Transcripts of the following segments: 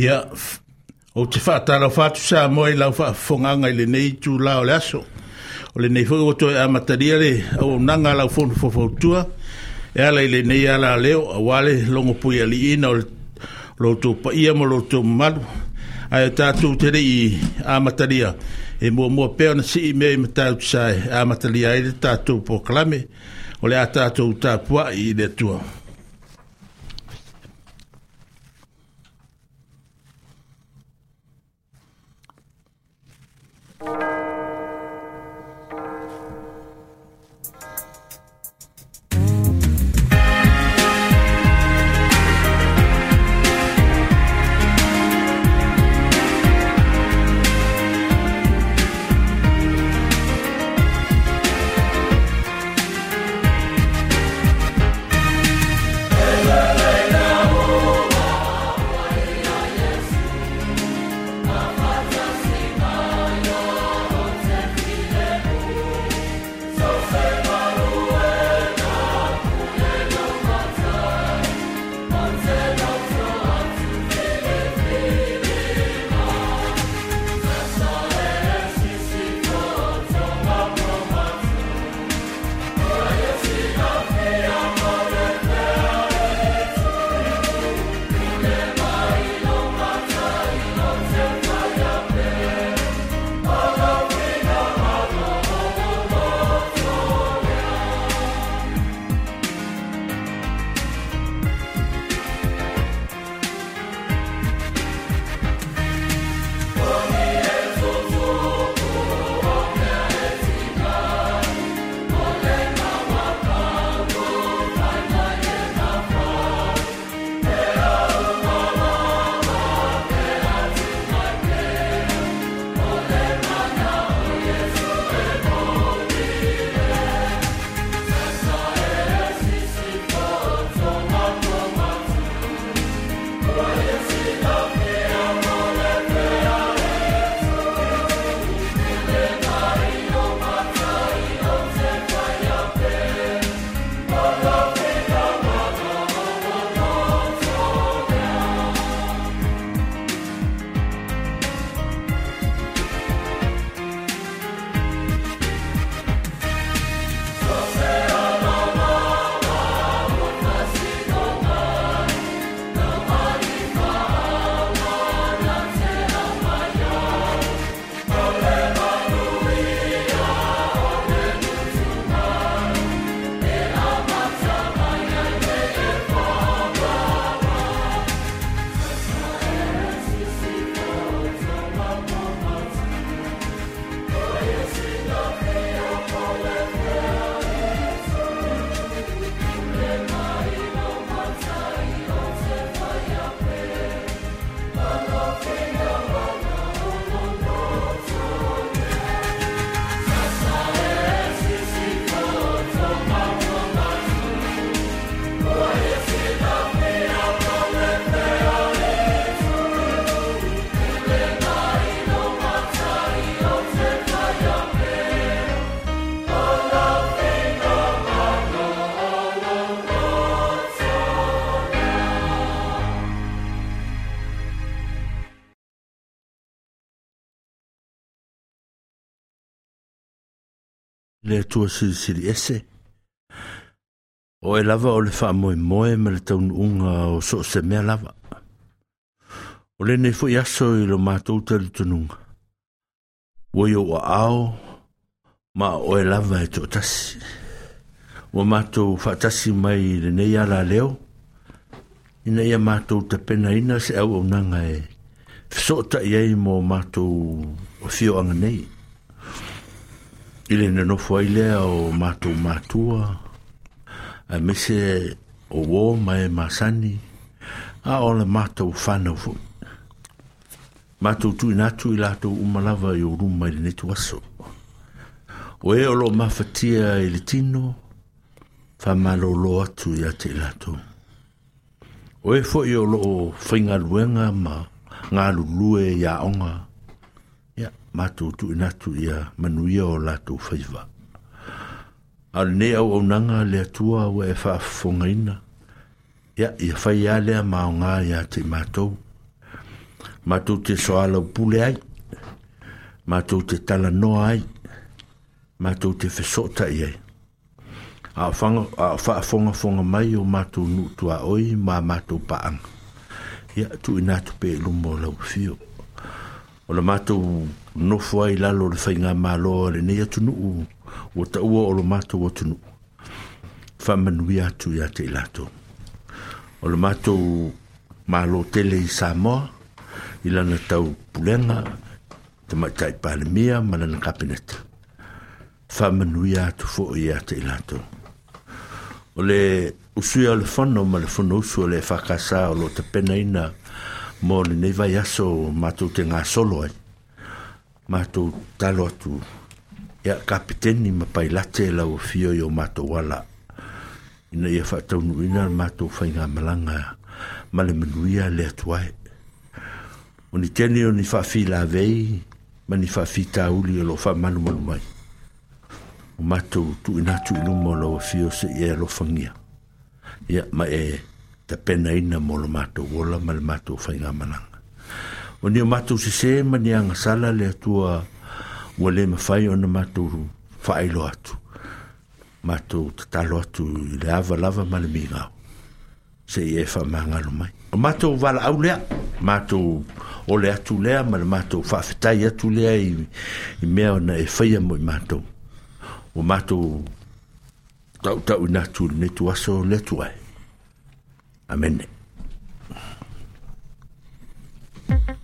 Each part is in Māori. Ia, o te whātara o whātu sā moe lau whāfonganga i le nei tū lao le aso. O le nei whu o toi e a mataria le o nanga lau whonu whawhautua. E ala i le nei ala leo a wale longo pui ali ina o loutou paia mo loutou malu. Ai o tātou te rei a mataria. E mua mua peo na si i mea i matau sā e a mataria i le tātou po kalame. O le a tātou tāpua i le tuao. tua siri siri ese. O e lava o le wha moe moe ma le taun unga o so se mea lava. O le nei fwoi aso i lo mātou tali tununga. O i o a ao, ma o e lava e tō tasi. O mātou whatasi mai i le nei ala leo, ina ia mātou te pena ina se au au nanga e. Fisota i ei mō mātou o fio anga nei. Fisota i ei mō mātou o fio anga nei. i le nanofo ai lea o matou matua a mese o wō mai masani a o le matou whanau fo matou tu natu i latou to i yo rum i le netu aso o e o lo mafatia i le tino whamalolo atu i te i latou o e fo yo o lo luenga ma ngā lulue ya onga matu tu inatu ia manuia o latu faiva. Al ne au au nanga le atua au e wha fonga Ia, ia fai a lea maonga ia te matou. Matu te soala upule ai. Matu te tala noa ai. Matu te fesota ia. A wha fonga fonga mai o matu nutua oi ma matu paanga. Ia tu inatu pe lumo lau fio. O la matu no foa i lalo le fai ngā mālo a le nei atu nuu o ta ua o lo mato o atu nuu fa manui atu i ate i lato o lo mato mālo tele i Samoa i lana tau pulenga te mai tai pāle mia ma lana kapineta fa manui atu fo i ate i lato o le usui o le fono ma le fono usu o le whakasa o lo te pena ina mo le nei vai aso mato te ngā solo ai matou talo atu ia kapiteni ma pailate e lauafio i o matou ala ina ia faataunuuina le matou faigamalaga ma le manuia le atu ae o ni tene o ni faafilavei ma ni faafitauli o loo faamalumalu mai o matou tuuina luma o lauafio seʻi e alofagia ia ma e tapenaina mo lo matou ola ma le matou faiga malaga o ni matu se se mani anga sala le atua ua le mawhai ona matu whaelo atu matu tatalo atu i le ava lava ma le mingau se i e whamangalo mai o matu wala au lea matu o le atu lea ma le matu whaafetai atu lea i, i mea ona e whaia mo i matu o matu tau tau natu ne tu aso le tuai amen Thank you.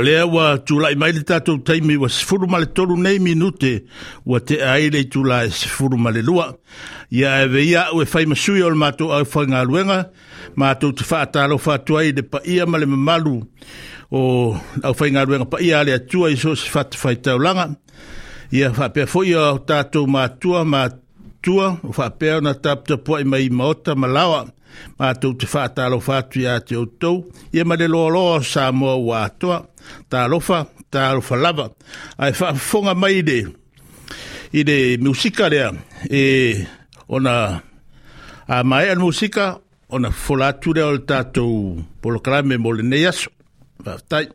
lea wa tulai mai le tatou taimi ua sefulu ma tolu nei minute ua te ai le itula e sefulu ma le lua ia e veia au e faimasui o le matou au faigaluega matou te faatalofa atu ai le paia ma le mamalu o au faigaluega paia a le atua i so se faatafaitaulaga ia faapea foʻi o tatou matua matua fa faapea ona taputapuaʻi mai i maota ma lawa mātou te whātalo whātu i a te outou, i marelo alo sa moa wā toa, fa alofa, tā alofa lava, ai whaafonga mai de, i de musica e ona a mai an musika, ona folatu rea o le tātou polokrame mo le nei aso, whaftai.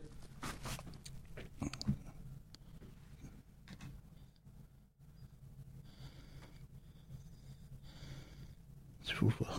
Fufa.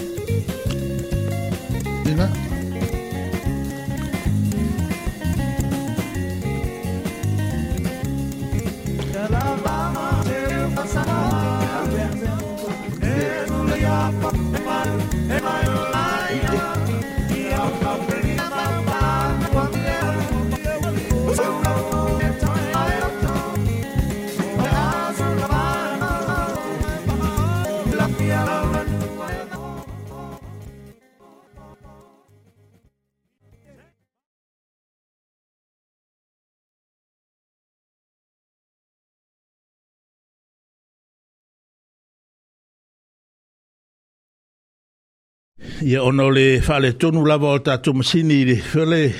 ia ona o le faaletonu lava o tatou masini i le whale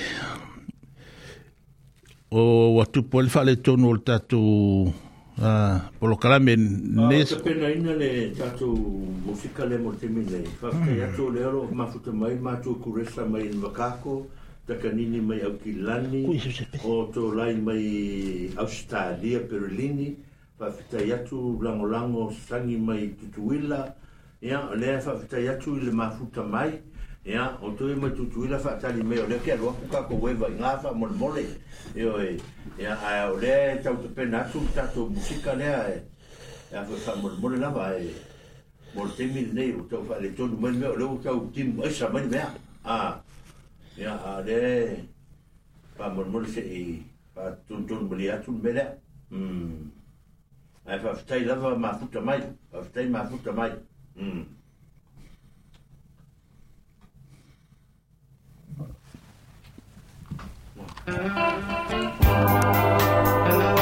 o watupo le faaletonu o le tatou Ah, polo le tatou mosika le mo te mine. Hmm. atu le aro mafuta mai, matua kuresa mai in takanini mai aukilani o tolai mai Australia, Perulini, faafitai atu lagolago sangi mai tutuila, ia o lea faafetai atu i le mafuta mai ia o toe maitutui la faatali mea o lea ke aloaku kakou e vaigā faamolemole ioe ia ae o lea e tautapena atu tatou musika lea e afoe faamolemole lava e mo le taimi lenei o tau faaletonu mai mea o lea ou tau timu aisa mai mea a ia a lea faamolemole seʻi faatonutonu ma lia atu leme lea ae faafetai lava mafuta mai faafetai mafuta mai うん。うん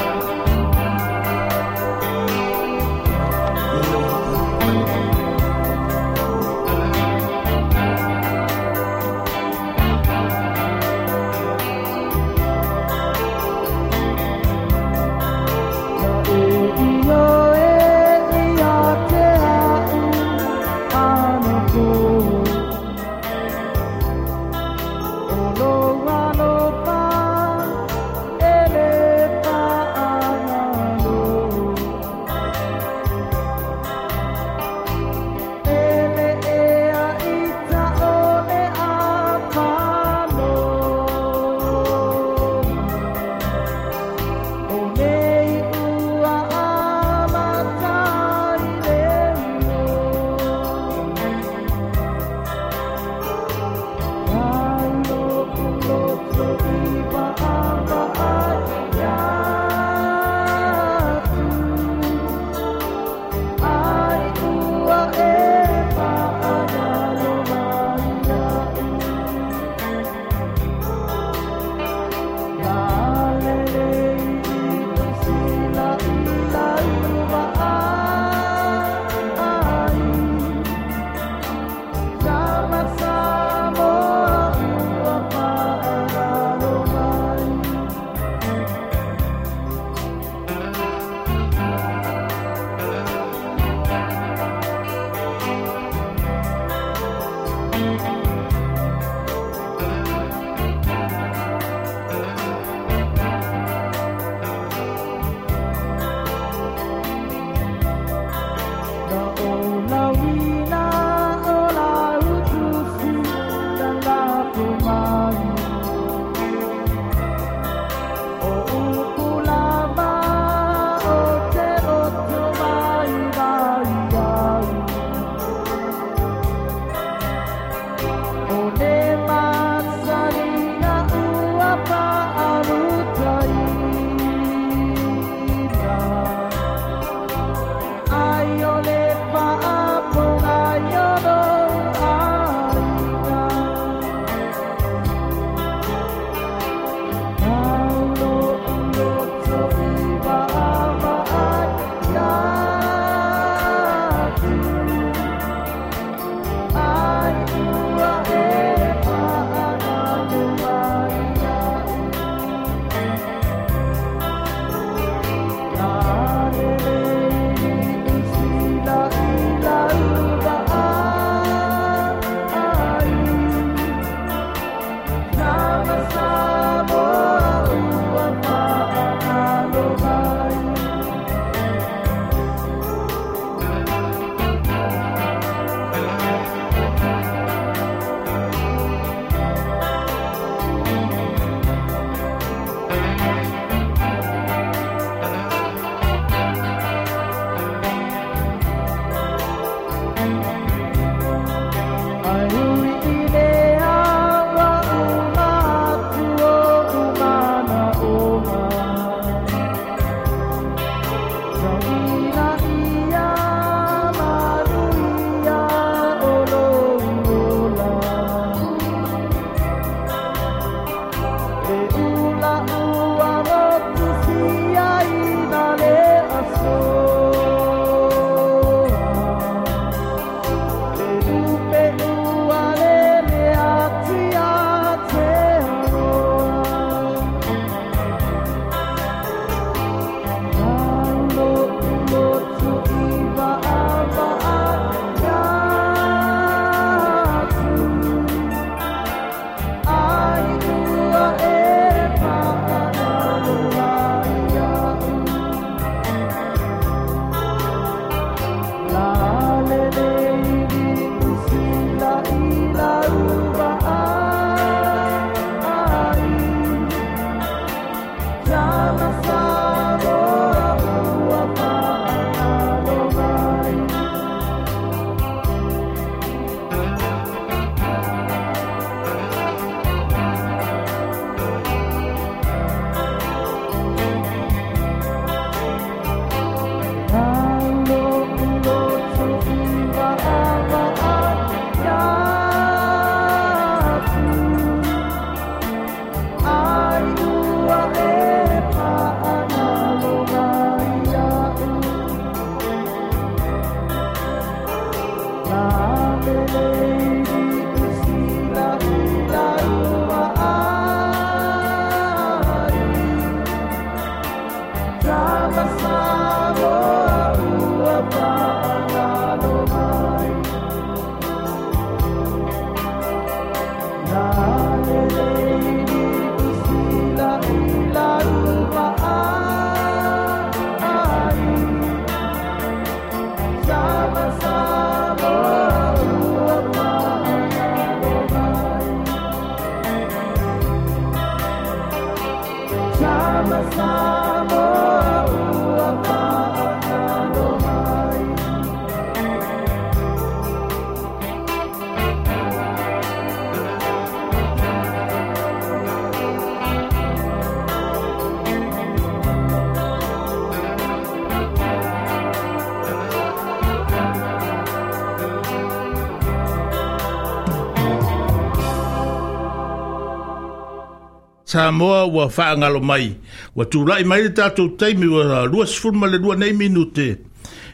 sa moa ua whaangalo mai. Ua tūlai mai le tātou teimi ua lua sifuru ma le lua nei minute.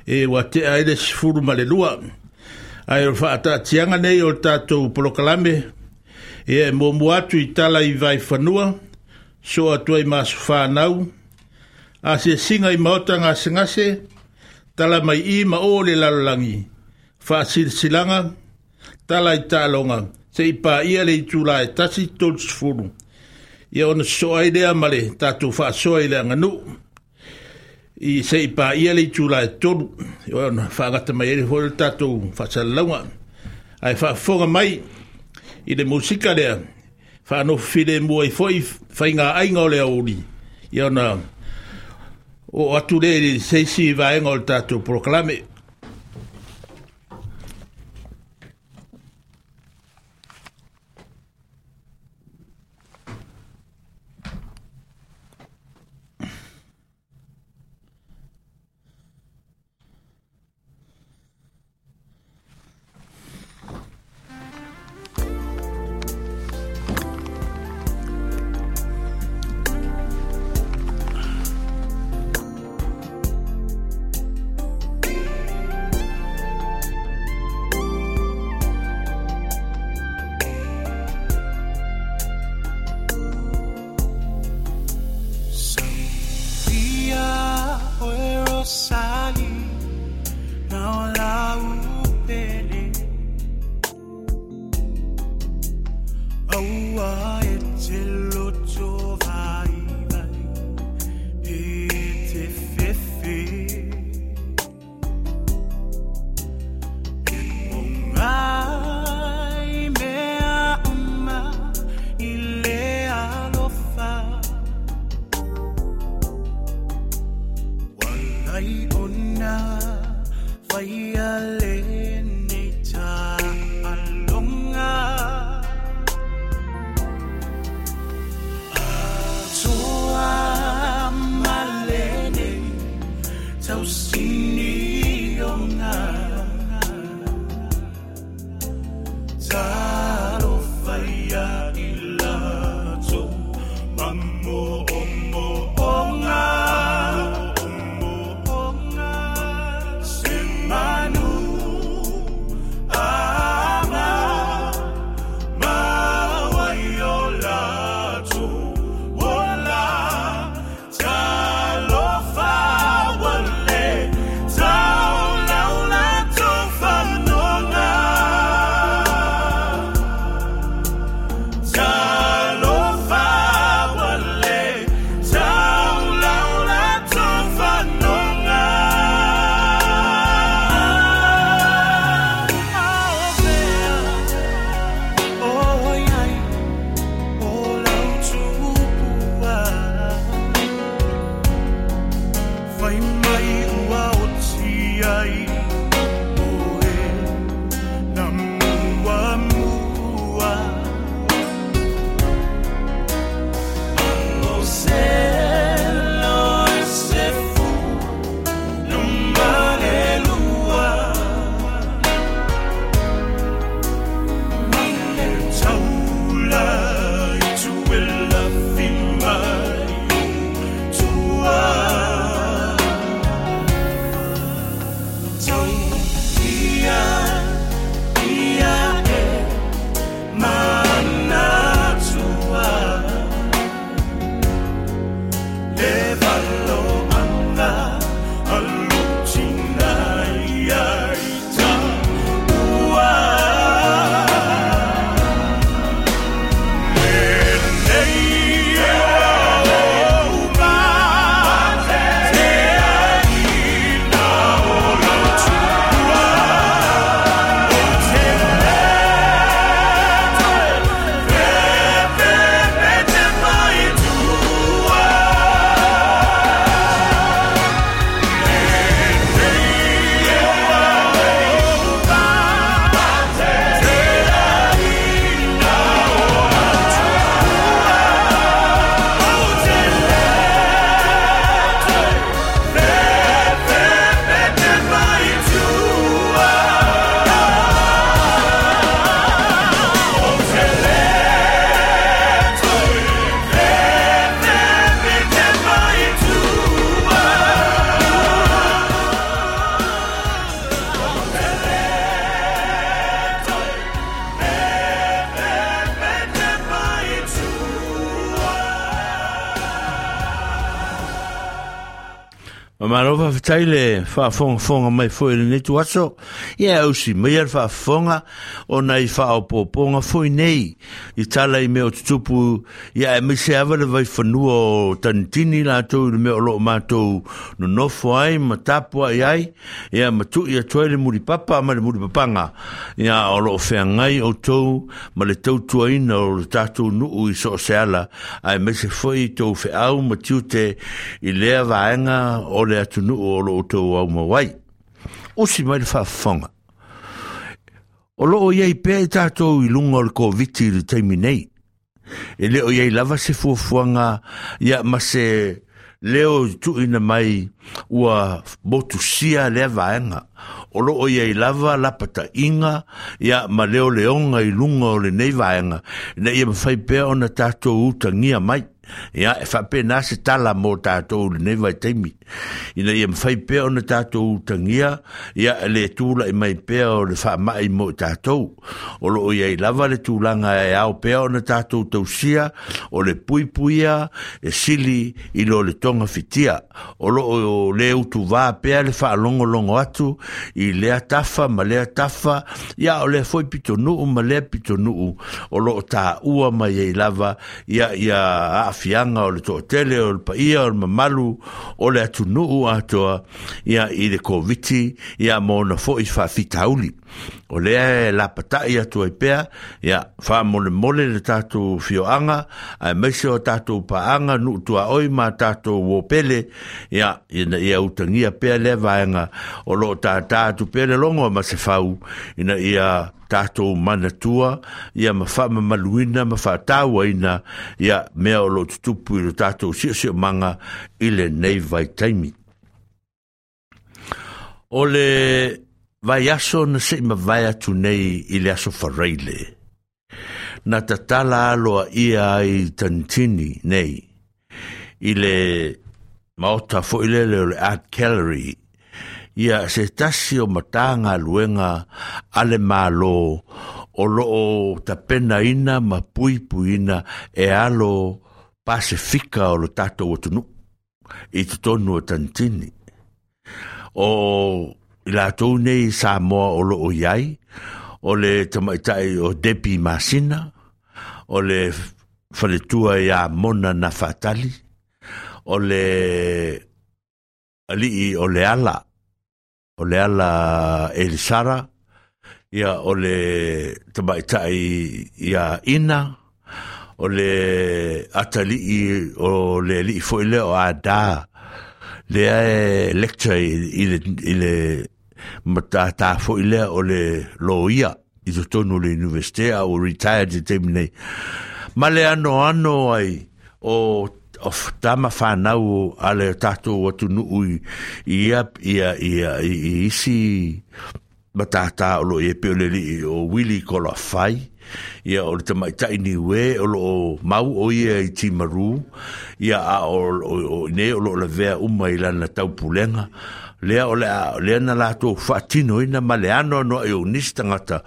E wa te ai sifuru ma le lua. Ai o whaata tianga nei o tātou polokalame. E e mō muatu i tala i vai whanua. So atua i māsu whānau. A se singa i maota ngā singase. Tala mai i ma o le fa Wha silanga. Tala i tālonga. Se i pā ia le i tūlai tasi tōtus furu. Tāla ia ona soa i lea ma le tatou faasoa i le aganu i seʻi paia le itula e tolu ona faagata mai ai foi le tatou faasalalauga ae faafofoga mai i le musika lea no faanofo filemua i foʻi faigaaiga o le auli ia ona o atu lē i le seisi vaega o le tatou proklame Ma ma rofa fatai le wha fonga fonga mai fwoi le netu aso. Ia yeah, ausi, ma wha fonga o nei wha o ponga fwoi nei. I tala i meo tutupu, ia yeah, e mese awa vai whanua o tantini la tau le meo loo mātou no nofo ai, ma tapu ai ai. Ia yeah, ma tu ia tuai le muri papa, ma le muri papanga. Ia o loo whea ngai o tau, ma le tau tua ina o le tātou nuu i so seala. Ai mese fwoi tau whea au ma tiute i lea vaenga o le le atu nu o lo to wa mo wai o si mai fa fong o lo o ye pe ta to i lung o ko viti le te nei e le o ye lava se fu fuanga ya ma se leo tu ina mai ua botu sia le vaenga. O lo o iei lava lapata inga ia ma leo leonga i lunga o le nei vaenga. Na ia mawhai pēo na tātou uta ngia mai ia e na se tala mo tatou lenei vaitaimi ina ia mafai pea ona tatou tagia ia e lē tulaʻi mai pea o le faamaʻi mo i tatou o loo iai lava le tulaga e ao pea ona tatou tausia o le puipuia e sili i lo le toga fitia o loo lē utuvā pea le faalogologo atu i le tafa ma le tafa ya o le foi pitonu o ma le pitonu o lo loo taʻua mai ai lava ya ya fianga o le to tele o le paia o le mamalu o le atunuu atoa ia i le koviti ia mo na foʻi faafitauli o lea e la patai atu ai pea ia wha mole mole le tatou fioanga a meise o tatou paanga nu tua oi ma tatou wopele ia ina ia utangia pea lea vaenga o lo ta tatou pea le longo ma masifau, ina ia tatou manatua ia ma wha ma maluina ma wha tāua ina ia mea o lo tutupu ilo tatou siosio manga ile nei vai taimi o vai aso na se ima vai atu nei i le aso whareile. Na ta tala aloa ia ai tantini nei, i le maota fo i le art gallery, ia se tasi o matanga luenga ale malo o loo tapena ina ma pui pui ina e alo pasifika o lo tato o tunu, i tutonu o tantini. O la tou nei sa moa o loo iai, o le tamaitai o depi masina, o le faletua i a mona na fatali, o le alii o le ala, o le ala elisara ia o le tamaitai i a ina, o le atalii o le alii foile o a daa, le e lecture i le, i le ma ta ta fo o le loia i to tonu le universite a o retired te te mine ma le ano ano ai o of tama fa nau ale tato watu tu nu ui ia ia ia i isi ma ta ta o lo e le li o willy kola fai ia o te mai tai ni we o lo mau o ia i ti maru ia a o ne o lo le vea umai lana tau pulenga ia lea o lea lea na latou faatino ina ma le ano anoa e unisi tagata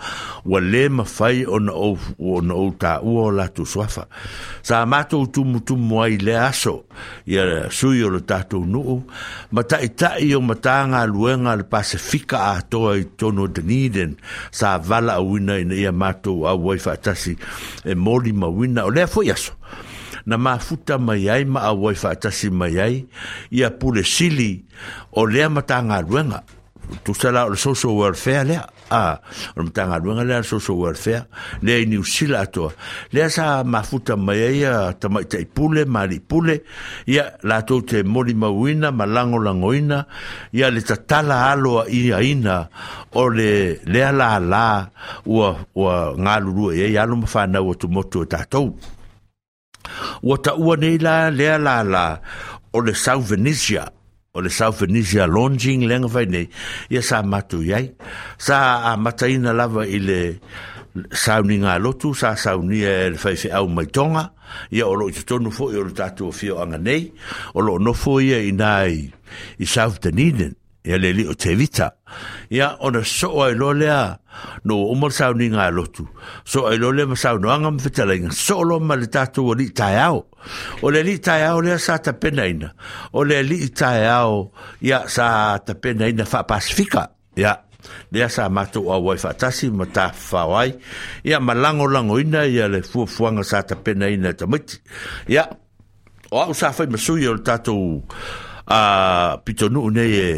ua lē mafai ona ou ona ou taʻua o latou soafa sa matou tumutumu ai le aso ia sui o le tatou nuu ma taʻitaʻi o matagaluega a le pasifika atoa i tono duniden sa vala valaauina ina ia matou au ai faatasi e moli mauina o lea foʻi aso na mafuta mai ai ma awai faatasi mai ai ia pule sili o lea matagaluega tusala o le social welfare lea a o le matagaluega lea le social welfare lea i niusila atoa lea sa mafuta mai ai a tamaitaʻipule pule ia latou te molimauina ma lagolagoina ia le tatala alo aʻiaina o le lea lalā ua ua galulua i ai alo ma fanau atumotu e tatou Ua taua nei la lea la o le South Venezia o le South Venezia launching lenga vai nei ia sa matu iai sa a mataina lava i le sauni lotu sa saunia e le whaife au mai tonga ia o loo i totonu foʻi o le tatou o nei o loo nofo ia i nai i South Dunedin ia le li o te vita. Ia ona soa i lo lea à? no umar sau ni ngā lotu. Soa i lo lea masau no anga mwhetala inga. Soa lo ma le tātou o li tai au. O le li tai au lea sā ta pena ina. O le li tai au ia sā ta pena ina wha pasifika. Ia lea sa mātou a wai whatasi ma tā whawai. Ia ma lango lango ina ia le fuafuanga sā ta pena ina tamiti. Ia o au sā whai masui o le tātou a pitonu nei e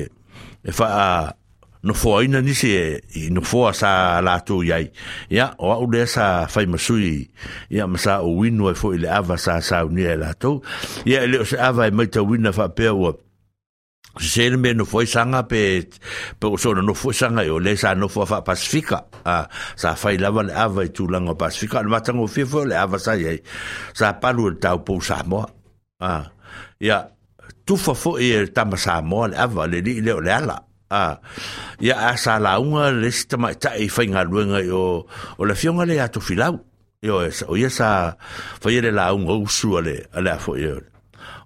e fa no fo ina ni se i no fo sa la tu yai ya o au de sa fai masui ya masa o winu e fo ile ava sa sa ni e la tu e ya ile se ava e mai ta fa pe o se me no foi sanga pe pe o so no foi sanga yo e le sa no foi fa pacifica a sa fai lava le ava tu langa pacifica no matango fifo le ava sa ye sa palu tau po sa mo ah ya tufa fo e tama sa mo le ava le li le le ala a ia a sa la unga le sistema ta e fainga luenga o o la fionga le atu filau yo esa o esa foi le la unga usu ale ala fo yo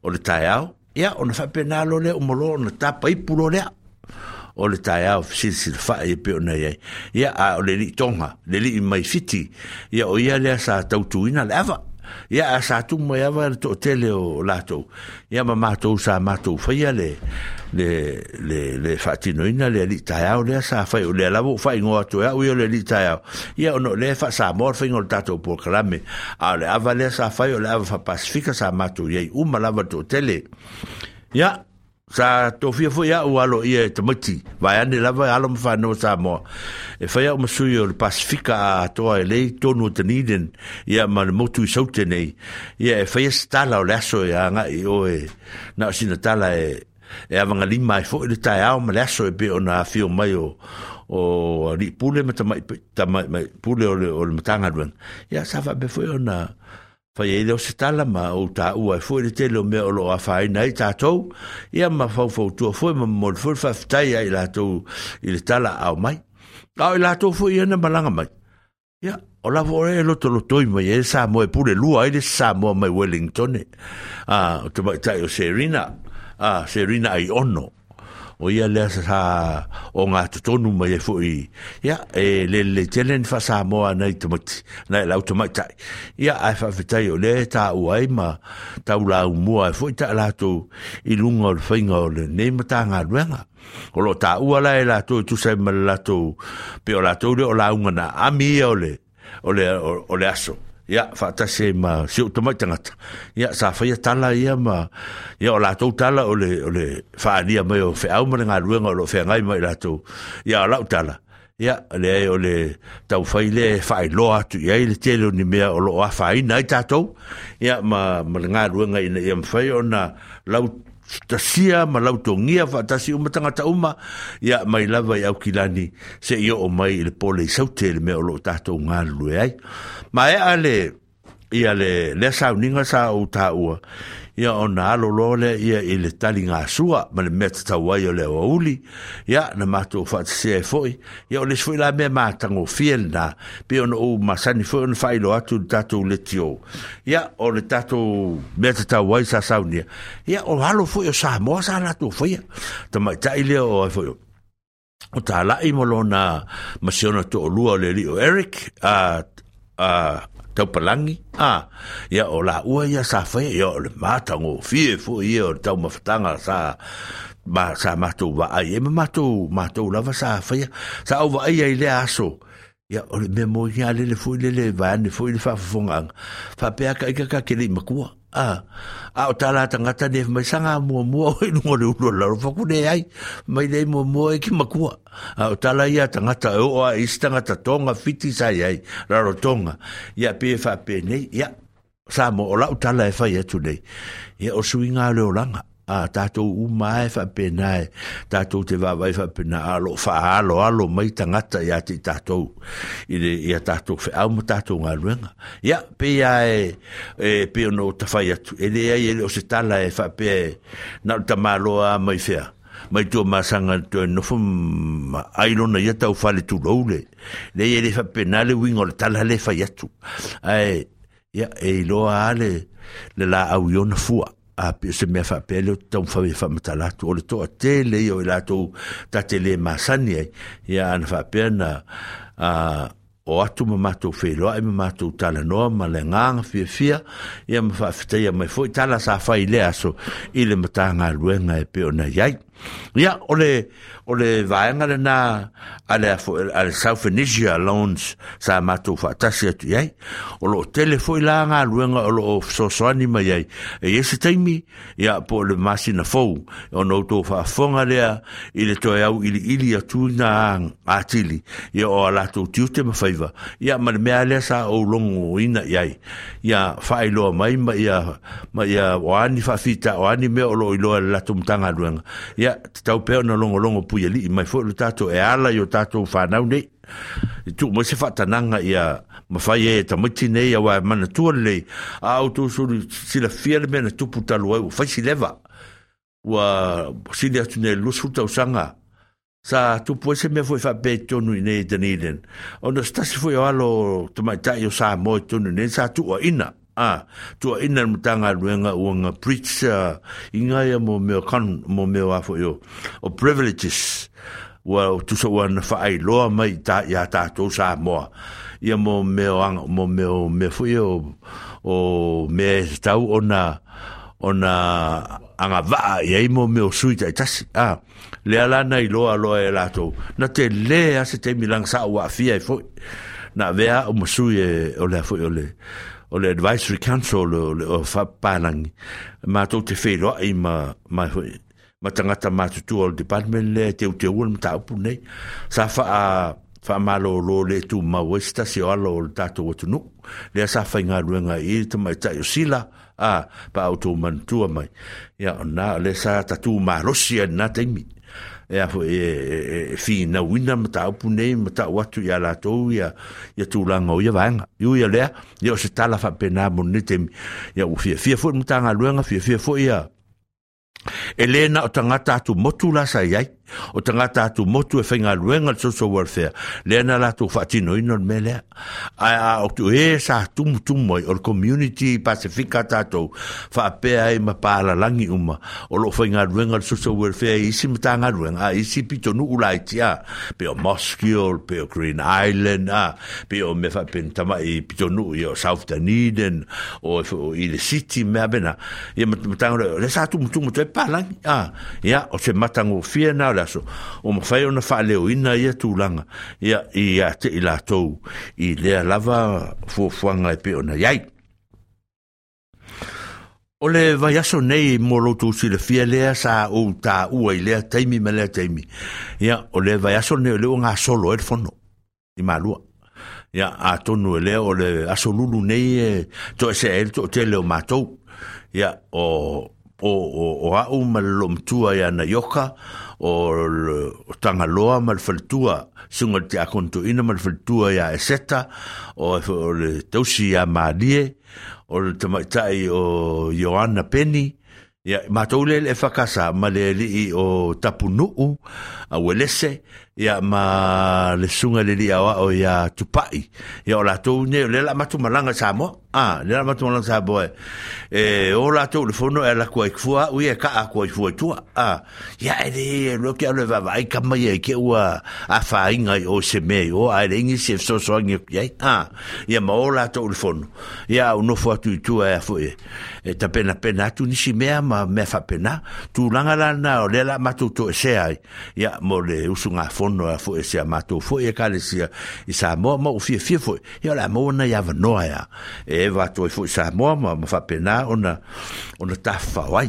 o le taiao ia ona fa penalo le o molo na tapa i pulo le o le tai au sil sil fa e pe ona ia ia a o le li tonga le li mai fiti ia o ia le sa tautuina le ava ia a sa tu mo ia var to tele o lato ia ma mato sa mato faia le le le le fati no ina le li taia o le sa fai o le lavo fai ngo e ato ia o le li taia ia no le fa sa mor fai ngol tato por krame a le ava le sa fai o le ava fa pacifica sa mato ia u ma lava to tele ia sa tofia foi au alo ia e tamati vae ane lava e ala mafanoa samoa e fai au masui o le pasifika atoa e lei tonu o taniden ia ma le motu i saute nei ia e fai ese tala o le aso e agaʻi oe na o sina tala e e avagalima e foʻi le taeao ma le aso e pe ona afio mai o o alii pule ma tamaʻi pule o le matagaluega ia sa faapea foʻi ona fai e leo se tala ma o ta ua e fuere te leo mea o loa fai nai tātou, ia ma fau fau tua fuere ma mori fuere fai i lātou i le tala au mai. Au i lātou fuere i ana malanga mai. Ia, o la vore e loto lo toi mai e sa mo e pure lua e le sa mo mai Wellington e. Ah, o mai tai o Serena, ah, Serena ai ono. o ia lea sa o ngā totonu mai e fui ia e le le tele ni whasa moa nei tamati nei lau tamaitai ia ai whawhetai o le tā uai ma tau lau mua e fui ta lato i lunga o le whainga o le nei mata ngā ruenga o lo tā ua lai e lato i tusai ma lato pe o lato le o launga na ami o le ole, le, o aso ia faatase ma siutamai tagata ia sa faia tala ia ma ia o latou tala o le o le faaalia mai o feʻau ma le galuega o loo feagai ma i latou ia o laʻu tala ia leai o le taufai le faailoa atu i ai le tele oni mea o loo afāina ai tatou ia ma ma le galuega ina ia mafai ona lau tasia malau tongia fa tasi o matangata uma ia mai lava ia kilani se io o mai le pole saute le me o lo tato ngā ai ma e ale ia le le sauninga sa o tāua ia o nā alolo le ia i le tali ngā sua ma le mea tatau ai o le o uli ia na mātou whaatese e foi ia o le sfoi la mea mātango fia le nā pe ono o masani foi ono whailo atu le tātou le tio ia o le tātou mea tatau ai sa saunia ia o halo foi o sa sa nātou foi tamai lea o ai foi o tā lai lona masiona to o le li o Eric a uh, uh, tau palangi a ia o la ua ia sa fe ia o le matango fie fu ia o tau mawhatanga sa ma sa mātou wa ai e mātou mātou lava sa fe sa au wa ai ai le aso ia o le mea mo ia le le fu le le vane fu le fa fufongang fa pēa ka ika ka kere makua a o tala tangata ne mai sanga mo mo o i no le ulo la fa kune ai mai le mo mo e ki makua a o tala ia tangata e o a e istanga ta tonga fiti sai ai raro tonga ia pe fa e pe ne ia sa mo o la o tala e fa ia tu nei ia o suinga le langa a ah, tato u mai fa e penai tato te va vai fa pena alo fa alo alo mai tanga ta ya ti tato i de ya tato fe au tato nga ya pe ya e, e pe no ta fa ya e de ya e o se tala e fa pe na ta malo a mai fea mai tu ma sanga tu no fu ai no ya ta fa le tu loule de ya le fa pena le wing o tala le fa ya tu ya e lo ale le la au yo na ape se mea faapea le tau fai faamatalatu o le toʻatē lei o i latou tatelē masani ai ia ana faapea na o atu ma matou feiloaʻi ma matou talanoa ma le agaga fiafia ia ma faafetaia mai foʻi tala sa fai lea aso i le matagaluega e pe ona i Ia, ole, ole vaenga le nā, ale, ale South Venetia loans, sa mātou whātasi atu iai, o lo tele fo la ngā luenga o lo sosoani mai iai, e ese taimi, ia po le masina fōu, o nou tō whāfonga lea, i le toi au ili ili atu nā ātili, ia o alatou tiute ma whaiva, ia ma le mea lea sa o longo ina iai, ia whaeloa mai, ma ia, ma ia, oani whawhita, oani mea o lo iloa le latou mtanga luenga, ia ia te tau peo na longo longo pui ali mai fo le tato e ala yo tato whanau nei i tu mo se fatananga ia mawhai e ta miti nei a wai mana tua lei a au tō suri sila fia le mena tupu talu ai o whaisi lewa wa sili atu nei lusu tau sanga sa tu po se me foi fa pe tonu nei tanilen ona stasi foi alo tamaita yo sa mo tonu nei sa tu o ina Ah, a to ina mtanga ruenga uanga preacher inga ya mo me kan mo me wa fo yo o privileges wa to so wan fa ai lo mai ta ya ta tu sa mo ya mo me wa mo me me fo yo o me sta ona ona anga va ya mo me sui ta ta ah, a le ala nai lo lo e la tu na te le a se te milang sa wa fi ai e fo na vea o mo sui e o le fo yo le. o le advisory council o le o fa palang ma to te fe lo i ma ma ma tanga ta ma tu o le department le te te ul ta pu nei sa fa a fa ma lo lo le tu ma westa si o lo o ta to tu no le sa fa nga lu nga i te ma ta yo sila a pa o to man tu mai ya na le sa ta tu ma rosia na te e a foi e, e, e, fi na winda mata upu nei mata watu ya la to ya ya tu langa ya vanga yu ya le yo se tala fa pena monite ya u fi fi fo mata nga luanga fi fi fo ya elena tanga ta tu motula sa yai o tangata atu motu e whainga luenga le social welfare le ana lātou whaatino ino le melea a a o tu e sa tumu tumu ai o le community pasifika tātou whaapea e mapala langi uma o lo whainga luenga le social welfare isi matanga luenga a isi pito nu ulai tia pe o Moscow Green Island a pe me whapen tama i pito nu i o South Dunedin o i le city mea bena i matanga le sa tumu tumu te palangi a ia o se matango fia na laso o ma fai ona fa leo ina ia tūlanga ia i a te i lātou i lea lava fuafuanga e pe ona iai o le vai aso nei mō loutou si le fia lea sa o tā ua i lea teimi me lea teimi ia o le vai aso nei o leo ngā solo e fono i mālua ia a tonu e lea o le aso lulu nei e to e se e to te leo mātou ia o o o o a o ma lom tua ya na yoka o tanga loa mal faltua sunga te akonto ina mal faltua ya eseta o le tausi ya marie o le tamaitai o Joanna Penny ya matou le le fakasa ma le li o tapunuu a welese ia ma le sunga le lia wa o ia tupai ia o la to ne le la matu malanga sa mo ah le la matu malanga sa boe e o la to le fono e la koi fua u ia ka a koi fua tu ah ia ele lo ke le va vai ka mai e ke wa a fa inga o se me o a le ngi se so so ngi e ia ah ia ma o la to le fono ia o no fua tu tu e fo e, e ta pena pena tu ni si me ma me fa pena tu langa la na o le la matu to se ai ia mo le usunga fo telefono a foi se amato foi e kale sia i sa mo mo fi fi foi e la mo na ia no ia e va to foi sa mo ma fa pena ona ona ta fa wai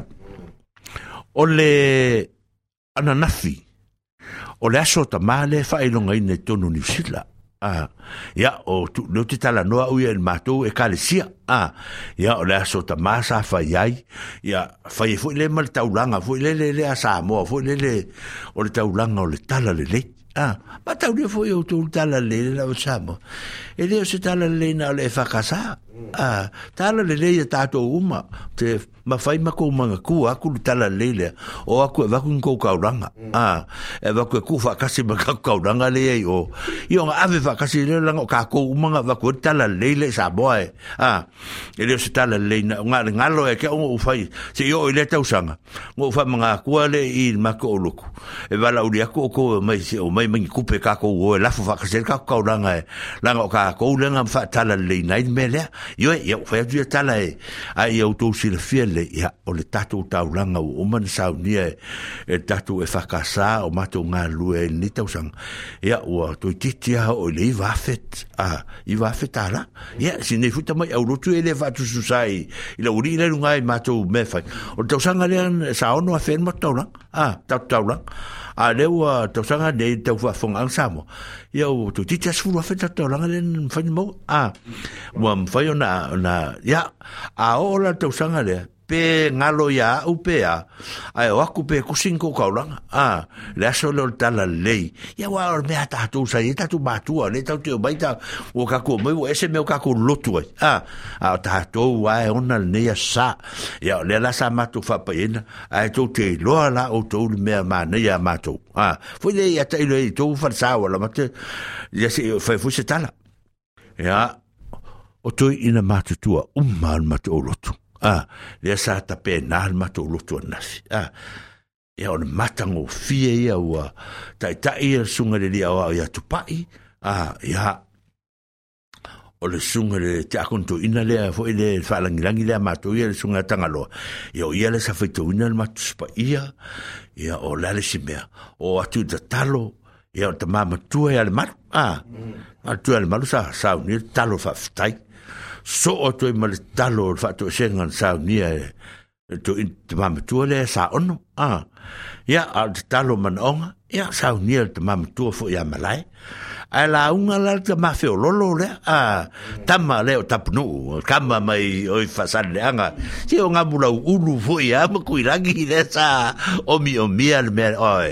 ole ana nafi ole aso ta male fa ilonga ine tonu ni sila ah ya o oh, tu no te tala no au el mato e calcia ah ya o la so ta masa fa ya ya e fa i fu le mal taulanga fu le le le sa mo fu le le o le taulanga o le tala le le ah ma tau le fu o tu tala le le sa mo e le o se tala le na le fa e casa a ah, tala le le ta to uma te ma fai ma ko manga ku aku tala le le o aku va e mm. ah, e e ku ko ka ranga a e va ku ku fa kasi ma ka ka ranga le o io nga ave fa kasi le langa ka ko manga va ku tala le le sa boy a ah, e le se tala le na nga nga lo e ke o fai se io le tau sanga ngo fa manga ku le i ma ko lu e va la u ya ko ko mai se o mai mangi ku pe ka ko o la fa kasi ka ka ranga langa ka ko le nga fa tala le na i me le Yo e o whea tia tala e, a i au tau sila fia o le tatou taulanga o oman saunia e, e tatou e whakasā o matou ngā lua e ni tausanga. Ia o a toi titia o le i wafet, a i wafet ala. Ia, sinei futa mai au rotu e le vatu susai, i la uri i le runga e matou me whai. O tausanga le an sa ono a whenma taulanga, a tau taulanga. a le wa to sanga de te wa fonga ansamo ia o tu ti tes fulu afeta to langa len fai mo a wa mfai na na ya a ola to sanga le pe ngalo ya upe ya ai o aku pe kusin ko kaula a le so lo tala lei ya wa or me ata tu sa ita tu batu le ta tu baita o ka ko mo ese me o ka ko lotu ai a a ta to wa ona le ya sa ya le la sa matu fa pa ina ai to te lo la o to me ma ne ya matu a fo le ya ta ile to fa sa wa la mate ya se fa fu se tala ya o to ina matu tua umma matu lotu Ah, a le sa ta pe na ma to lo to na a e ah, on matango fie ia ua tai tai e sunga le lia wau ia tupai a ah, ia o le sunga le te akonto ina lea fo i le whalangilangi lea mātou ia le sunga tangaloa ia o ia le sawhaito ina le mātou spa ia ia o lale si mea o atu da talo ia o te māmatua ia e le maru a mm. atua e le maru sa sa unir e talo whaftai so o toi ma le talo o whato sengan sao nia e to in te mamatua le sa ono ah. ia a te talo man onga ia sao nia le te mamatua fo ia malai ala unga la ta mafeo lolo le a tama leo tapnu kama mai oi fasan le anga si o ngabula ulu foi a ma kuiragi le sa o mi o mi al mer oi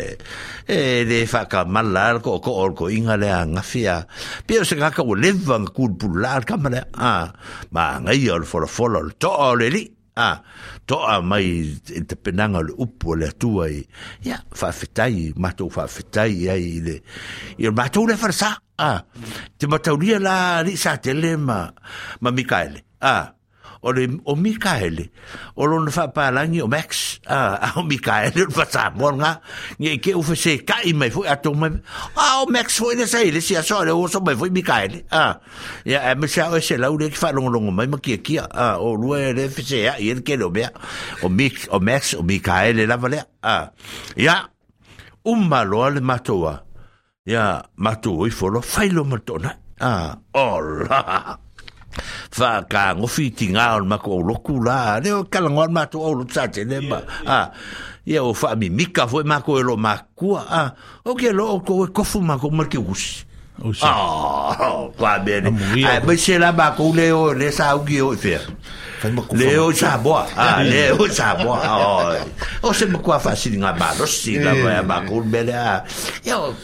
e le fa ka malar ko ko or ko inga le anga fia pe se ka ko levan kul pulal kama le a ma ngai or for for to le li a ah, toa mai te penanga le upu le atua i ia whaafetai matou whaafetai ia i le i matou le wharasa a ah, te matauria la ri sa tele ma ma Mikaele a ah, o le o Mikaele o lo fa palangi o Max a ah, o Mikaele o fa tamonga ni ke o fa se i mai foi ato mai a ah, o Max foi le sei le se so le o so mai foi Mikaele a ah, ya a me sa o se la u le fa longo lo mai ma ki ki a o lu le fa se ya i ke lo be o Mix o Max o Mikaele la vale a ya umma lo le matoa ya matou i lo failo matona a ah, ola fa ka ngo fiti nga on ma ko loku la le o kala ngo ma to o tsa te le ma a ia o fa mi mika foi e ma ko e lo ma a o ke lo ko e ko fu ma ko ma ke us Ah, kwa bene. Ai, bă, ce la bacule o le sau ghiu, fie leo sa boa a leo sa boa o se mo kwa fasi nga ba si la ba ba ko bele a yo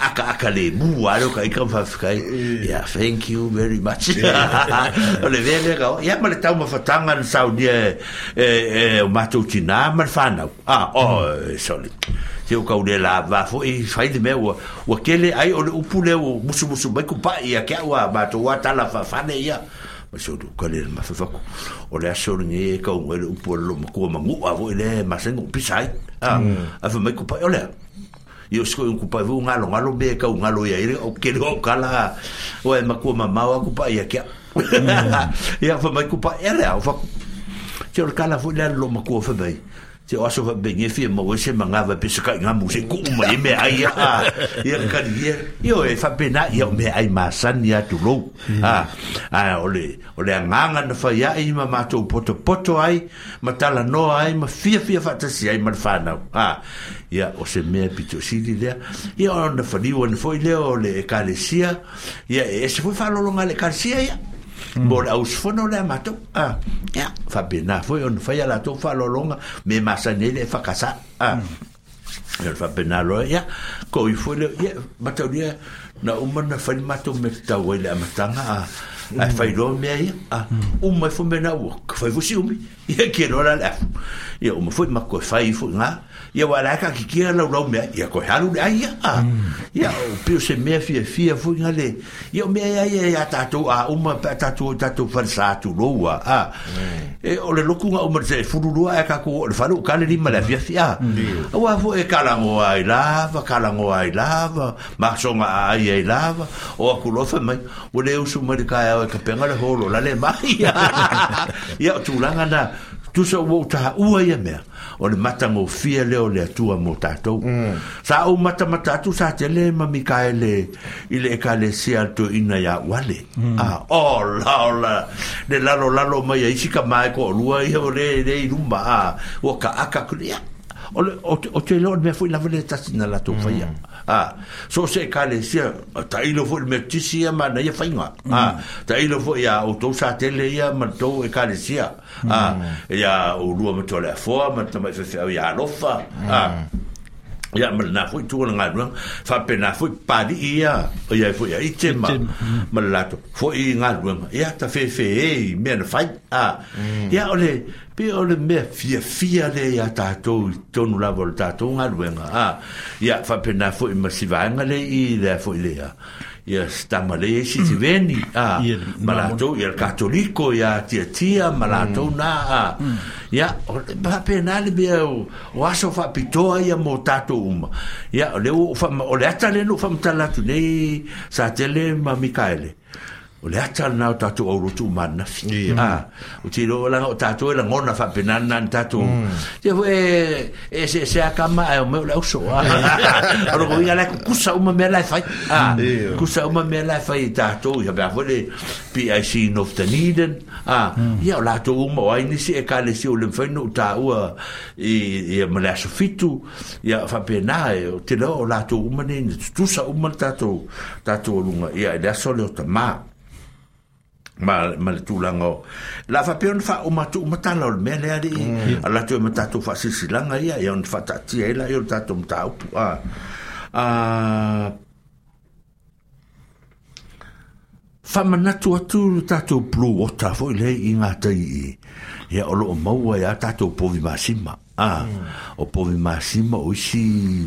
aka aka le bu a lo kai fa kai ya thank you very much o le vele ga ya ma le tau ma fatanga na saudi e e o matu tina ma fana ah o solid te o le la va fo i fai de meu o aquele ai o upule o musu musu mai kupa ia ke wa ba to wa tala fa fa ne ia o se o kare ma fa só. o le aso ni e ka o le un polo ma ko ma ngua vo e le ma se ngu pisai mm. a fa me ko pa o le io sko un ku pa vo un alo alo be ka un alo ya ire o ke lo kala o e ma ko ma ma wa ku pa ya ke ya fa me ko pa ere o fa o kala vo le lo ma ko se ʻo aso faapege fia mau a se magava e pesekaʻigamu se kuu ma e meaʻai ia lekaliia ia o e faapenaʻi a o meaʻai masani atulou o le agaga na faiaʻi ma matou potopoto ai ma talanoa ai ma fiafia faatasi ai ma le fanau ia o se mea e pitoʻasili lea ia ona faliu ana foʻi lea o le ekalesia ia e ese foi faalolōga a le ekalesia ia mo le ausofono o le amatou a ia faapena foi ona fai a latou faalologa me masani ai le e fakasā a ia le faapena loa ia koui foi le ia mataulia na uma na fai matou me tatau ai le amataga a ai fai lo me ai a uma foi mena ua ka fai fosi umi ia ke loa la le afu ia uma foi makoe fai foi ga ia ua alae kaakikia laulau mea ia koe halu le ai aa ia mm. pio se mea fiafia foi gale ia o mea iai iā tatou auma pe a tatou tatou falesātulou a a mm. e o le lokuga uma le fululua e kako o le falu ka le mm. e lima le afiafi a aua foi e kalago ai lava kalago ai lava masoga aai ai lava o akulofa mai ua lē usu mai le kaeao e kapega le holo la le mai ia o tulaga na tusa ua utaha ua ia mea o le matagofia lea o le atua mo tatou mm. sa ou matamata atu sa te lē ma mikaele i le ekalesia alitoina iaʻu ale a olaola le lalolalo mai aisi kamae koʻolua ia o lē i iluma a ah, ua kaaka kuleia o le o te lo me foi la vele tasi na la tofa mm. ya ah so se kale sia ta ilo foi me tisi ya mana ya fainga mm. ah ta ilo foi ya o to sa te le ya ma to e kale sia ah ya mm. o lu me to le fo ma ta ma se ya lofa ah ya mal na foi tu nga rung fa pe na foi pa di ya ya foi ya ite ma mal la to foi nga rung ya ta fe fe e me na fai a ya mm. ole pe ole me fia fia le ya ta to to nu la volta to nga rung a ya fa pe na foi ma si va nga le i le foi le ya ia stamale e si ti veni mm. a ah, malato ia katoliko ia tia tia malato mm. na a ah. mm. ia pa penale le o aso fa pitoa ia mo um uma ia o le o fa o le ata le no fa mtalatu nei sa tele ma mikaele o le atalana ah, e mm. e e o tatou aulotuu mananafi a o tilo laga o tatou e lagona faapenana ni tatou te foe e seesea kamaʻe o mea o le ausoa alogoiga lae uma mea lae fai a kusa uma mea lae fai ah, e tatou ia pea foe le pic noftaniden a ah, mm. ia o latou uma o ai nisi e kalesi o le mafai nou taua ia ma le asofitu ia faapena e o te lea o latou uma nei ne tutusa uma le tatou tatou aluga ia e le aso le o tamā ma ma le tūlanga o. La fa peon fa o matu matala o le mea lea li, a mm. la tue matatu fa sisilanga ia, ia on fa tatia ila, ia on tatu mtau. A, a, fa manatu atu tatu plu o tafo ile i ngata i, ia o loo maua ia tatu povi masima. A, mm. o povi masima o isi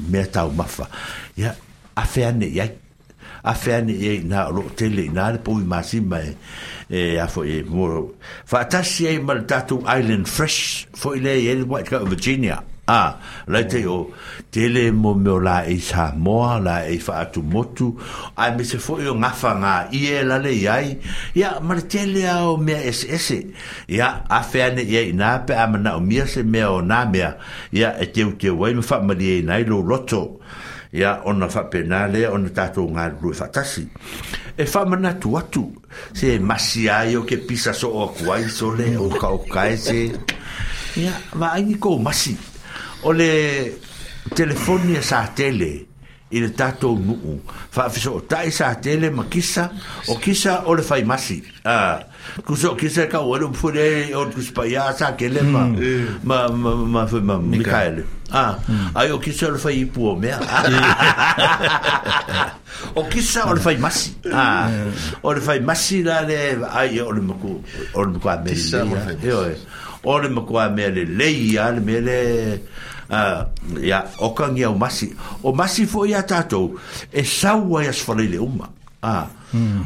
mea tau mafa. Ia, a fea ne iai. a fane e na lo tele na le pui masi mai e a fo e mo fa tasi e mal tatu island fresh fo ile e le white coat virginia a le te o tele mo mo la e sa mo la e fa tu motu a me se fo yo e ngafa nga i e la le yai ya mal tele o me es es ya a fane e na pe a mana o mi se e me o na me ya e te o te wai mo fa mali e na lo roto ia ona faapena lea ona tatou galulue faatasi e faamanatu e atu se masi ai o ke pisa so o aku ai so le o kaokae se ia vaaigi kou masi o le telefoni e sa tele i le tatou nuu faafesootaʻi sa tele ma kisa o kisa o le faimasi uh, ah, kuso kisa ka walo pure o kus ya sa kele hmm. eh. ma ma ma ma Mikael ah hmm. ayo kisa o fai pu o mea o kisa o fai masi eh. ah o fai masi la le ai o le mku o le mku a me o le mku a me le le ia le me le Uh, ya o masi o masi fo ya tatou e saua ia e sefalai le uma a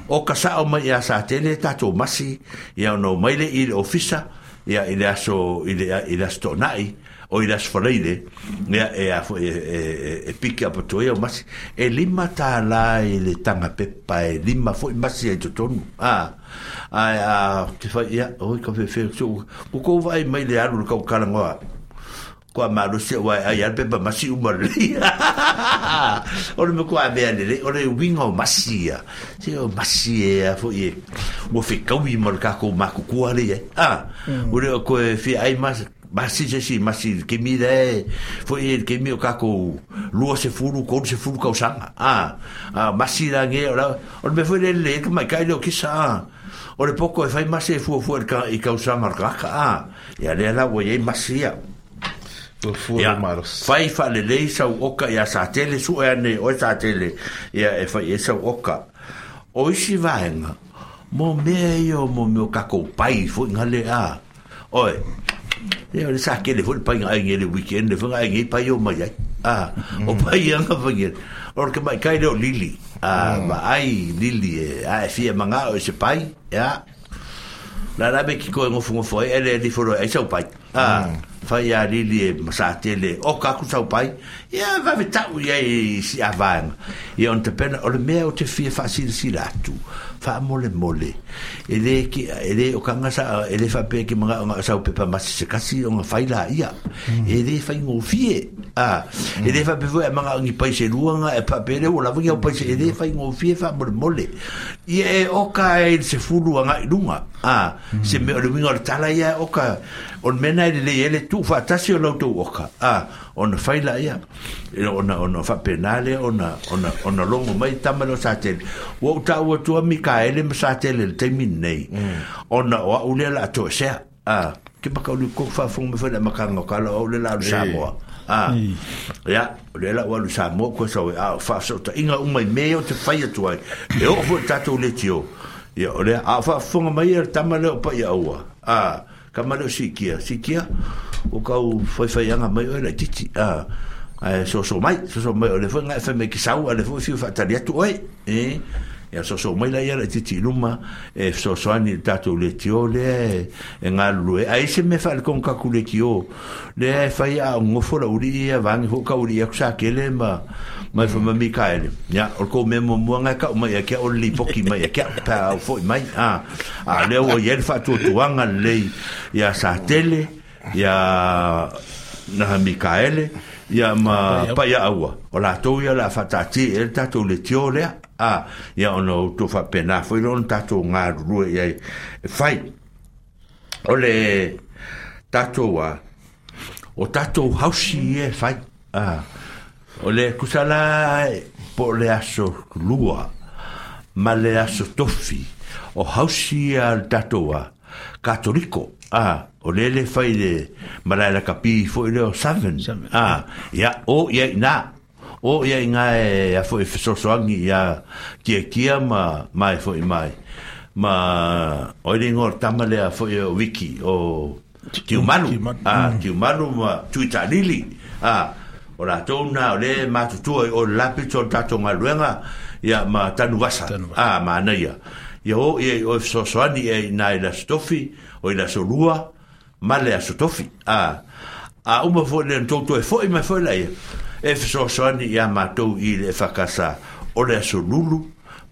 o ka sa o mai sa te le tato masi ia no mai le ile ofisa ia ile aso ile ile sto nai o ile aso leile e a e e pika po to ia masi e lima ta la ile tanga pe pa e lima fo masi e totonu a a te fa ia o ka fe fe so ko vai mai le aru ka ka kua maru se wai ai alpe pa masi umari ore me kua mea lele ore winga o masi a se o masi e a fo e o fe kawi mar ka ko maku kua le e a ore mm. o koe fe ai mas masi se si masi ke mi re fo e ke mi o ka ko lua se furu ko se furu ka ah a a masi la nge ora ore me fo lele ke mai kai lo kisa ore poco e fai masi e fu fu e ka usanga ka a e ale la wo e ya fai fa le le sa oka ya sa tele su e ne o sa tele ya e fa e sa oka o si va mo me yo mo me ka ko pai fo nga le a oi e o sa ke le fo pai nga ye le weekend le fo nga ye pai yo ma ya a o mm. pai ya nga fo ye or ke mai kai lo lili a ba mm. ai lili e a e fie manga o se pai ya la rabe ki ko mo fo mo fo e le di fo lo e sa pai a mm. fai a lili e sa tele o kaku tau pai e a vave tau ia i si avanga ia on te pena o le mea o te fia fa sila sila atu fa mole mole ele ki ele o kanga sa ele fa pe ki manga nga sa o pe pa mas se kasi on fa ia ele fa ngo fie a ele fa pe vo e manga ni pa e e e se luanga e pa pe o la vo ngo pa se ele fa ngo fie fa mole mole ye o ka ele se fu luanga lunga a se me o lu ngo tala ia o ka on mena ele ele tu fa tasio lo tu o ka a on ona faila ia ona ona fa penale on on ona longo mai tama no satel wo ta wo tu mi ka satel le te on nei mm. ona wa ule la to se a ke pa ka lu ko fa fo me fa la maka ngo ka la ule la sa mo a ya ule la wa sa mo ko so a fa so ta inga u mai meo te fa ia tuai e o fo ta to le tio ya ole a fa fo mai tama o pa ia o a ka malo sikia sikia o ka u foi mai o le titi a ah, eh, so so mai so so mai o le foi nga fme ki sau le foi fiu fatalia tu oi e e eh? so so mai la ia le titi luma e so so ani tato le le e nga ai se me fal kon ka ku le fai a un fo la uri e vangi ho ka uri e ma mai fa mai kaile ya or ko me mo nga ka o mai ke o li poki mai ke pa o fo mai a a le o yel fa tu tuanga le ya sa tele ya na mi kaile ya ma pa ya agua o la to ya la fatati el ta to le tio le a ya o tu fa pena fo ron ta to nga ru ya fai e o le ta to wa o ta to hausi e fai ah. O le kusala e, po le aso lua, ma le aso tofi, o hausi al tatoa, katoliko, a, o le le fai le maraila kapi, fo i leo seven, a, ya, o, ya, na, o, ya, nga e, a fo i fesosoangi, ya, kia kia, ma, mai, e fo i mai, ma, o i ringo, tama le a fo o wiki, o, Tiumanu, a, mm. Tiumanu, ma, tuita lili, a, a, o latou na o lē matutua i o le lapi so le tatou galuega ia ma tanuasa a manaia ia o ia i oe fesoasoani ia inā i lasotofi o i lasolua ma le asotofi a a uma foʻi le latou e foʻi mai foʻi laia e fesoasoani iā matou i le e fakasa o le asolulu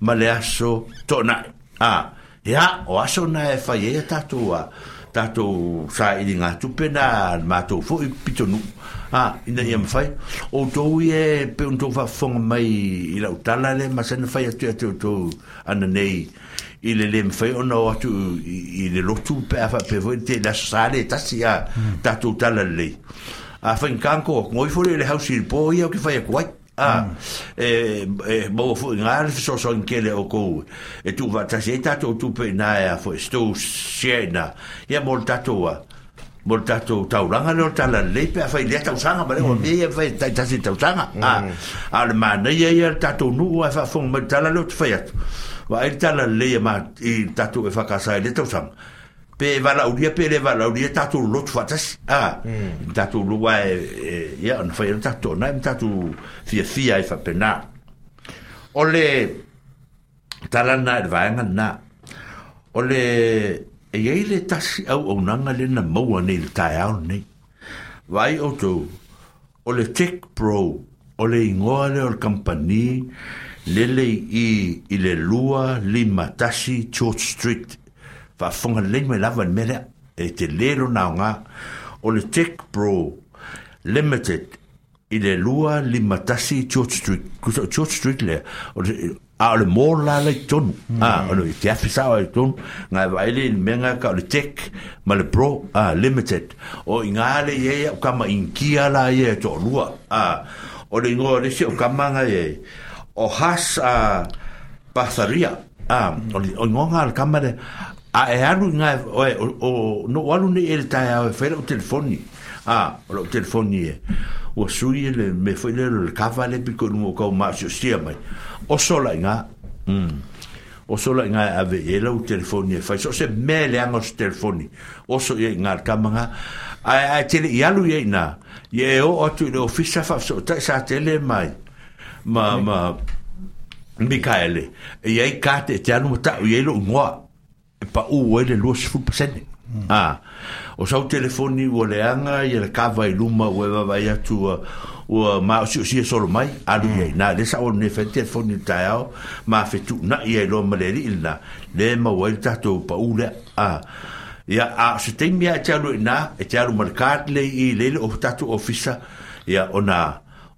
ma le aso toʻanaʻi a ia o aso na e faiai e a tatou a tatou saʻiliga tupe na matou foʻi pitonuu in ina ia mawhai o do ye pe un tōu whafonga mai i lau tala le ma sana whai atu atu tōu ana nei i le le mwhai ona o atu i le lotu pe a whape voi te la sare tasi a ta tala le a whain kanko ngoi fore le hausi i pō o ki whai a kuai a e e mo fu ngal so so nkele o ko e tu va ta se ta tu pe na e a fo sto siena ia molta tua mo le tatou taulaga le o talalelei pe afai lea tausaga ma le ua mea ia fai taitasi tausaga a le manaia ia le tatou nuu ae faafoga ma le tala le o tafai atu vaai le talalelei i tatou e fakasa i le tausaga pe valaulia pe le valaulia tatou lotu faatasi a tatou lua e ia ona fai le tatou ona e matatou fiafia e faapenā o le talana e le vaega lenā o le e ei le tasi au au nanga le na maua nei le tae au nei. Vai o tō, o le tech pro, o le ingoa le o le kampani, le le i, i le lua li matasi George Street, fa funga le me lava ni mele, e te lero na o ngā, o le tech pro, limited, i le lua li matasi George Street, kusa George Street le, o le, a le mola le ton a le hmm. te afisa o ton nga vai le menga ka le tek ma le pro a limited o inga le ye ka ma inkia la ye to lua a o le ngo le se o ka nga ye o has a pasaria a o ngo nga le kamare a e anu nga e, o no walu ne ele ta ya o fer e e o telefoni a o telefoni e ua sui e le me foi le le kava le piko nu ka ma se sia mai o sola nga mm o sola nga ave e la o telefoni e fa so se me le anga o telefoni o so ye nga ka manga a a tele ya lu ye na ye o o tu le ofisa fa so ta sa tele mai ma ma Mikaele, e ai kate te anu ta, e ai lo ngoa, e pa u ele luo sifu pasene. Hmm. Ah, o sau telefoni ua leaga ia le kava i luma ua e vavai atu ua maosiosia e solo mai aluiai mm. na le saʻoalone fai telefoni le taeao mafetuunaʻi ai loa ma le alii lana le mauai le tatou paū lea ia ao se taimi ia e te alu inā e, e te alu ma le kalei i lei le o tatou ofisa ia ona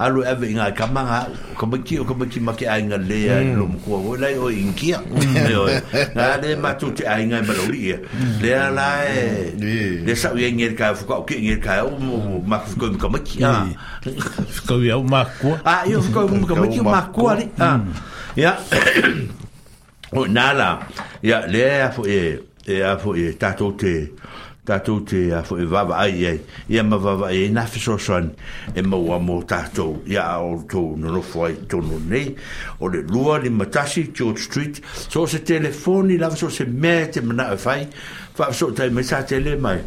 alu ave inga kamanga kamaki o kamaki maki ainga le ai lo ko o lai o inkia o na le matu te ainga balori hmm. le ala hmm. hmm. e le sa ye ngel ka fu ka o ke ngel ka o ma fu ko kamaki a ko ya o ma ko a yo fu ko kamaki ma ko ali a ya o nala ya le afo e e afo e tato te dat te a uh, fo e wawa ai ai ia ma wawa e na fiso san e maua mō tātou ia o nonofo ai o le lua George Street so se telefoni lava so se mea te mana e whai so tai me sa tele mai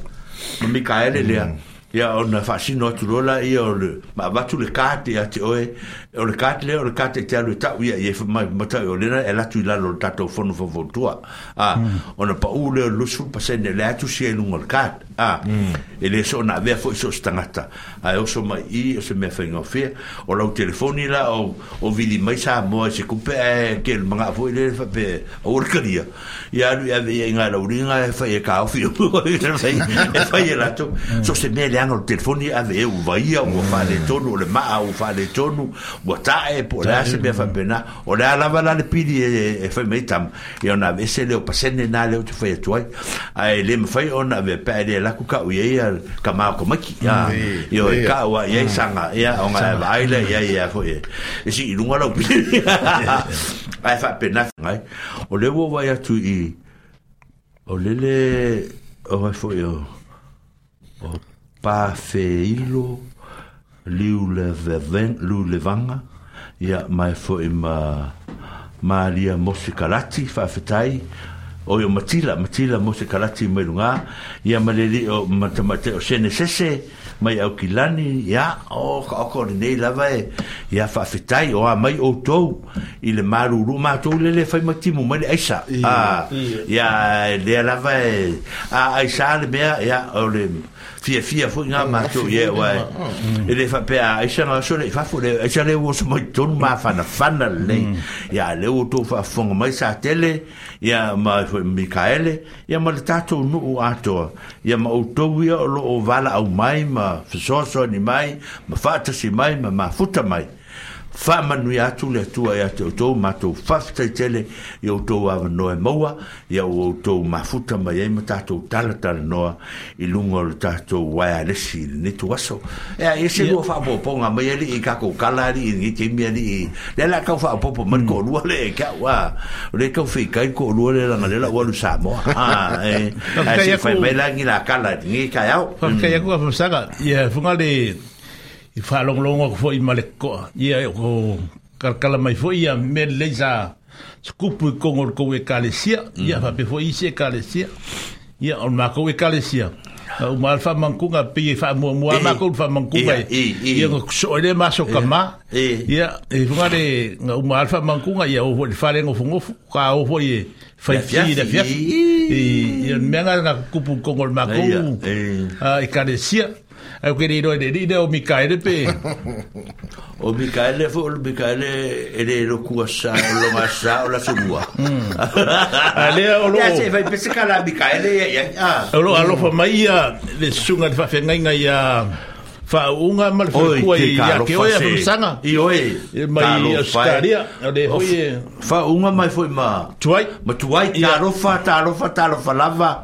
ma Mikaele lea mm. ia o na whasino atu rola ia o le ma le te oe E o le kāti leo, o le kāti te alu e tau ia, i e mai mata o lera, e latu i lalo le tātou whanu fa vontua. Hmm. O na pa u leo lusu, pa sende le atu si e lungo le kāti. Hmm. E le so na vea fwoi so stangata. A e oso mai i, e o se mea whainga o fia, o lau telefoni la, o, o vili mai sa moa, se kupe e ke le mga fwoi le, fa pe, o orkaria. I alu ia vea inga la uringa, e fai e ka o fio, e fai e, e lato. Hmm. So se mea leanga o telefoni, a vea u vaia, o fa le tonu, o le maa, o fa tonu, ua tae po o lea se mea mm. faapena o lea lava la le pili e eh, eh, fai mai tama e ona avese leo pasene na leo te fai atu eh, ai ae le mafai ona ave pea e lea laku kaʻu iai a kamaokamaki io e kaʻu a iai saga ia o gae vaai la iai ea foʻi e siiluga lau pili ae faapena fegai o le ua vai atu i o lele o ai foʻi o pafeilo liu le veven lu le vanga ia mai fo i ma malia mosikalati faafetai o yo matila matila mosikalati mai lunga ia maleli o matamate o sene sese mai au kilani ia o ka o nei lava e ia faafetai o a mai outou i le maruru matou lele fai matimu mai le aisa ah, ia e lea lava e a aisa le mea ia o le fia fia foi nga ma tu ye wa ele fa pe a isa na so le fa fu le isa le wo so mo ton ma fa na fa na le ya le wo to fa fong mai sa tele ya ma Mikaele ya ma tato no o ato ya ma o to lo o vala au mai ma so so ni mai ma fa ta si mai ma ma futa mai ya atu le atua iā te outou matou faafetaitele i outou avanoa e maua ia ua outou mafuta mai ai ma tatou talatalanoa i luga o le tatou ni i lenei tuaso e ye se lua faapoopoga mai ka kakou kala ni ti mi ni le la bo po ma ko lu le wa e le a fi ka ko lu le la le la wa lu samoa ae se fa lagi la kala ligi kaeao faafetai hmm. aku afamasaga ia fuga le i long ko foi male ko ia e ko karkala mai foi ia me leisa skupu i kongo ko e kalesia ia fa mm. pe foi se kalesia ia on ma eh, ko eh, e kalesia o mal fa mankunga pe fa mo mo ma ko fa mankunga ia ko so le ma so kama eh, ia e funga de o mal fa mankunga ia o fa le ngo fungo ka o foi fai fi da fi e ia menga na kupu kongo ma ko a e kalesia Au ke riro ele rire o Mikaele pe. O Mikaele fo o Mikaele ele lo kua sa o lo masa o la subua. Ale o lo. Ya se vai pese kala Mikaele ya. O lo alo fa mai ya le sunga fa fenga ya fa unga mal fa kua i ya ke oia fa sanga i oi mai staria de oie fa unga mai foi ma tuai ma tuai ta ro dạ. fa ta ro fa ta ro fa lava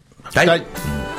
来。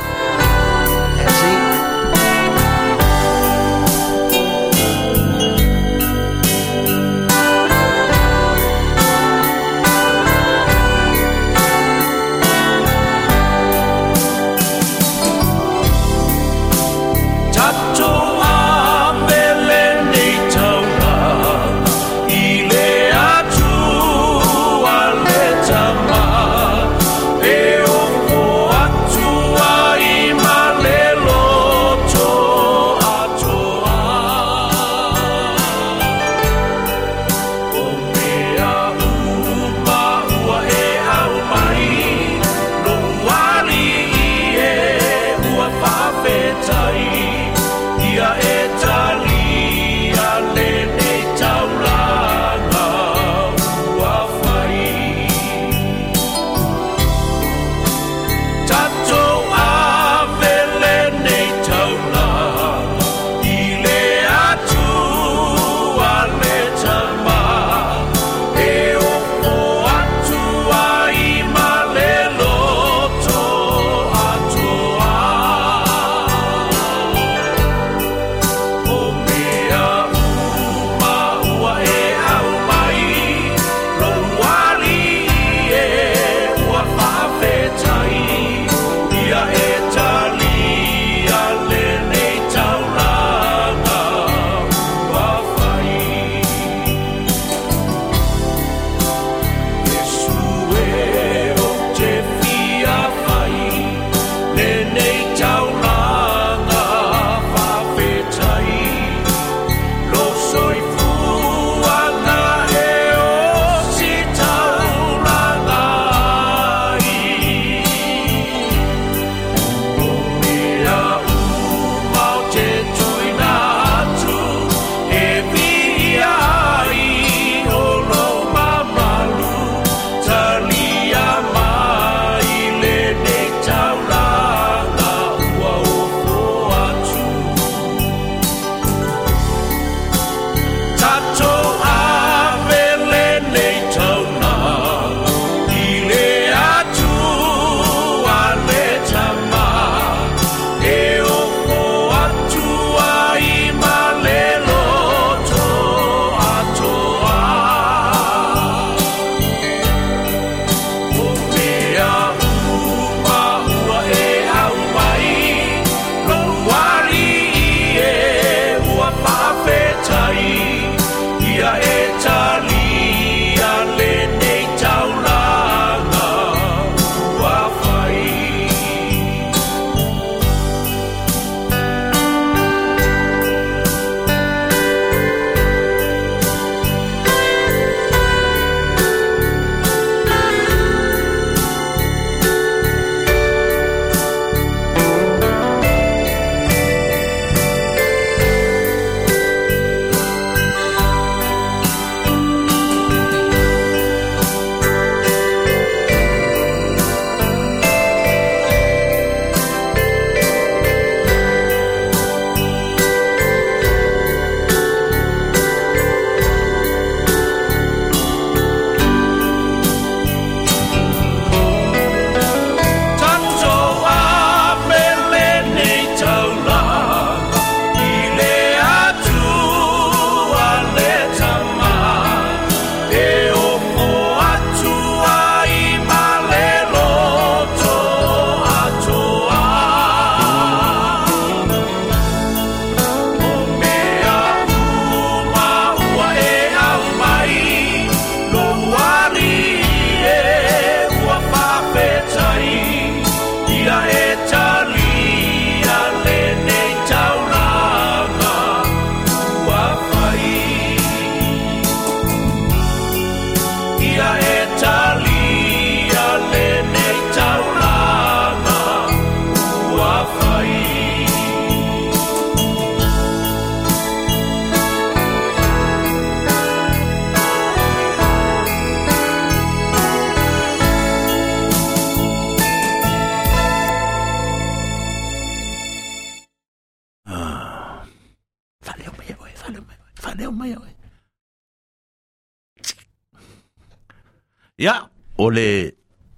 o le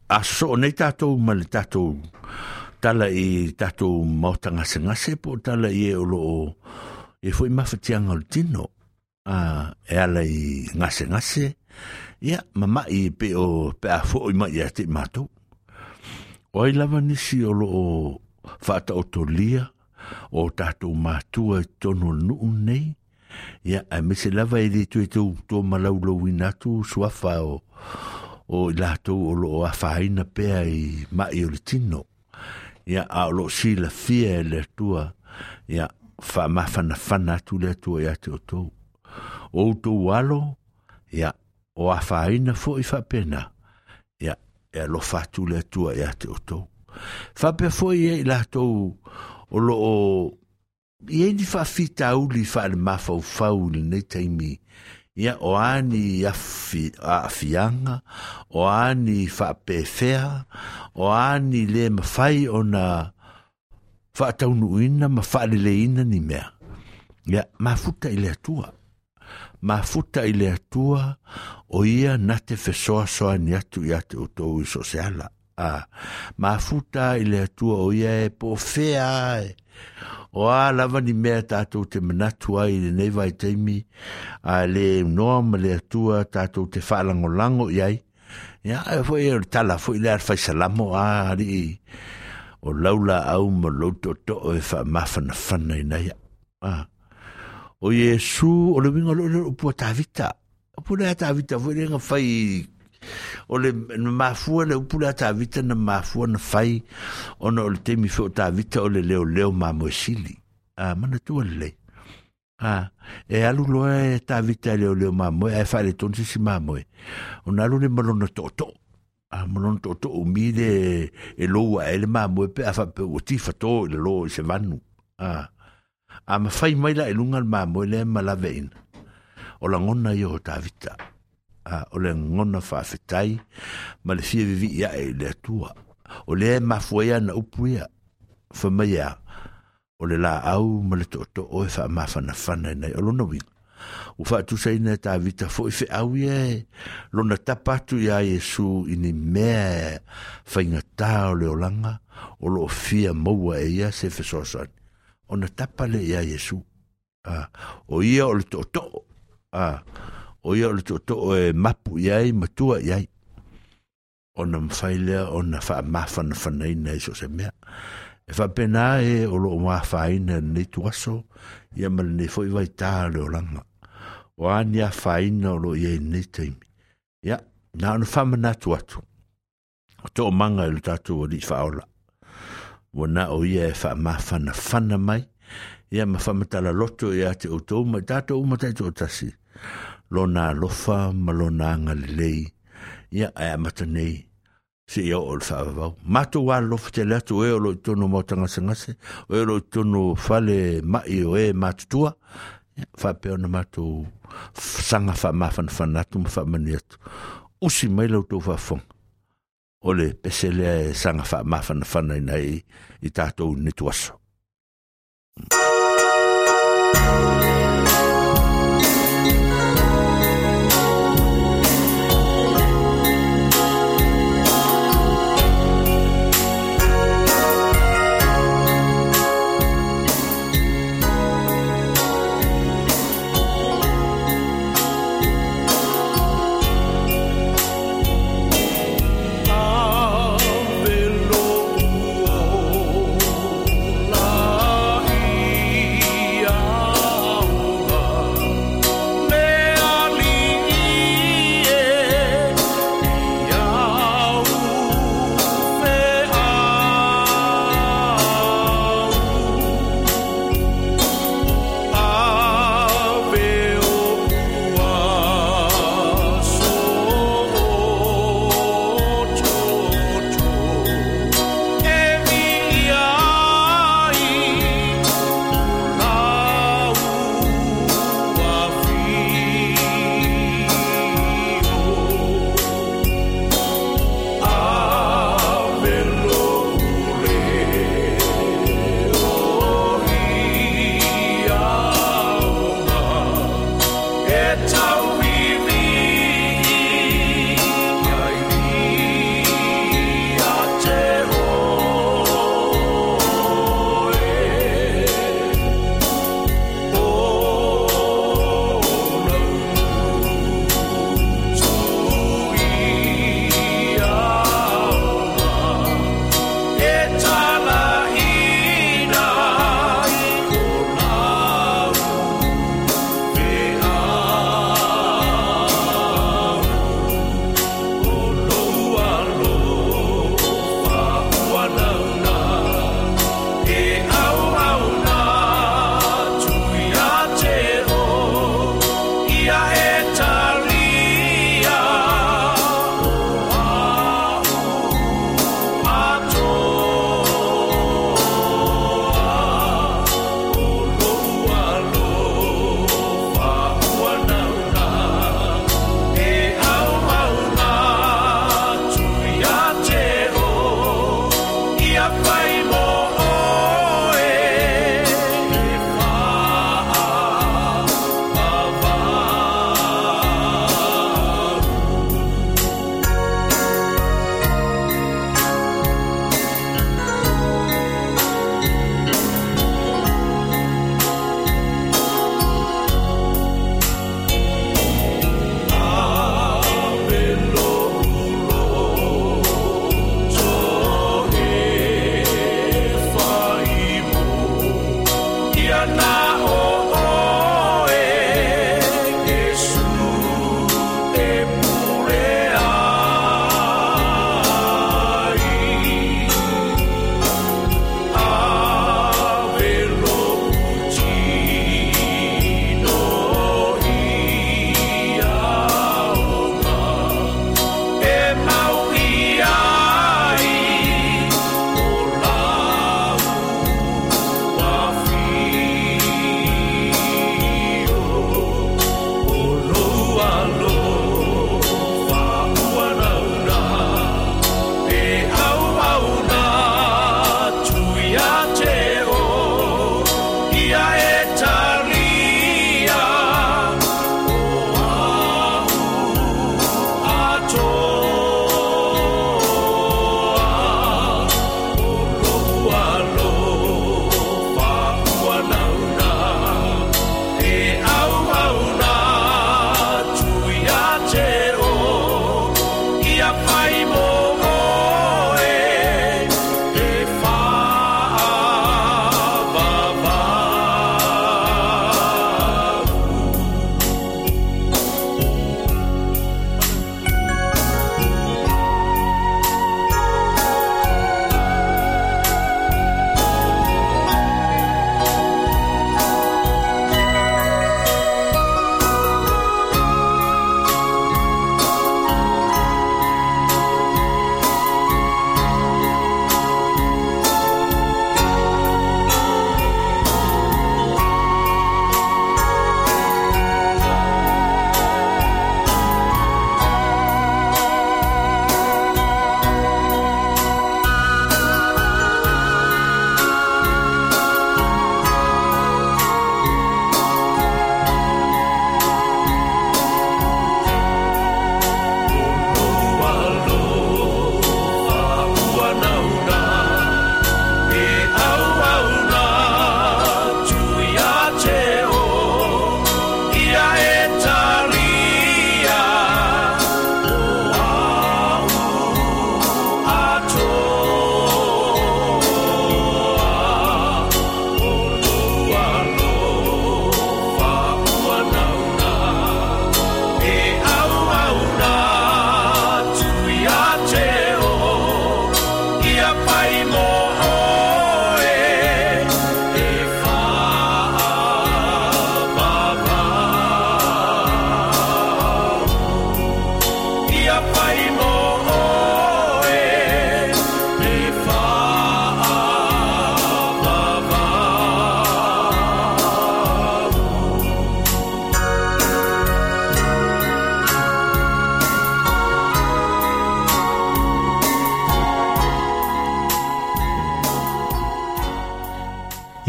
aso o nei tātou ma le tātou tala i tātou mautanga se ngase po tala i e o lo o e fwoi mawhatianga o tino a uh, e ala i ngase ngase ia yeah, ma mai i pe o pe a fwo i mai i ati mātou o ai lava nisi o lo o whata o to lia o tātou mātua i tono nuu nei ia yeah, a me se lava i ritu e tō malau lo i natu suafa o o i lātou o loo a whaina pēa i mai o le tino. Ia a o loo si la fia e le tua, ia wha mawhana whana atu le tua i ate o tou. O tou alo, ia o a whaina fo i whapena, ia e lo fatu le tua i ate o tou. Whapea fo i e i lātou o loo, i e ni wha fita uli wha le mawhau fau ni nei taimi, ia ia o ani afi, afianga, o ani faapefea o ani le mawhai o na whaataunuina ma faaleleina ni mea. Ia mafuta i le atua. Mafuta i le atua o ia na te whesoa soa ni atu i atu o tōu i soseala. A, mafuta i le atua o ia e po whea e. o a lava ni mea tātou te manatu ai le nei vai teimi, a le noa ma le atua tātou te whaalango lango i ai. Ia, e fwoi e tala, fwoi le arfai salamo a ari i. O laula au ma loto to e o e wha mafana whana i nei. O Yesu, o le wingo lo le upua tāwita. Upua tāwita, fwoi le nga whai o le na mafua le upula tavita na mafua na fai ona o le temi le leo leo mamoesili a ah, mana le ah a e alu e tavita e leo leo mamoe ae ton si mamoe ona alu le malona toto a ah, toto toto ou le e lou ae le mo pe a faapeua le lo se vanu ah, a a fai mai la e le mamoe lea malave on o ta a o le ngona faafetai ma le fia vivii ae i le atua o le e ia na upu ia famai o le laau ma le toʻotoʻo e faamafanafana i nai o lona uiga ua faatusaina e tavita foʻi feʻau ia e lona tapa atu iā iesu i ni mea e faigatā o le olaga o loo fia maua e ia se fesoasoani ona tapa le iā iesu o ia o le toʻotoʻo o ia o le toʻatoʻo e mapu i ai matua i ai ona mafai lea ona faamāfanafanaina e so se mea e faapena e o loo mafāina lenei tuaso ia ma lenei foʻi vaitā le olaga o ania fāina o loo iai lenei taimi ia na ona faamanatu atu o toʻamaga i lo tatou alii faaola ua na o ia e faamafanafana mai ia ma loto iā e te outou ma i tatou uma taʻitoʻatasi lona alofa ma lona agalelei ia e amata nei seia oo le faavavau matou alofa tele atu e o loo itonu mau tagasagase o e o loo itonu fale maʻi o ē matutua faapea ona matou saga faamafanafana atu ma faamani atu usi mai lautou faafoga o le pese lea e saga faamafanafana ina i i tatou netuaso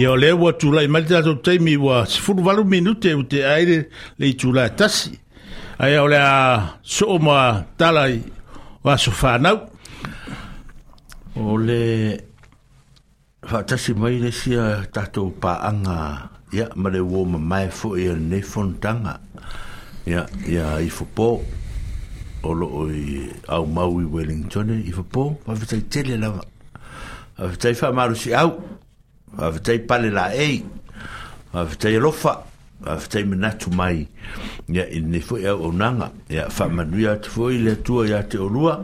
Ia tu lai tūlai, mali tato taimi wa sifuru walu minute u te aere le tūlai tasi. Ai au lea soo mwa talai wa sofanau. Ole le fatasi mai le sia tato paanga ia ma le uo ma mai fo ia ne fontanga. Ya ya i fopo o lo o i au mau i Wellingtone i fopo. Wa fitai tele lava. Wa fitai fa marusi au. Wa fafetai pale laei fafetai lofa fafetai manatu mai ia inei foi auaunaga ia faamanuia atu foi le atua ya te olua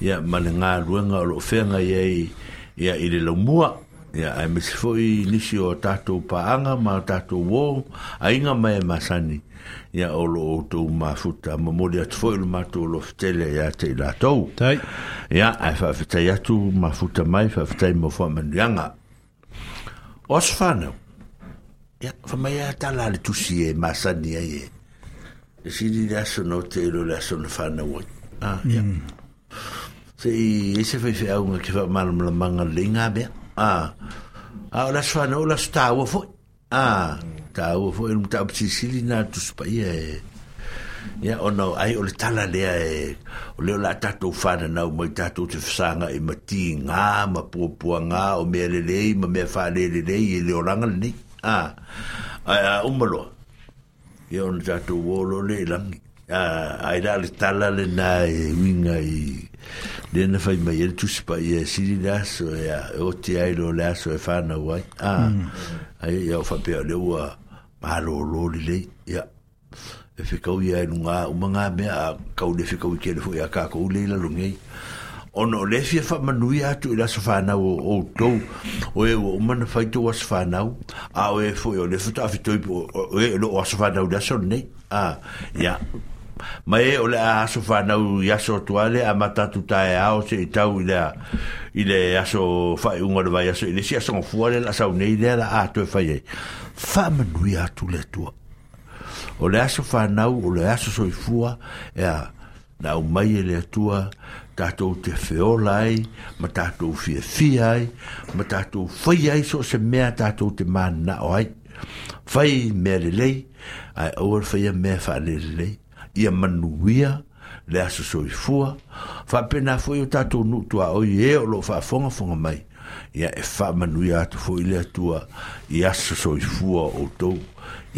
ia ma le galuega o loo feaga iai ia i le laumua ia ae masi foi nisi o tatou paaga ma tatou ō aiga mai e masani ia o loo outou mafuta momoli atu foi o le matou loo fetele ya tei latou ia ae faafetai atu mafuta mai faafetai mo foamanuiaga o se whanau ia whamai a tala le tusi e masani ai e e siri le aso no te ero le aso na whanau ai ah ia hmm. se i ese fai fai aunga ke wha maram la manga le ngā mea ah a ah, o laso whanau laso tāua fo ah tāua fo e lumta apsi siri nā tuspa ia e ya o no ai ole tala le e ole la tato fana na mo tato te fsanga e mati nga ma po nga o mele le ma me fa le le le e le ranga ni a a umbolo e on tato wolo le lang a ai da le tala le na e winga i e le na fai mai e tu spa e si da so e o ti e ai mm. lo la so e fana wai a ai e o fa pe le wa ma lo lo le ya e whikau ia e nunga umanga mea a kau le whikau i kere fwoi a kako ulei la rungei. Ono le fia wha manui atu i la sa whanau o o tou, o e o umana whaito wa sa whanau, a o e fwoi o le fwta a fitoi po o e lo wa sa whanau da son nei, a, ia. Ma e o le a aso whanau i aso tuale a matatu e ao se i tau i le a i le aso whai unga le vai aso i le si aso ngofuare la sa unei le a la a tue whai e. Wha manui atu le tua o le aso whanau, o le aso soifua, e a na o mai e le atua, tātou te feola ai, ma tātou fia fia ai, ma tātou whai ai so se mea tātou te mana o ai. Whai mea le lei, ai awar whai a mea wha le le lei, ia manuia, le aso soifua, wha pena fwoi o nu tua oi e o lo wha fonga fonga mai, ia e wha manuia atu fwoi le atua, i aso soifua o tou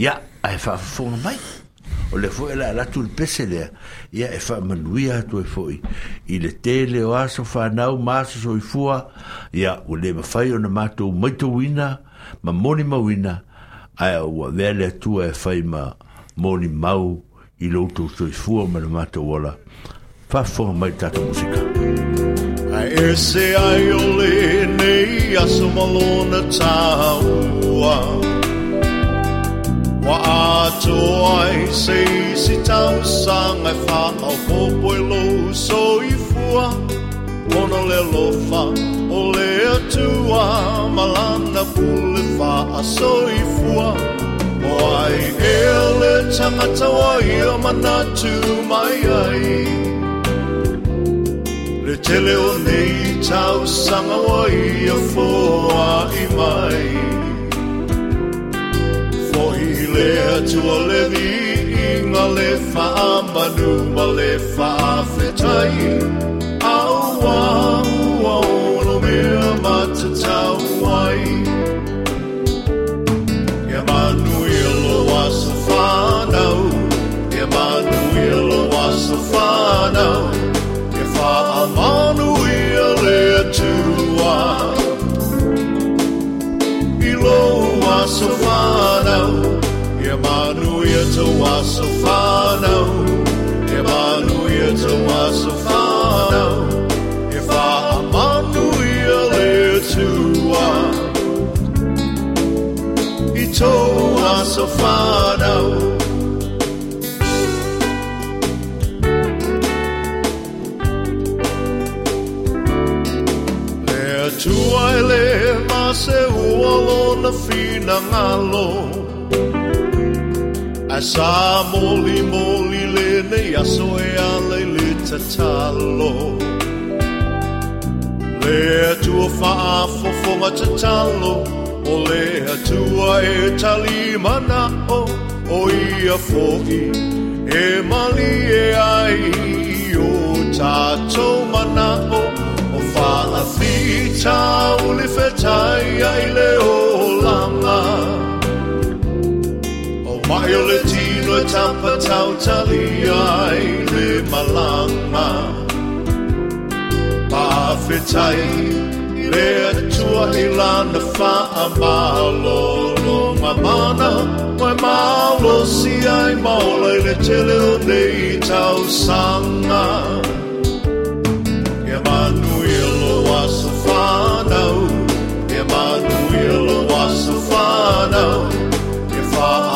ya ai fa fo mai o le fo la la tul pese le ya e fa manuia to e foi i le tele o aso fa nau maso so i fua ya o le ma fai ona mato mai to wina ma moni ma wina ai o wa vele tu e fai ma moni mau i lo to so i fua ma mato wala fa fo mai tata musica ai e se ai o le nei aso malona tau uau Wa a to ai se si tau sang ai fa au po poi lo so i fua Ono le lo fa o le atua malanda pule fa a so i fua O ai e le tangata o i o manatu mai ai Le tele o nei tau sanga o i o fua i mai Le tele o nei tau sanga o i o fua i mai Ugi lea tua levi i ngā le whaamanu ma le whaafetai au wau yecowa sofanał, a panuje coła sofanał, nie fahamanuje lecuła. I coła sofanał, Tuai le ma se uolo na fina ngalo sa moli moli e le nei a soe a le le ta talo Le atua wha a fo ta talo O le atua e tali mana o O ia fohi e mali e ai O tato mana o O wha a fita o le fetai ai le o langa O Mae o le tino e tampa le talia ai le malanga Pāwhetai le atua i lana wha malo no mamana Mai malo si ai maolai le tele o nei tau sanga Emanuel o aso whanau Emanuel o aso whanau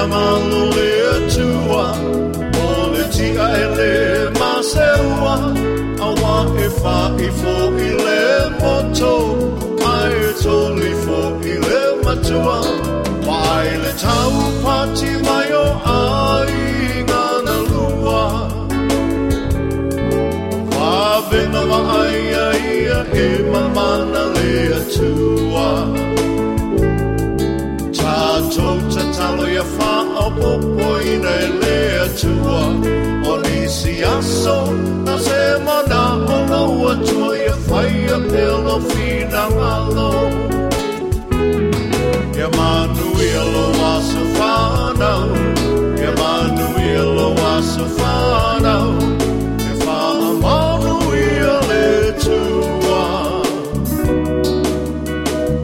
na mano e a tua O le tia e le maseua A wā e wha i fō i le moto A e tō li fō i le matua Wai le tau pati mai o ai ngana lua Wā vena wa ai ai a e mamana le a tua Wai le tau pati mai o ai ngana lua opoina elea tua o nisi aso na se mana o laua tua ia faia pelo finangalo Emmanuel o aso whanau Emmanuel o aso whanau e whaamanu ia le tua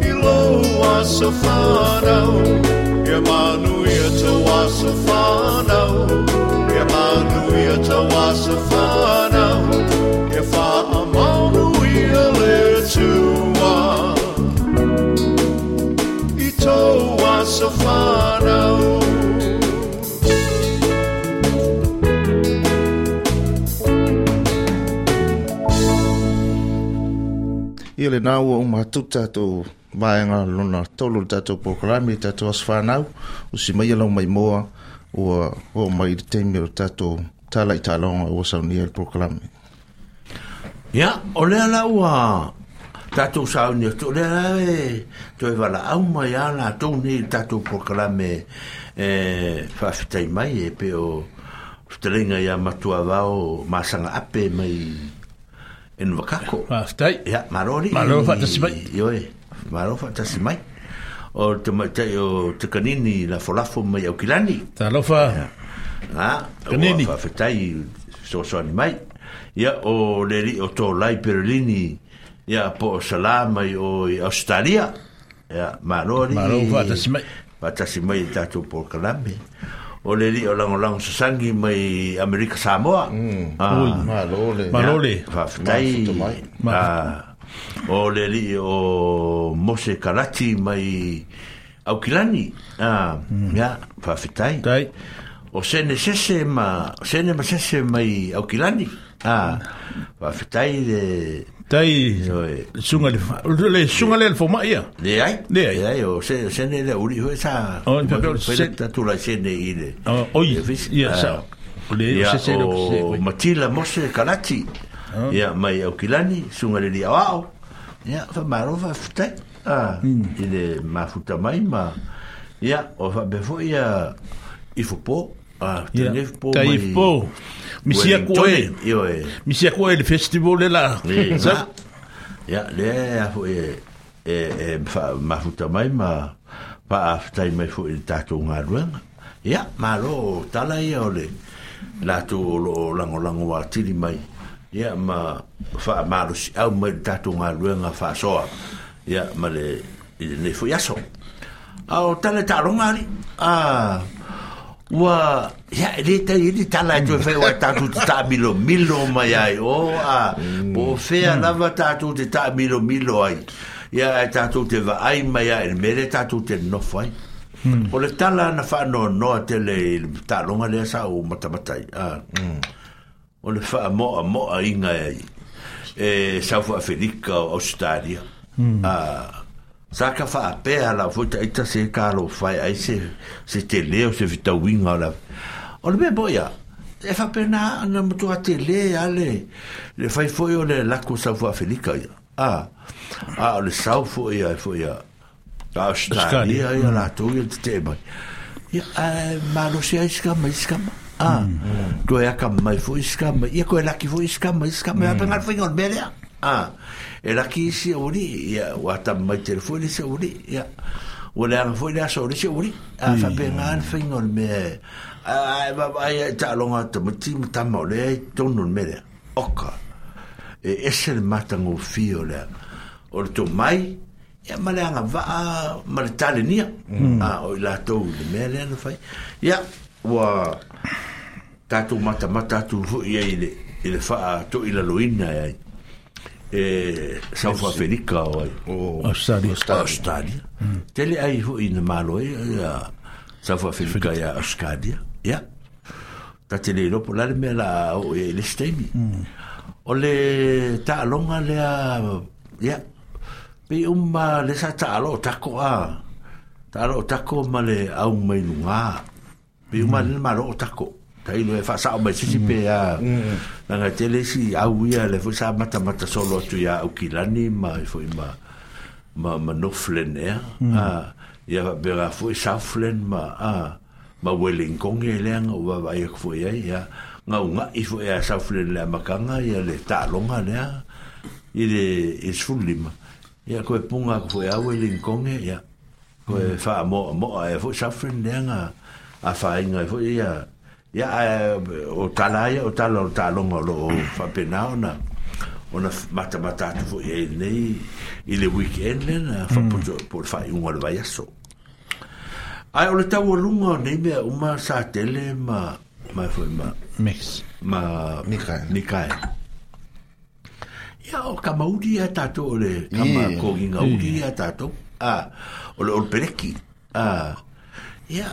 I lo aso whanau tawasufana Emmanuel tawasufana Efa Emmanuel etua Itowasufana Ele nau o matuta tu. vaega luna tolu le tatou programi i tatou asofanau usi maia lau mai moa ua oo mai le taimi lo tatou talaʻi taloga ua saunia i le programi ia o lea la ua tatou saoni atu o lea e, la au toe valaau ma iā latou nei le tatou programe e, mai e pe o fetalaiga iā o masanga ape mai enuakako faafitai ya malo alii malo faatasi mai ioe Maro fa tasi mai. O te mai te o te kanini la folafo mai au kilani. Ta lo fa. Ya. Ha. Kanini. Fa fa tai so so ni mai. Ya o le ri o to lai perlini. Ya po salama i o i Australia. Ya maro ri. Maro fa tasi mai. Fa tasi mai ta tu por kalami. O le ri o lango lango sasangi mai Amerika Samoa. Mm. Ah. Ui, malole. Malole. Fa fa tai. Ma. Ah. o le li o mose karati mai au kilani a ah, hmm. ya fa fitai dai o sene sese ma sene ma sese mai au kilani a ah, fa fitai de dai sunga le le sunga le fo ma ia le ai le ai ai o se sene le uri ho sa o se ta tu la sene ile o oi ia sa ah. le sese le matila mose karati ia mai au kilani sunga le lia wao ia fa maro fa fute ah hmm. i le mafuta mai ma ia o fa befo ia i fupo Ah, tene fpo. Tai fpo. Misia koe. Yo e. Misia koe le festival la. Sa. Ya, le a fo e, e e fa mafuta mai ma pa aftai mai fo i tatou ngaruanga. Ya, ma lo tala ia ole. La tu lo lango lango wa tili mai. ya ma fa ma lu si au ma tu ma lu nga fa so ya ma le ne fo ya so au ta e le ta ro li a e wa ya le ta ye di ta la jo e fe wa ta tu ta milo milo ma ya o a bo fe a mm. la va ta tu de ta milo lo ai ya ta tu te va ai ma ya el me le ta tu te no fa mm. o le tala na fa no no te le ta ro ngari sa o mata mata a mm. o le a mo a inga e e South Africa o Australia mm. a ah, sa ka wha pēa la futa ita se kālo whai ai se, se te leo se vita winga o la o le boia e wha pēna ana matua te le ale le whai foi o le lako South Africa ia a ah, a ah, le South foi ia foi ia Australia ia hmm. la tō ia te te mai ia a eh, malo se aiskama aiskama a do ya kam mai fo iska mai ya ko la ki fo iska mai iska mai apa ngar fingon bele a e la ki si ori ya wa ta mai telefon si ori ya wa la ngar fo la so ori si ori a fa pe ngar fingon me ai ba ba ya ta longa ta mo ta mo le ton no mele oka e ese le mata ngo fi o le or to mai ya malanga va malitalenia mm. a ah, o la to le mele na fai ya ua tatou matamata atu foʻi ai le i le faatoʻilaloina ai e saufafelika o ai australia tele ai foʻi na malo ai ia saufafelika ia australia ia tatele lopo la le mea la o e le stemi hmm. o le taaloga lea ia pei uma le sa taalo tako a taalo tako ma le aumai lugā Pe uma le maro o tako. Tai no e fa sa o mesisi pe a. Na nga tele si au ia le fo sa mata mata solo tu ya o kilani ma fo ma ma ma no flen e. Ah. Ia be ra fo sa flen ma a. Ma weling kong e le nga wa va e fo ia ia. Nga nga i fo ia sa flen le makanga ia le ta longa le. Ile is fulima. Ia koe punga koe awe lingkonge ia. Koe wha mo mo e fo sa flen le nga. Mm. a fa inga e fo ia ia o talaia o tala o talo mo lo fa pena ona ona mata mata tu fo ia e nei i le weekend le na fa mm. po po fa un wal vai aso ai ole tau lunga nei me uma sa tele ma ma e fo ma mix ma nikai nikai ia o kama uri ia tato ole kama yeah. kogina uri ia tato a ah. ole ole pereki a ah. ia yeah.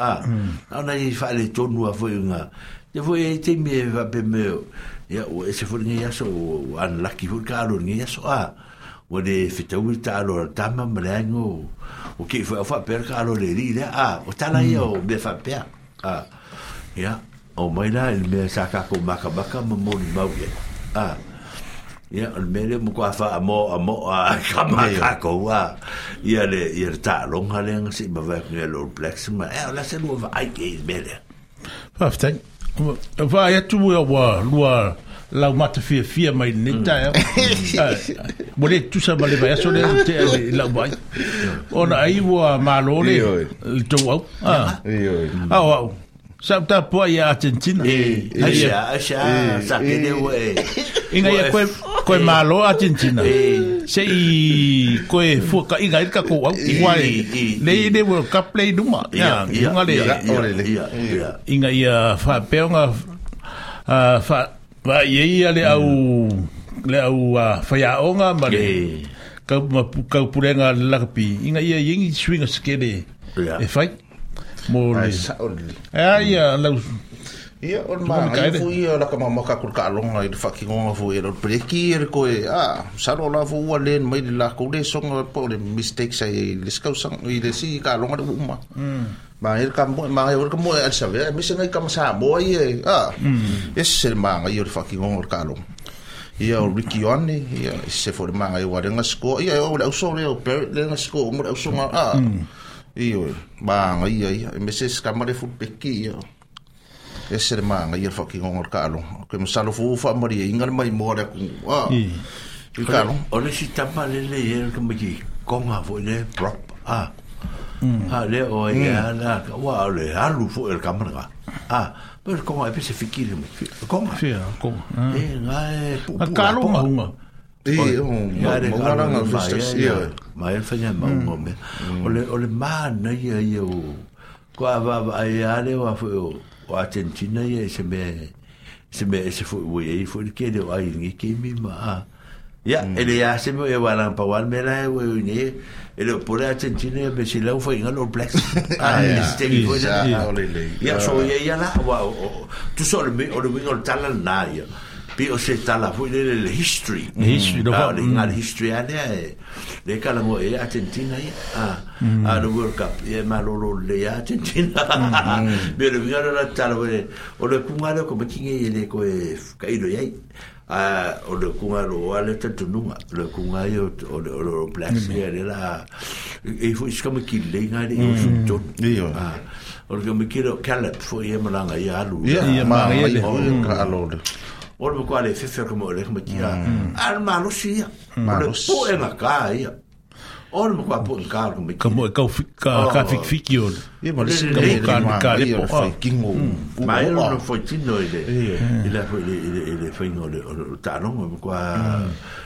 ah, ona mm. i fa le tonu a foi nga te foi e te me va pe meu. ya o ese foi nga ya so an la ki foi caro ya so ah, o de fitu ta lo ta ma mrengo o ki foi fa per caro le ri le a ah, o ta la yo mm. be fa pe a ah, ya o mai la il e me sa ko ma ka mo ni ma ah. ia al mele mo kwa mo a à ia le ia ta long si ba là, c'est lo plex ma e la se lo va ke mele pa fa tu la fia fia mai mm. ta le tu sa ba la to ah sa ta po ya Argentina eh ya e, sha sha e, sa ke de we inga ya ko ko e. malo Argentina eh se i ko e fu ka i ga ka ko au igual le de we ka play duma ya ya le ya inga ya fa pe nga fa va ye ya le au le au fa ya onga ma le ka ma ka purenga la pi inga ya yingi swinga skede Yeah. E fai? Mo le. Sa o le. E ia lau. Ia o ma ai fu ia la ka mama ka kul ka longa i fa ki ngonga fu ia lo preki e ko e a sa lo la fu ua len mai la ko le songa po le mistake sai i le skau sang i le si ka longa de uma. Mm. ma ir kam mo ma ir kam mo al sa ve mi se ngai kam sa mo ye a es se ma ngai ir fucking ngor kalo ia o Ricky Oni ia se for ma ngai wa renga sko ia o le so le o per le nga sko mo le so ma a Iyo, bang ia ia, e mese se full fu peki ia. E se re maanga ia faki ngongor kalo. Ke me salo fu ufa maria, ingal mai moare aku. Ah. Iyo. Kalo. Ole si tapa lele ia, ke me ki konga fu ile. Prop. Ah. Mm. Ha le o ia la ka le alu fu el Ah. Pero konga e pese fikile me. Konga. Si, konga. E ngai. Kalo Ei, o maungaranga Ole, ole ia ia o... va a yo o a o... Argentina se me... Se me se whoi que yo whoi o a... ele se me e wāna pa wāna me rai ue Ele o pore Argentina ia me si A ele ya ya wow, Tu me o pi o se tala fu le le history le history no ah, le mm. nga le history ale e le kala mo e Argentina e a mm. a le world cup e ma lo lo le e Argentina be le mi la tala le o le kuma le ko ma kinge e le ko e ka yai a o le kuma lo o le tatu nunga le kuma e o le o le black mm. le la e fu is e kama ki le nga le e o su tot e o a o le kama ki le kalap fu e malanga i alu i e malanga Mm. Mm. o me mm. kua le fefe ka mo le me kia ar ma lo si ma lo po e na ka ia o me kua po ka ka mo ka ka ka ka fik fik yo e mo le ka ka ka le po fa kingo ma e no foi tino ile ile foi ile foi no le ta no mo kua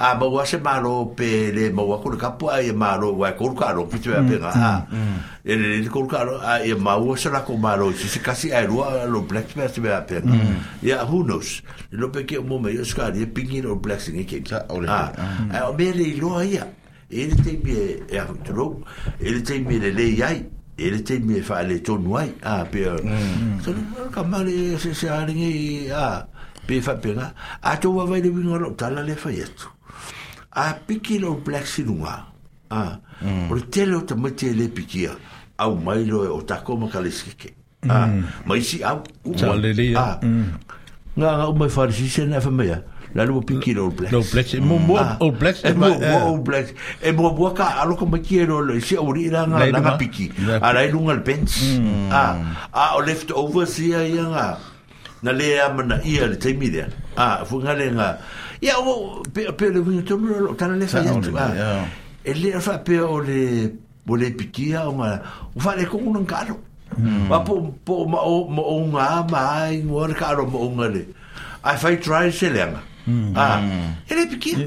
a ah, ma wa se ma lo pe le ma wa ko ka po ai ma lo wa ko ka lo pi tu a mm, pe ga mm, ha ah, mm. e le le ko ka lo a ah, e ma wa se la ko ma lo si se kasi ai wa lo black pe se a pe ya who knows lo pe ke mo me yo ska di pingi lo black sing ke ta o le ha a me le lo ai ya e le te pe e a tro e le te be le le ai e le te me fa le to noi a pe le se se a ringi a pe fa pe ga a to wa vai de wingo tala le a piki lo black sinunga a mm. ore tele o tamati e le piki a au mailo e o tako ma kaleskeke a mai si au uma a nga mm. nga umai farisi se na fa mea la lo piki lo black lo black e mo mo o black e, e mo mo o black e mo mo ka alo ko ma kiero lo e si au ri la nga nga piki a la ilunga al bench mm. a a o left over si a nga na lea mana ia le teimidea a fu nga le nga ya o pe pe le vinho to me lo tan le fa ah. ya tu e le fa pe o le o le pitia o ma o fa le con un carro va po po ma o ma o ma mai o le carro mo un le i fa try se le ma hmm. ah hmm. e le pitia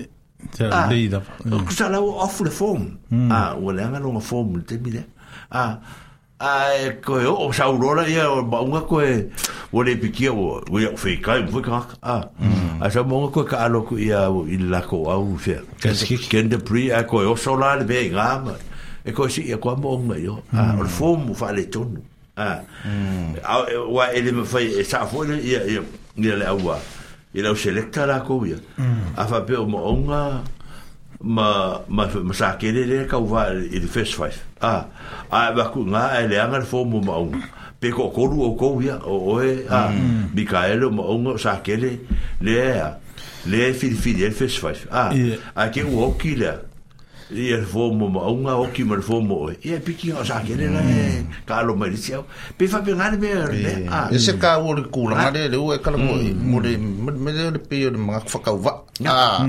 te ah. le da o sala o off le form hmm. ah o le ma lo form te mi le ah Ah, ko o sa urora ia o unha ko e o pikia o o ia fe kai Ah. Mm. A sa mo ko ka alo ko ia o ila ko a u fe. Ken de pri a ko o sa urora be ga. E ko si e ko mo unha yo. Ah, o fo mo fa le ton. Ah. Mm. Ah. mm. E, wa ele me fai e sa fo ia ia ia le awa. Ila o selecta la ko ia. Mm. A fa pe o mo unha ma ma sa kere ka u va il fest five a a va ku nga e le anga fo mo ma un pe ko ko ru o ko ya o o e a mm. mikael mo un sa ke le le le fil fil e fes fa a a ke u o ki le a i e fomo ma unga o ki mar fomo e e piki o sa kere la e ka lo mai se o pe fa pe ngare me e e se ka o le kula ngare le u e kala mo mo le me le le pe o le mga fa ka uva a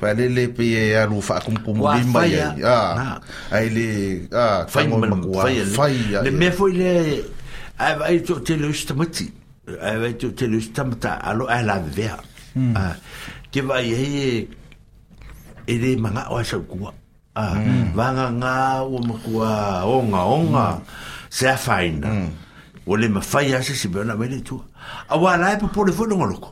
fa le le pe e a fa kum kum li ma e a a e le a fa mo ma kua fa le ah, me fo le a vai to te lo stamati a vai to te lo stamata a lo a la vea mm. a ah. ke vai e e manga o sa kua a ah, mm. vanga nga o mo kua o nga o nga se a faina mm. o le ma fai asa si bena mele tu a wala e po mm. le fono ngoloko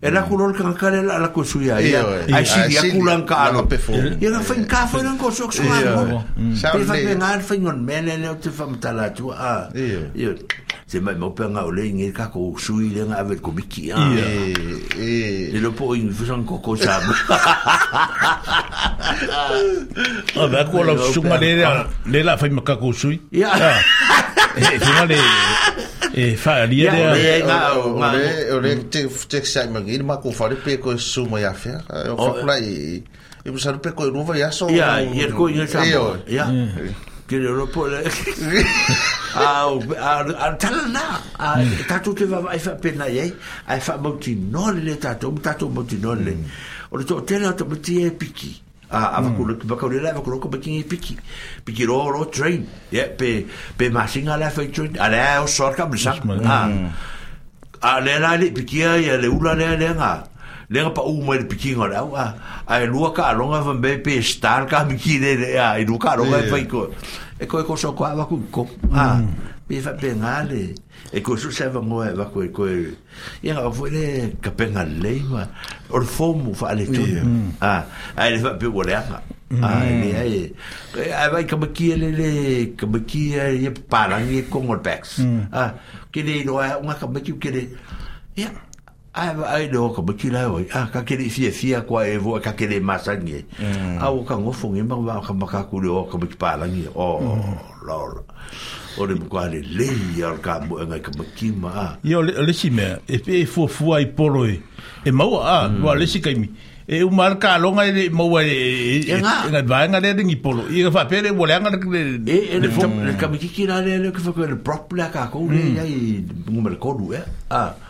e la ku lol kanga kare la la ku suya a si di a ku lan ka alo i a fai nka fai nan ko sok su a ngon te fai nga fai ngon mele le o te fam tala tu a i se mai mo penga o leng ka ko sui le nga avet ko biki ya e e le po in fusan ko ko sa ah, a ba ko lo su ma le le la fa mi ka ko sui ya ah. e eh, se ma le e eh, fa li le ya le nga o le o le te te sa ma ngir ma ko fa le pe ko su ma ya fa eh, o fa ko la e e pe ko ruva ya so ya ya ko ya sa ya ki le ropo le a a tala na a mm. tatu te va ai fa pena ye ai fa moti no le tatu tatu moti no le o le to tele to moti e piki a a va ku ba ka le la va ku ko piki e piki piki ro ro train ye pe pe ma singa la fa train a le o sorka bisa a mm. a le la le piki ye le ula le le nga le pa u mai pikinga ra a a e lua ka longa van be pe star ka miki de a i e lua ka longa pa iko e ko e ko so ko a ku ko a be mm. fa pe ngale e ko so se va ngoe va ko e ko i ra vo le ka pe ngale le ma or fo mu fa le tu mm. a a le fa pe wo le a ai ai ai vai ka miki le le ka miki e pa ra ni ko ngol pex mm. a ke le no a ka miki ke le ya ai va ai do ko bki la oi a ka ke ri fi ko e vo ka ke mm. le masangi a o ka ngo fungi ma va ka maka ku do ko bki pa la ngi o mm. lol o le ko ale le ya ka bo e nga ka bki ma yo le le si e pe fo fo ai poro e e ma wa a mm. wa le si ka mi e u mar ka lo nga e le mo e nga va nga le ngi polo i ga fa pe le le le e, e le ka bki ki la le le ka fa ko le prop la ka ko le ya i ngumer ko du e a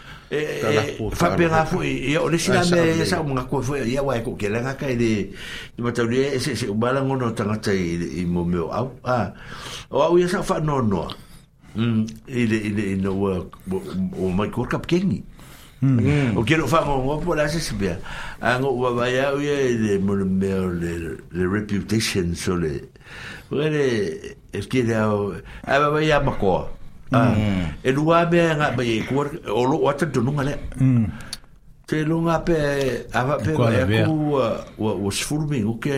fapenga fu ya ole sila me sa mo ngaku fu ya wa ko ke langa ka ile ma ta ni eh, se se bala ngono ta nga ta ile i mo me au a o au ya sa fa no no mm ile ile in the work o my cook cup king o quiero hmm. mm. fa mo mo por ase se bia ango wa ba ya u ya de mo me le reputation sole Bueno, es que ya... Eh, ah, ya me acuerdo. Mm. e lua mea ngā mai e kua o lo ata dununga lea te mm. lunga pe ava pe e ku o sifuru o ke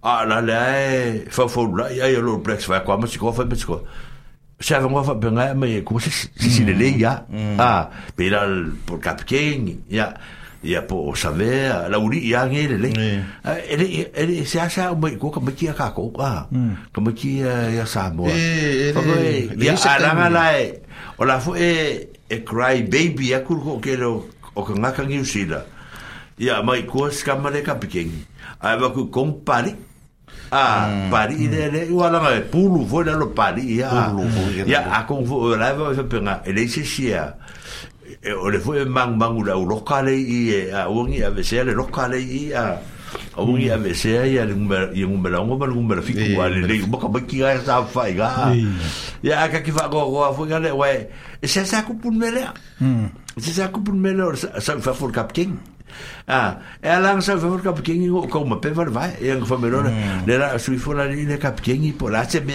a la le e fa fa la ia ia lo plex fa kwa masi kofa masi kofa se ava ngofa pe ngā mai e kua si si le mm. le ia a pe la por kapkeng ya ia ia po savea la uri ia ngere le ele ele se asa mo ko ka maki ka ko ka ka maki ya sa mo ya aranga la e o la fo e e cry baby ya kur ko ke lo o ka ngaka ngi usila ia mai ko ska mare ka piking ai va ku compari a pari ile le wala ngai pulu fo le lo pari ya ya a kon fo la va fa penga ele se sia e eh, o le foi mang mang ula o lokale eh, i a ungi a vese le lokale i a ungi a vese i a ngumba i ngumba la ngumba ngumba fi ku ale le boka baki ga sa fa ga ya ka ki fa go go fo ga le we e se sa ku pun mele mm. se sa ku pun mele sa fa for captain Ah, e ala sa fa for captain ko ko ma pe va vai e ngfa melona mm. le la sui fo la le i po la se me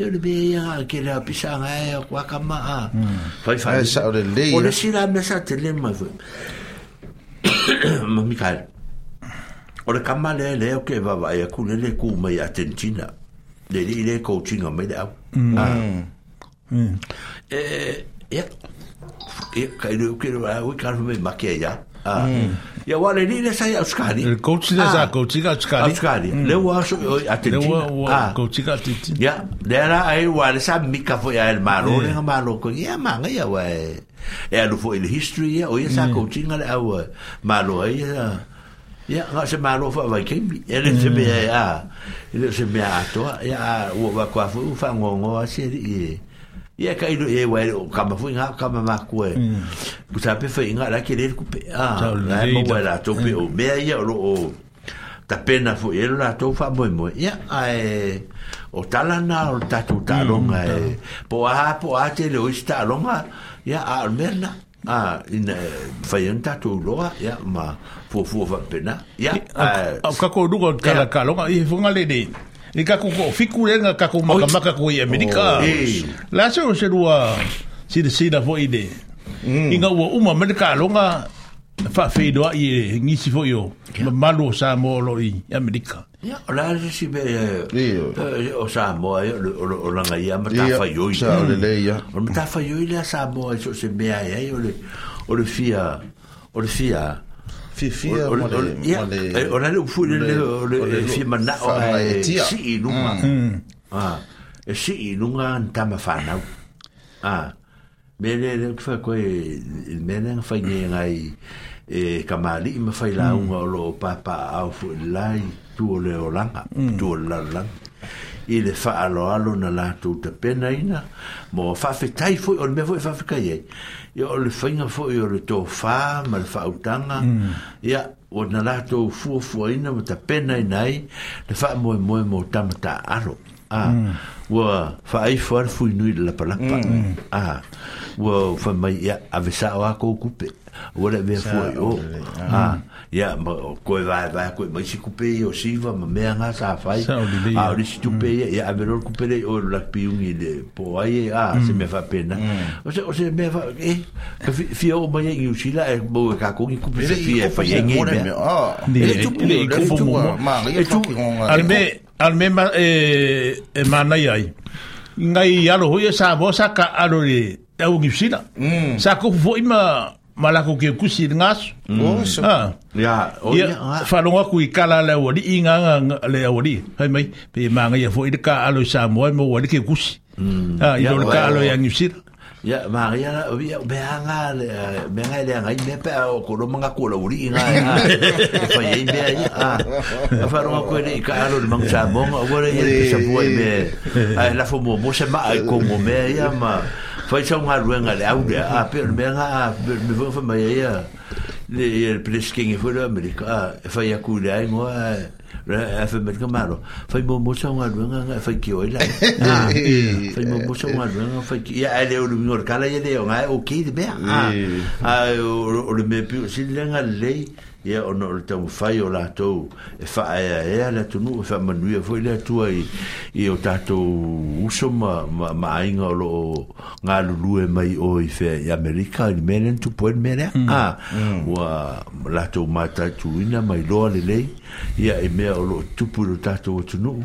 ia le be ia ke le pisa ngai kwa kama a ah. fai hmm. fai eh, sa o le le eh. o le sira me sa te le ma ma mikal o le kama le le o ke va va ia ku le le ku mai atentina le le le coaching o me da e e e ka le o ke le o ka me ma ke ia ia ah. eh, ah. hmm. wa le ni le sai auskari le coach le sa coach ka auskari auskari le wa so atenti le wa coach ka atenti ia le ara ai wa le sa mika fo ia el malo le malo ko ia manga ia wa e alu fo il history ia o ia sa hmm. coaching le au eh, malo ia ia nga se malo fo vai ke ia le se me a hmm. le se me a to ia wa kwa fo fa ngongo a se ia ka ilo e wai o kama fu inga kama ma kue mm. kusa pe fa inga rake lele ku pe a lai mo wai la tau pe o mm. mea ia o o ta pena fu ilo la tau fa moe moe ia a o o tala na o tatu mm, talonga e po a po a te leo isi talonga ia a almerna a in fa ian tatu loa ia ma fu fu fa pena ia a kako nuko kala kalonga i fu ngale dei i kaku ko fikurenga kaku makamaka koi i Amerika. Oh. La se o se rua sida sida fo ide. Mm. Inga ua uma Amerika longa fa feidoa i ngisi fo yo. Malu sa mo lo i Amerika. Ya, la se si be o sa mo o langa i. Sa le le ya. Mata fa i la so se bea ia o le o le fia o le fia. fifia o le ia o le o fu le le fi mana o e si lunga ah e si lunga nta ma fa na ah me le le fa ko e me le fa nge ngai e kamali ma fa la un o lo papa au fu lai tu le o langa tu la langa i le wha alo alo na lātou te pena ina, mō whawhetai fwoi, o le mea fwoi whawhetai e, ya o le fainga fo yo le to fa ma le fautanga ya mm. o na la to fu fu ina ma ta pena nai le fa mo mo mo ta aro a wo fa ai fo fu nu le la pala pa mm. a wa fa mai ya avisa wa ko kupe wa le ve fo yo a ia ma koe vai vai koe ma isi kupe i ah, mm. o siva ma mea ngā sa whai a o risi tupe ia ia a merol kupe rei o lak piungi le po ai e a se mea whapena mm. o se o se mea wha e eh, ka fia o mai i usila e mo e kakongi kupe se fia e whai e ngei mea e tupu e kupu mo e tupu alme alme ma e e manai ai ngai alo hoi e sa bo sa ka alo le au e ngipsila mm. sa kupu fo ima malako ke kusi ngas mm. o oh, so ya o oh, ya ah. falonga ku ikala le wali inga le wali hai mai pe manga ya fo idka alo sa mo mo wali ke kusi mm. ah idol e e ka alo yang usir ya maria ya beanga le beanga le ngai me pe o ko lo manga ko lo uri nga fa ye be ah fa ro ko le ka lo mang sa bon o le ye sa bo me la fo mo mo se ma ko mo me ya ma Foi sa nga ruenga le au a per me nga me vo fa mai ia le il presking fo le amerika a fai aku le ai mo a fa me kamaro fai mo mo sa nga ruenga nga fai ki oi la fai mo mo sa nga ruenga fai ki ia o ngor kala o ki de be a o le me pi si le nga lei ia ona o e le taumafai o latou e faaeaea le atunuu e faamanuia foi le atua i o tatou uso ma ma maaiga o loo galulue mai o i fea i amerika i le mea lena tupuai le mea lea a ua latou matatuina mai loa lelei ia e mea o loo tupu i lo tatou atunuu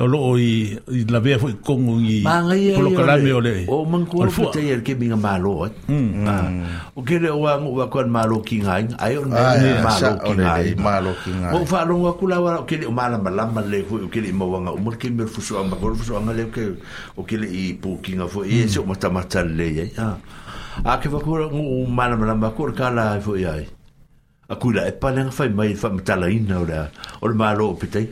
o lo i la vea foi kongo i polo kalame o le o manku o fua te el ke minga malo o ke le o ang o kon malo ki ngai ai o ne malo ki ngai malo ki ngai o fa longa kula wa o ke le o mala malama le foi o ke le mawanga o mor ke mer fusu amba ko fusu anga le ke o ke le i pu ki nga foi e se o mata mata le ya a ke va ko o mala malama ko kala foi ai a kula e pa nga fai mai fa mata la ina ora ora malo pete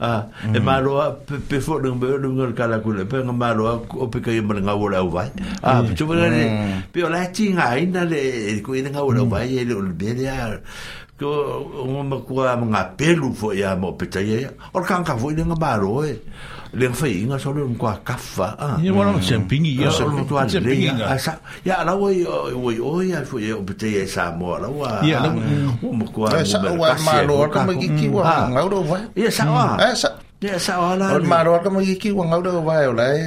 a e malo mm. pe fo nga mo nga kala kula pe nga malo o pe kai e mo nga ora u vai a mm. pe chuva le mm. pe ola tinga ina le e ku ina nga ora u vai e le bele ko ngo ma kwa nga pelu fo ya mo petaye or kan ka fo ni nga baro e le fe inga so le kwa kafa a ni mo no champing ya so lo to an le ya ya la wo yo wo yo ya fo ye o petaye sa mo la wa ya la mm. ngo ma kwa ma wa ma lo or ka ma gi ki wa nga ro wa ya sa wa ya mm. sa Ya mm. sa ala. Ol maro ka mo yiki wa ngau de wa yo lai.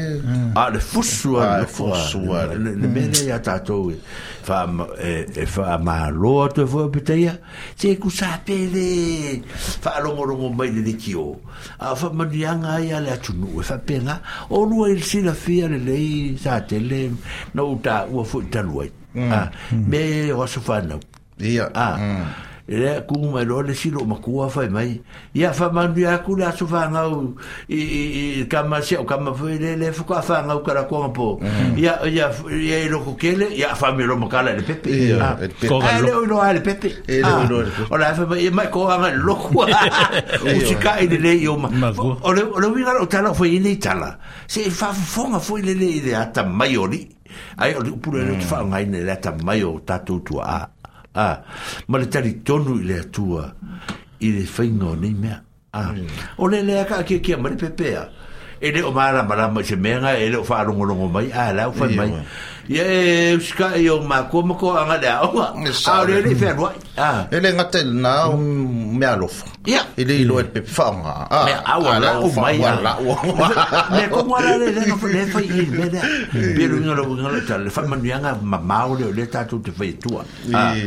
Ah de fusua, fusua. Ne mele ya tatoue fa e fa ma lo te vo peteia te ku sa pele fa lo mo mo mai de kio a fa ma ni anga ia la tu nu fa e pena o lu il si la fia le lei sa te le no ta u fu ta lu ai mm. Ah, mm. me o so fa no ia ah mm e le ku lole lo le si lo ma ku mai ya fa ma ni aku la so na u e i ka se o ka ma le le fo ka fa na u ka ra po ya ya ya lo ku ke ya fa mi lo ma le pepe pe ko no a le pe e pe e ah. e o la fa mai ma ko ga ma lo kwa u si ka le yo ma o le o le wi ga o ta la fo i le ta se fa fo nga fo le le de mm. ata mai o ai o pu le fa nga i le ta mai o ta tu a a ah, ma le tari tonu i le atua i le whaingo nei mea a ah. mm. o le lea ka ke ke ma le pepea ele o mara mara mas menga ele o faro no no mai ah lá o faro mai ye ska yo e ma como ko anga da o sa ah ele fer ah ele ngatel na mm. me alof ya ele ilo el pe fa ah, ah ala o mai ala o me como ala de no le fa i me da pero no lo no ta le fa man yanga ma ma o le ta tu te fa tu ah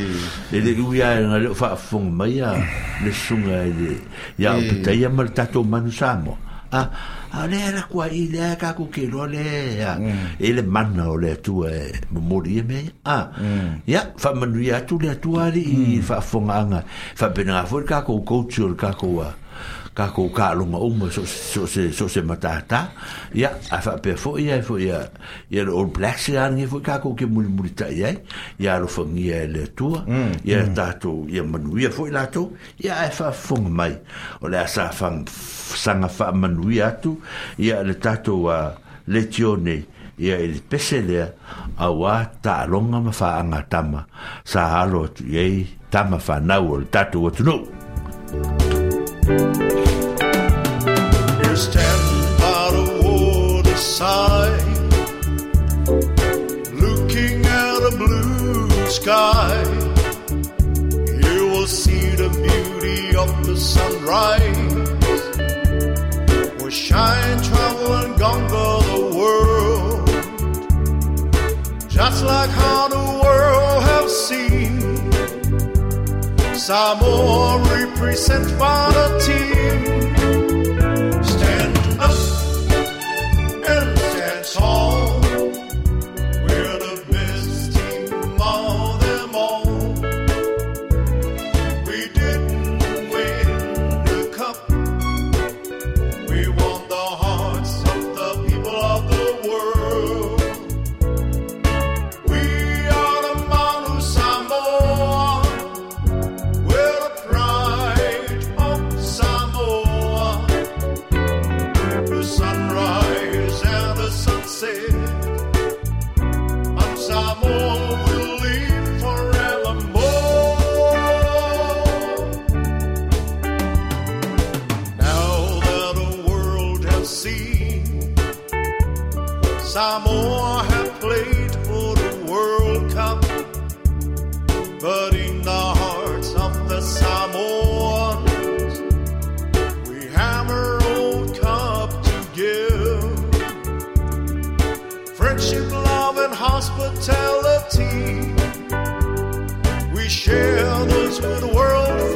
ele u ya na le fa fung mai ya ah. le sunga ele ya o te ya mal ta tu man samo ah a le era kua i le ka ku ke lo le ya mm. e le mana o le tu e mori e me a ya mm. fa manu ya tu le tu ari i fa fonga nga fa bena fo ka ku ko tu ka ku ka ka lo ma um so so se so se mata ta ya afa fa pe fo ya fo ya ya lo black se an ye fo ka ke mul mul ta ya ya lo fo ni ya le tu ya ta to ya manu fo la to ya afa fa fo mai o la sa fa sa nga fa manuia ya tu ya le ta to wa le tione ia i pese lea auā taaloga ma faaaga tama sa alo atu iai fa na o le tatou atunou no. looking at a blue sky. You will see the beauty of the sunrise. we shine, travel, and conquer the world, just like how the world have seen. Samoa represent the team. Stand up and stand tall. Samoa have played for the World Cup, but in the hearts of the Samoans, we have our own cup to give. Friendship, love, and hospitality, we share those with the world.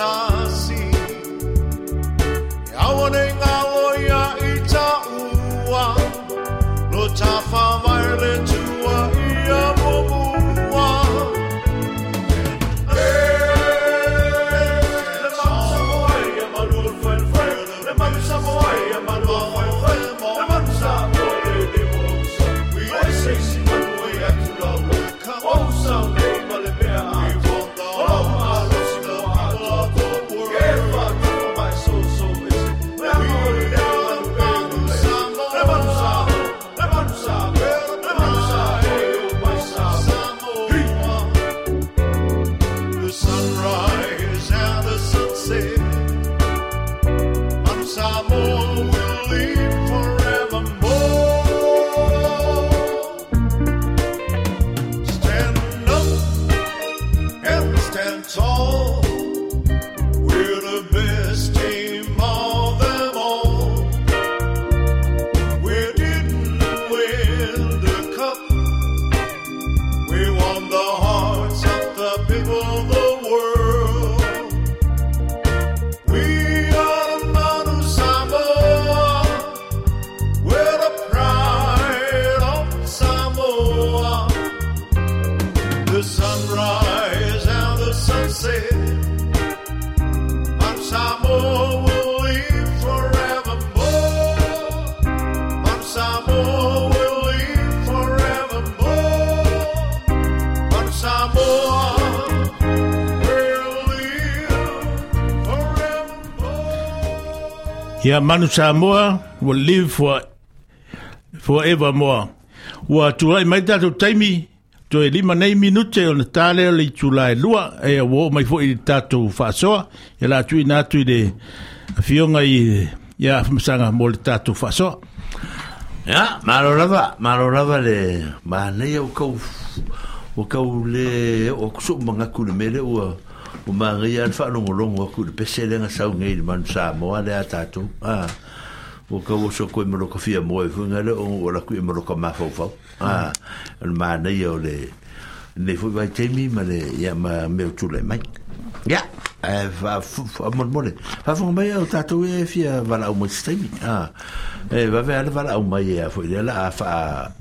us. Manu Samoa will live for forever more. Wa tuai mai tatu taimi, to e lima nei minute o na tale o li lua, e a wo mai fwoi tatu whasoa, e la tui natu i de fionga i ia afmasanga mo li tatu whasoa. Ia, maro rava, maro rava le, ma nei au kau, o kau le, o kusu mga kune mele ua, o mangi an fa no long o ku pe se den sa ngi man sa mo ale ata to a o ka wo so ko mo ko fia mo e fu ngale o o la ku e mo ko ma fo fo a an ma ne yo le ne fu vai te mi ma le ya ma me tu le mai ya e va fa mo mo le fa fo mai o ta to e fia va la o mo ste mi a e va ve al va la o mai e fo e le la fa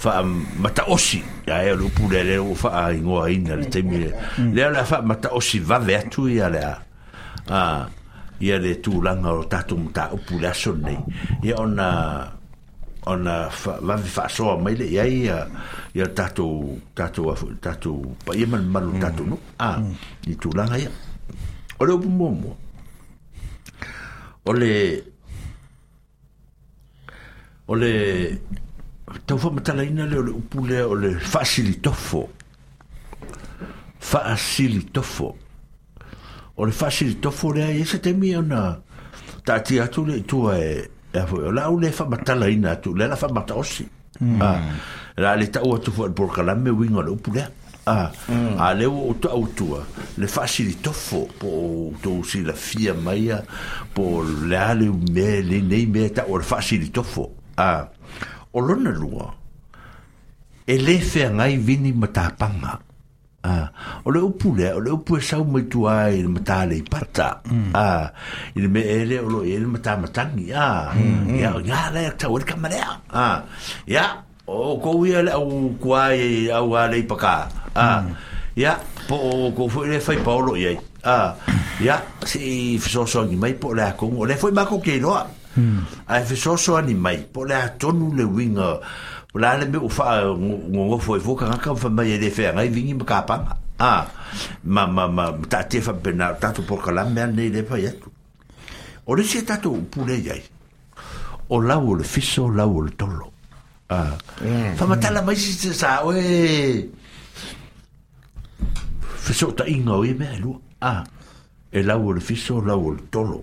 fa mata osi ya e lu pule le o fa ai ngo ai na le temi le mm. le la fa mata osi va ve ya le a ia le tu langa o tatu mta o pule so nei ia ona ona va ve fa so mai le ia ia ia tatu tatu tatu pa ia man malu mm. tatu no a mm. i tu langa ia o le bumomo o le o le tau fama tala ina leo le upu lea o le faasili tofo faasili tofo o le faasili tofo lea i esa temi au na ta ati atu le itua e, e o la au le fama tala ina atu le la fama taosi hmm. ah, la le tau atu fua le porkalame winga le upu lea ah, hmm. a le o to autua le fasili tofo po to si la fia maia po le ale me le nei me ta o fasili tofo a ah o lona lua e lē feagai vini ma tapaga a uh, o le upu le o le upu e sau mai tu ai le mata le pata a il me ele o le ele mata mata ni a ya ya le ta o le kamare a ya o ko wi ale o kuai a o ale paka a ya po ko fu le fai paolo ye a ya si so so ni mai po le ko o le foi ma ko ke no a Hmm. ae fesoasoani mai po le atonu le uiga o la e e le mea faagogofo e fokagaka famai ai le feagai vigi ma kapaga a ma ma ma taatia faapena tatou polokalame mea lenei le fai atu o le sia tatou upu lei ai o la o le fiso la o le tolo Ah. Mm. faamatala mai si sa oe fesoʻotaʻiga o ia mea e lua Ah. e la o le fiso la o le tolo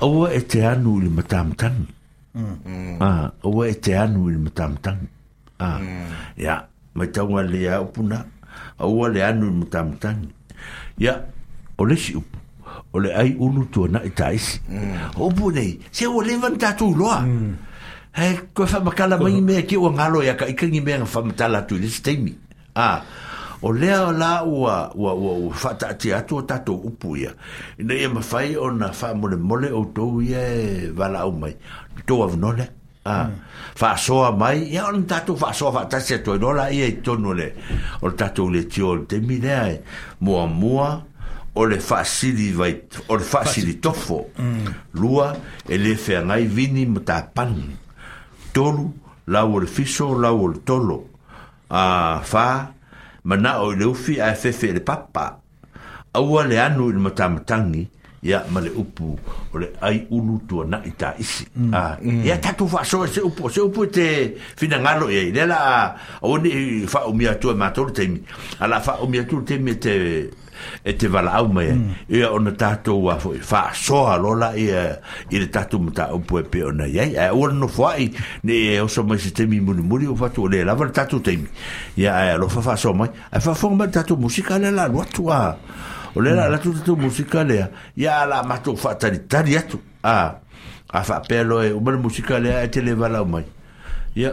Awa e te anu ili matamtang. Mm. Mm-hmm. Ah, awa e te anu ili matamtang. Ah. Mm. Ya, mai tawa le a upuna. Awa le anu ili matamtang. Ya, o le si upu. O le ai unu tua na i taisi. Mm. nei, se o le tatu loa. Mm. He, eh, koe whamakala mai mea ki o ngalo ya ka ikangi mea ngafamatala tu ili steimi. Ah. o lea la ua ua ua, ua fataatia atu o tatou upu ia ina ia mafai ona faamolemole outou ia e valaau mai tou avanole a faasoa hmm. mai ia ona tatou faasoa faatasi atu ai loa laia i tonu le o le tatou le tio o le taimi lea e muamua o le faasili vai o le faasili tofo hmm. lua e le feagai vini ma tapani tolu lau o le fiso lau o le tolo a faa mana o le ufi a fefe le papa aua le anu i le matamatagi ia ma le upu o le ai ulu tuanaʻi taisi ia mm. ah, mm. tatou faasoa se upu se upu te finagalo e i ai le la auani faaumia atua matou le taimi a la faaumia atu le taimi e te e te wala au mai e mm. o na tātou a fwoi wha soa lola e i le tātou mta o pue pe o na iai e ua no fwai ne e o so mai se temi muni muri o fatu o le lava le tātou temi e a lo fa fa soa mai e fa fwong mai tātou musika le la luatu a o le la mm. latu tātou musika le a la matou fa tari tari atu a a fa pelo e o mani musika le a e te le wala au mai Yeah.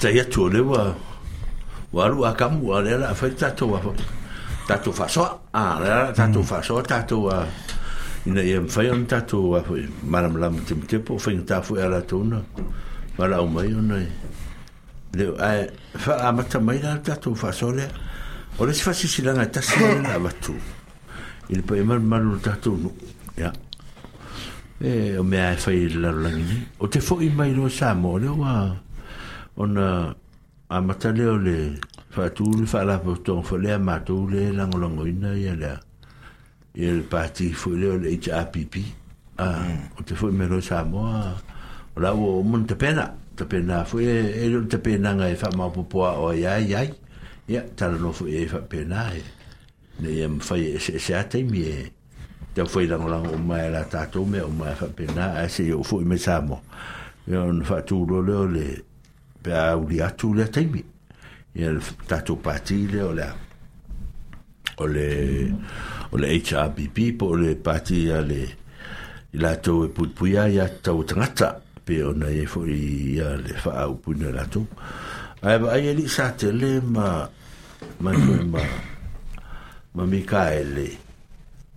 fatai atu ole wa wa alu akamu wa lela fai tato wa tato fa soa a lela tato fa soa tato wa ina ia mfai on tato wa fai maram lam tim tepo fai ngta fu e alatona wa la umai ona e leo ae fa amata mai la tato fa soa lea ole si fasi silanga tasi lela watu ili pa ima maru tato nu ya e o mea e fai lalangini o te fo imai lo sa mo leo wa ona a matale o le faatū le faalapotoga foi lea matou le lagolagoina ia lea ia le pati foi lea o le happ a mm. o te foi melo samoa o lau o mon tapena tapena foi e lo tapenaga e faamaopopoa o ai ai ai ia talanofo ia e faapena e ne ia mafai e seesea taimi e tau foi lagolago o mai la tatou mea o mai faapena ae se iou foi me samoa ia ona faatūlo o le pe a uli atu le taimi ia le tatou pati le o le o le o le HRBP po o le pati ia le i latou e puipuia ia tau tagata pe ona e foʻi ia le faaupuna e latou ae vaai e lii sa tele ma ma ma ma mikaele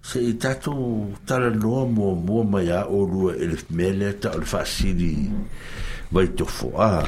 seʻi tatou talanoa muamua mai a olua e le mea lea taʻo le faasili vaitofoa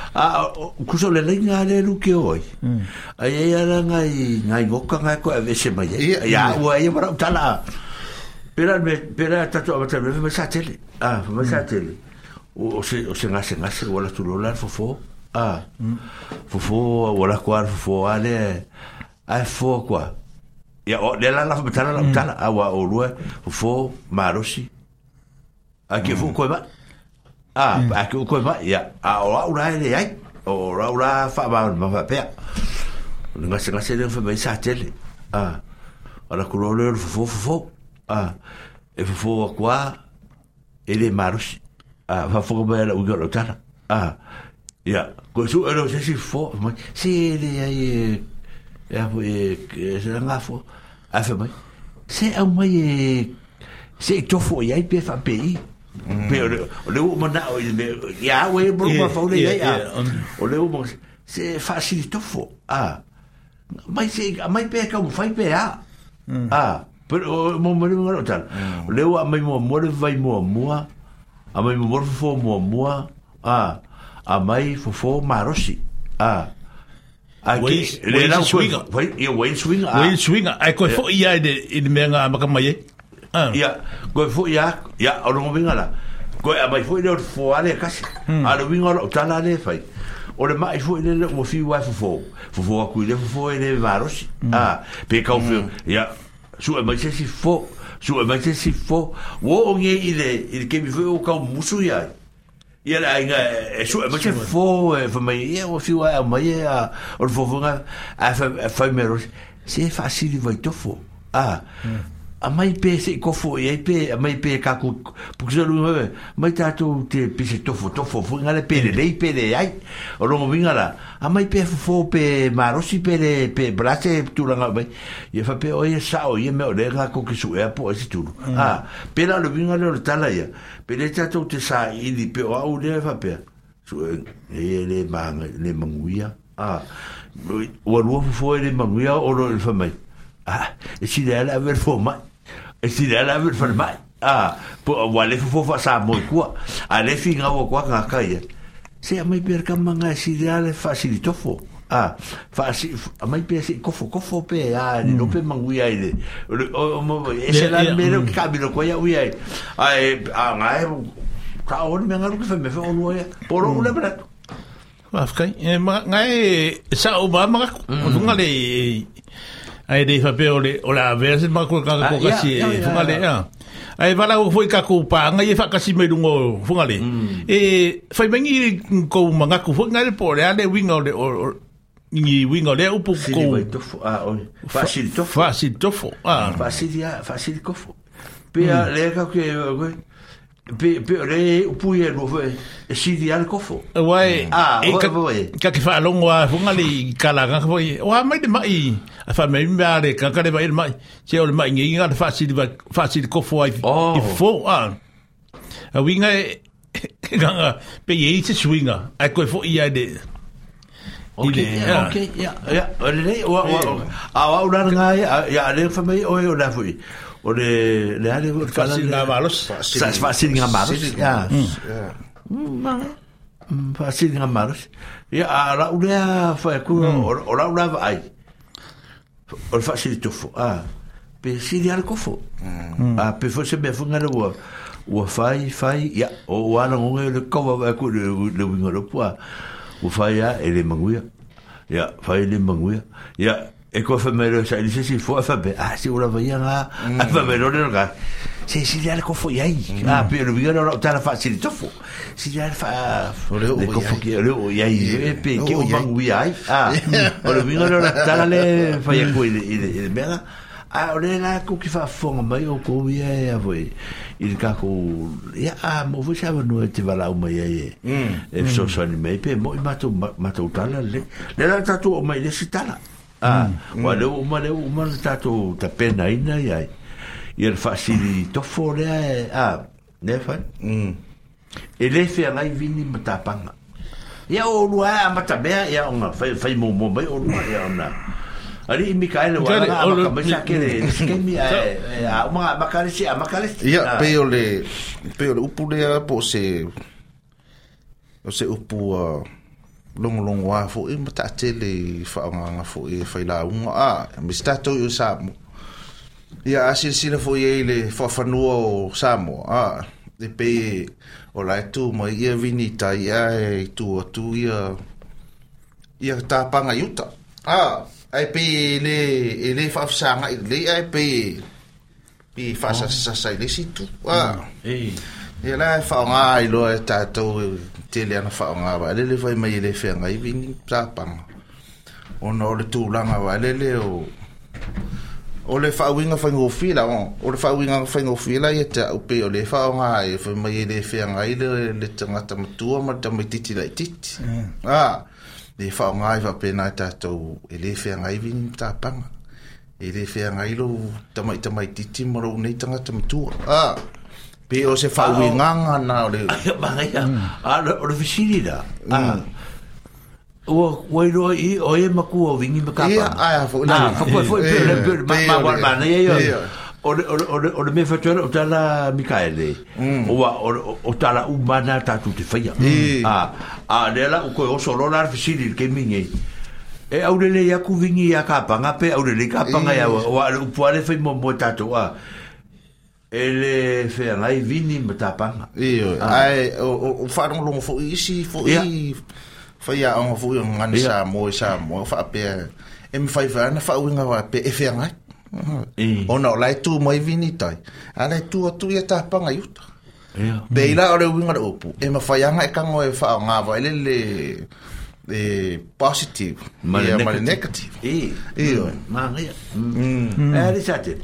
a ah, kuso le le nga le lu ke oi mm. ai ai ala nga i nga i goka nga ko ave se mai ya o ai para tala pera me pera tatu ava tele me sa tele ah me sa mm. tele o se o se nga se nga se wala tu lo la fo fo ah mm. fo fo wala kwa fo fo ale ai fo kwa ya o le la la tala la tala awa o lue fo fo marosi a ke fo ko ba Ah, mm. aki u koe mai, ia. A o au e rai le ai. O rau rā wha mā mā mā pēr. O ni ngase ngase ni ngafi mai sā tele. Ah. O na kuro leo fufo fufo. Ah. E fufo a kua. E le marusi. Ah, wha fuka mai ala uga tana. Ah. Ia. Koe su e leo se si fufo. Se le ai e... E apu e... Se la ngā fua. A fe mai. Se au mai e... Se e tofo i ai pē fa pē i. Ah. Mm. Pero o le o mana o le ya we mo ma fa le ya o le mo se facilitó fo a mai se mai pe ka mo fa pe a mm. a pe o mo mo le mo tal le o mai mo mo le vai mo mo a mi mo mo fo mo mo a a mai fo fo ma rosi a le nau koe, wain swinga. Wain swinga, ai koe fo iai de in mea ngā maka mai e? ia goe foi ia ia ono vinga la goe a mai foi le foale kasi a lo vinga o tala le fai o le mai foi le mo fi wa fo fo fo fo ku le fo e le varos a pe ka fo ia su mai se si fo su mai se si fo wo o nge ile il ke mi fo o ka musu ia Ia la inga, e su, e ma che fo, e fa mai, e o fi wa, e mai, e a, o le fo funga, a fa, a fa mero, se e fa si li vai tofo, a, a mai pe se ko fo e pe a mai pe ka ku pu ke lu me mai ta tou te pe se to fo to fo fo ngale pe mm. le pe le ai o lo vinga la a mai pe fo fo pe marosi pe le pe brase tu la ngale e fa mm. ah, pe o e sa o e me o le ka ku ke su e po e tu a pe la lo vingala le ta la ya pe le ta tou te sa i di pe o le fa pe su e le mang le manguia a o lo fo fo le manguia o lo fa e mai Ah, e si dela ver fo mai e si la la ver fer mai a po wale fo fa sa mo ku a le fi nga wo kwa nga kai e. se a mai per kam nga si la le facilito fo a fa si a mai per si ko fo ko fo pe a no pe hmm. mangu ya ide o mo e se la me lo hmm. ka bi lo ko ya uya a e, a nga hmm. e ka o me nga lu ke fe me fo lo ya po lo le bra Afkai, ngai, e, sa o ba maka, o tunga le, ai dei fa peo le ola verse ma ko ka ko ah, kasi e funga mm. e, le ya ai vala ko foi ka ko pa ngai fa kasi me dungo funga le e fa mengi ko ma nga ko funga le pore ale wingo le o ni wingo le upu ko facil to facil to ah facil ya facil ko pe le ka ke pe pe re o pu ye lo fe e, e, e si di al kofo e wae mm. ah, a ka ka ke fa longo a funga li kala ka foi o a mai de mai a fa mai mba re ka ka de mai mai che o mai ngi ngal fa si di ba fa si di kofo ai di oh. fo a a wi nga ka nga pe ye se swinga a ko fo ia de Okay, okay, yeah. Yeah, yeah. Okay, yeah. Okay, yeah. Okay, yeah. Okay, yeah. Okay, yeah. Okay, yeah. Okay, yeah. Okay, yeah. Okay, yeah. Okay, yeah. Okay, yeah. Okay, yeah. Okay, yeah. Okay, yeah o le le ale o le fasil na malos sa fasil na malos ya ma fasil na malos ya ara u le fa ku o la u la vai o le fasil to fo a pe si di al kofo mm. a pe fo se be fo ngare wo wo fai fai ya o wa na ngue le ko va ku le le wingo lo po wo fai ya ele manguia ya fai le manguia ya e ko fa mero sa ni se si fo fa be a ah, si ora vaya nga a fa mm. mero ne nga se si ya le ko fo yai a pe lo vi ora ta la fa si to fo si ya fa le ko fo ki le o yai e pe ki o bang wi ai a o lo vi ora ta la le fa ya ko i de me a ore na ko ki fa fo mai o ko wi ai a voi il ka ko ya a mo vo sa no e te va la o mai ai e mm. e so mm. so ni mai pe mo i ma to ma to ta la le le la ta to mai le si ta la Ah, mm. wa le o ma le o ma le tato ta pena ina ya. Ia mm. le fasili to fore a a ne fa. Mm. E le fe ai vini mata panga. Ia o lua a mata bea ia o fa fa mo mo mai o lua ia ona. Ari mi kai le wa ma ka mai sake le mm. ske mi a a ma ma ka le si a ma ka le. Ia ah. pe o le pe o le upu le a po se o se upu a uh, longolongo a foʻi ma taʻatele faaogaga foʻi e failauga a ma se tatou i o samo ia asil silasila foʻi ai le faafanua o samo a e pei o lae tu ma ia vini tai a e itu atu ia ia tapaga e i uta e a ae pei lē e lē faafasagai lelei ae pei pei faasasasasai lesi tu a mm. Ia lai whao ngā i loa e tātou te leana whao ngā le le vai mai ele i ngai vini tāpanga. O na ole tūlanga wa alele o... O le whao inga whai ngō whila o. O le whao inga whai ngō whila i te upe o le whao ngā e whai mai ele whea ngai le le tangata matua ma te mai titi la titi. Mm. Ā, le whao ngā i whapena i tātou ele whea ngai vini tāpanga. Ele whea ngai lo tamai tamai titi marou nei tangata matua. Ā, ah pe o se fa wi nganga na o le ba nga ya a o le fisiri da o wai ro i o e ma ku o wi ni ba ka pa a fo na fo fo fo le le ma ma wa ba na ye yo o le o le o le me fatu o tala mikaele mm. o wa o o tala u bana ta tu te faia a a le la ko o solo la fisiri ke minge e au le le ya ku wi ni ya ka pa nga pe au le le ka pa nga ya o wa le fo mo mo ta to a ele feagai vini ma tapaga ae ah. o faalogologo foʻi isi foʻi faiaʻoga foʻi o gani sa mo e sa mo faapea e mafaifa ana faauiga ape e feagai ona o lae tu mai vini tai a lae tu atu ia tapaga iuta pe i la o le uiga le upu e mafaiaga e kago e faaogava e lele e positive ma le e, negative ioe magaia e alisa tele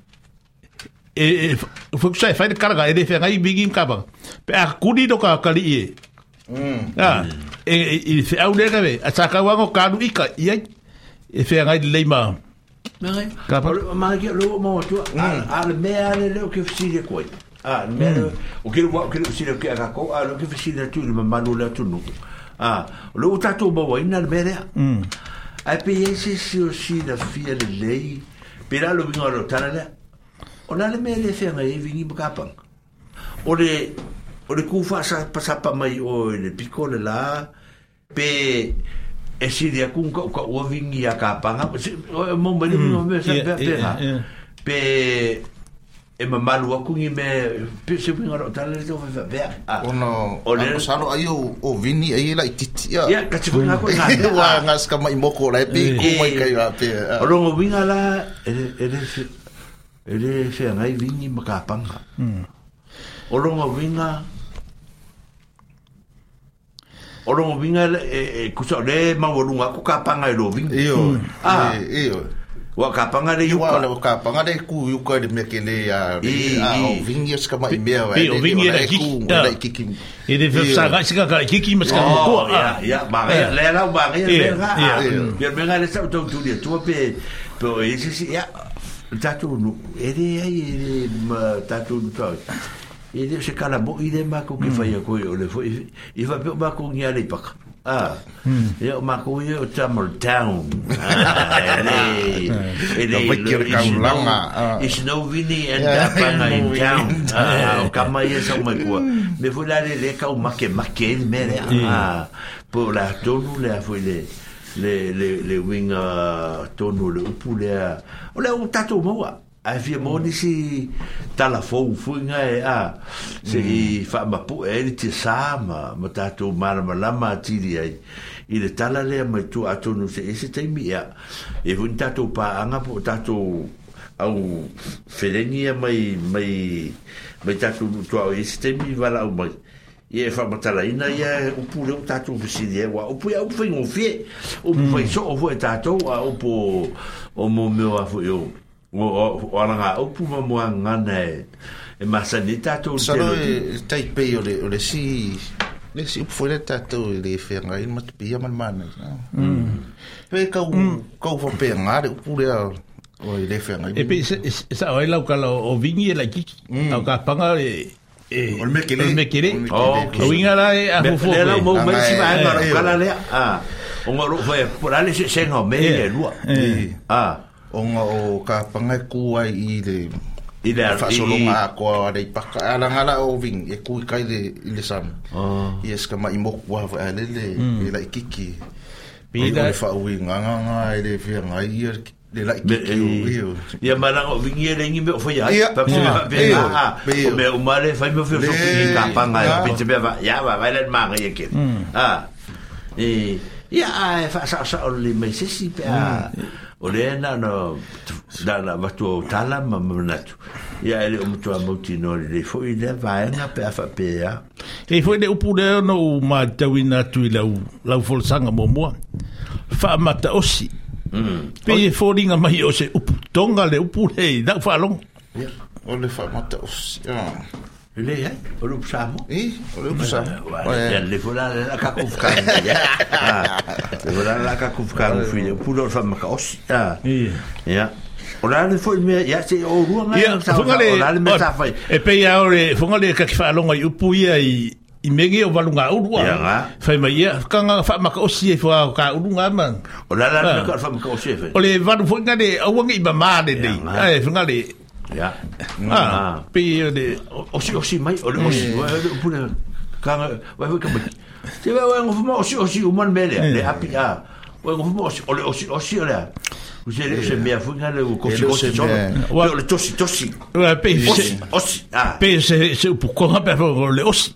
e fuk sai fai kala ka ele fenga i bingi kaba pe a kuni do ka kali mm. e ah e e fe au le kabe a saka wango kanu ika i e fenga i leima mare ka mare ki lo mo tu mm. a le me a le mm. o ke fisi de koi a me o ke o ke fisi de ke a ko a lo ke fisi de tu le manu le tu no a lo tatu bo wa ina le mere a pe ese si o si da fia le lei Pera lo vingo a lo tana o nā me mea le whenga e vingi makapang. O le, o le kūwha sa pasapa mai o le piko le la, pe e siri a kūnka uka ua vingi a kāpanga. O e mōma ni mm. mōma sa pēha pēha. Pe e ma malu a kūngi me pe se pinga rau tāle le tō fai fai pēha. O nā, o le sāro ai o, o vini ai e la i titi a. Ah. Ia, ka tiku ngā koe ngā. E wā ngā skamai moko rai pe i kūmai kai rā pēha. Ah. O rongo vinga la, e le e e le feagai vigi ma kapaga o logaviga o logaviga e kusa o le maualuga ako kapaga e loviga io io ua kapaga le iuka oh, kapaga ah. eh. ah. le ku iuka le mea kele aovigi asikamaʻi mea ovigi laikiki ele fesagai sikakalaikiki ma sikamokoa ia magaia le lau magaia lega ia mega le saʻutautuliatua pe pe o esi ia tato no ere ai ere ma tato no tato ere se kala bo ide ma ko ke mm. faia ko ole fo i va ma ko ngia le pak ah ya mm. e ma ko ye tamal down ere ere no ke ka langa is no vini and yeah. that pa in town ah ka ma ye so ma ko me vola le le ka o ma ke ma ke me mm. ah po la tonu le a fo le le le le winga tonu le upu ole o un tato moa a via e moni mm. si tala fou fuinga e a se mm. i fa ma pu e ni te sa ma ma tato marama lama atiri ai i le tala le mai tu atonu se e se teimi a e vun tato pa anga po tato au fedenia mai mai mai tato tu au e se teimi vala o mai ye fa batala ina ye e, mm. o e pure o tatou bisi ye wa o pou ya o fe ngo fe o pou fe so o fe tatou a o pou o mo a fo yo o o ana ga o pou mo nga na e, e ma sa ni tatou se lo tai pe yo le le si le si pou le tatou mm. mm. le fe nga il mat pe ya man man na mm pe ka o ka o fe nga le pou le o le fe nga e pe sa o la ka o vini la ki ka panga Eh, olme kere. Olme Oh, que vinga la a fufu. Eh, eh. ah, le la mo me si va a dar le. Ah. Un oro fue por ale se se no me le lua. Ah. Un o ka panga ku ai i fa solo ma ko a de pa ala o vin e ku kai de le sam. Oh. Yes, ka ma i mo ku a mm. e e le ile kiki. Pida. Oi fa winga nga nga ai fi ngai i de la ki o ia mara o vingi e lengi me o foi ai pa pe pe a o me o male fai me foi o ki ka panga e pe te beva ia va vai le mare e ke a e ia a fa sa sa o le me se si pe a o le na no da na va tu tala ma na tu ia ele o tu mo ti no le foi le va na pe fa pe a e foi le upu le no ma tawina tu la u la folsanga mo mo fa mata osi Mm. Pe e fōringa mai o se upu tonga le upu rei, nau whalong. Ia, o le whamata o se. Ile e, eh? o le upsamo? I, o le upsamo. Eh, le fōra ah, le laka kufkanga, ia. Le fōra le laka kufkanga, fwile, upu lor whamaka o se. Ia. Ia. O la le foi me ya se o rua ngai sa o la le me sa fai. E pe ya o le fonga le ka ki fa longa i upu ia i i mege o valunga urua. Ia ngā. Fai mai ia, ka ngā e wha maka o si e fua o ka urunga man. O la la la ah. ka wha maka o si e fai. O le varu fwoi ngā de, au wangi i ma mā de de. Ia ngā. Ai, fwa ngā de. Ia. Ah, ngā. Pi e de. O si o si mai, o le o si. Pune, mm. ka ngā, wai wai ka mai. Te wai wai ngofuma o si o si o man mele, le mm. api a. Ah. Wai ngofuma o le o si o si o le a. Usi ele se mea fuga le o kosi kosi chono. Pe o le tosi tosi. Pe o le tosi tosi. Pe o le tosi tosi. Pe o le tosi tosi.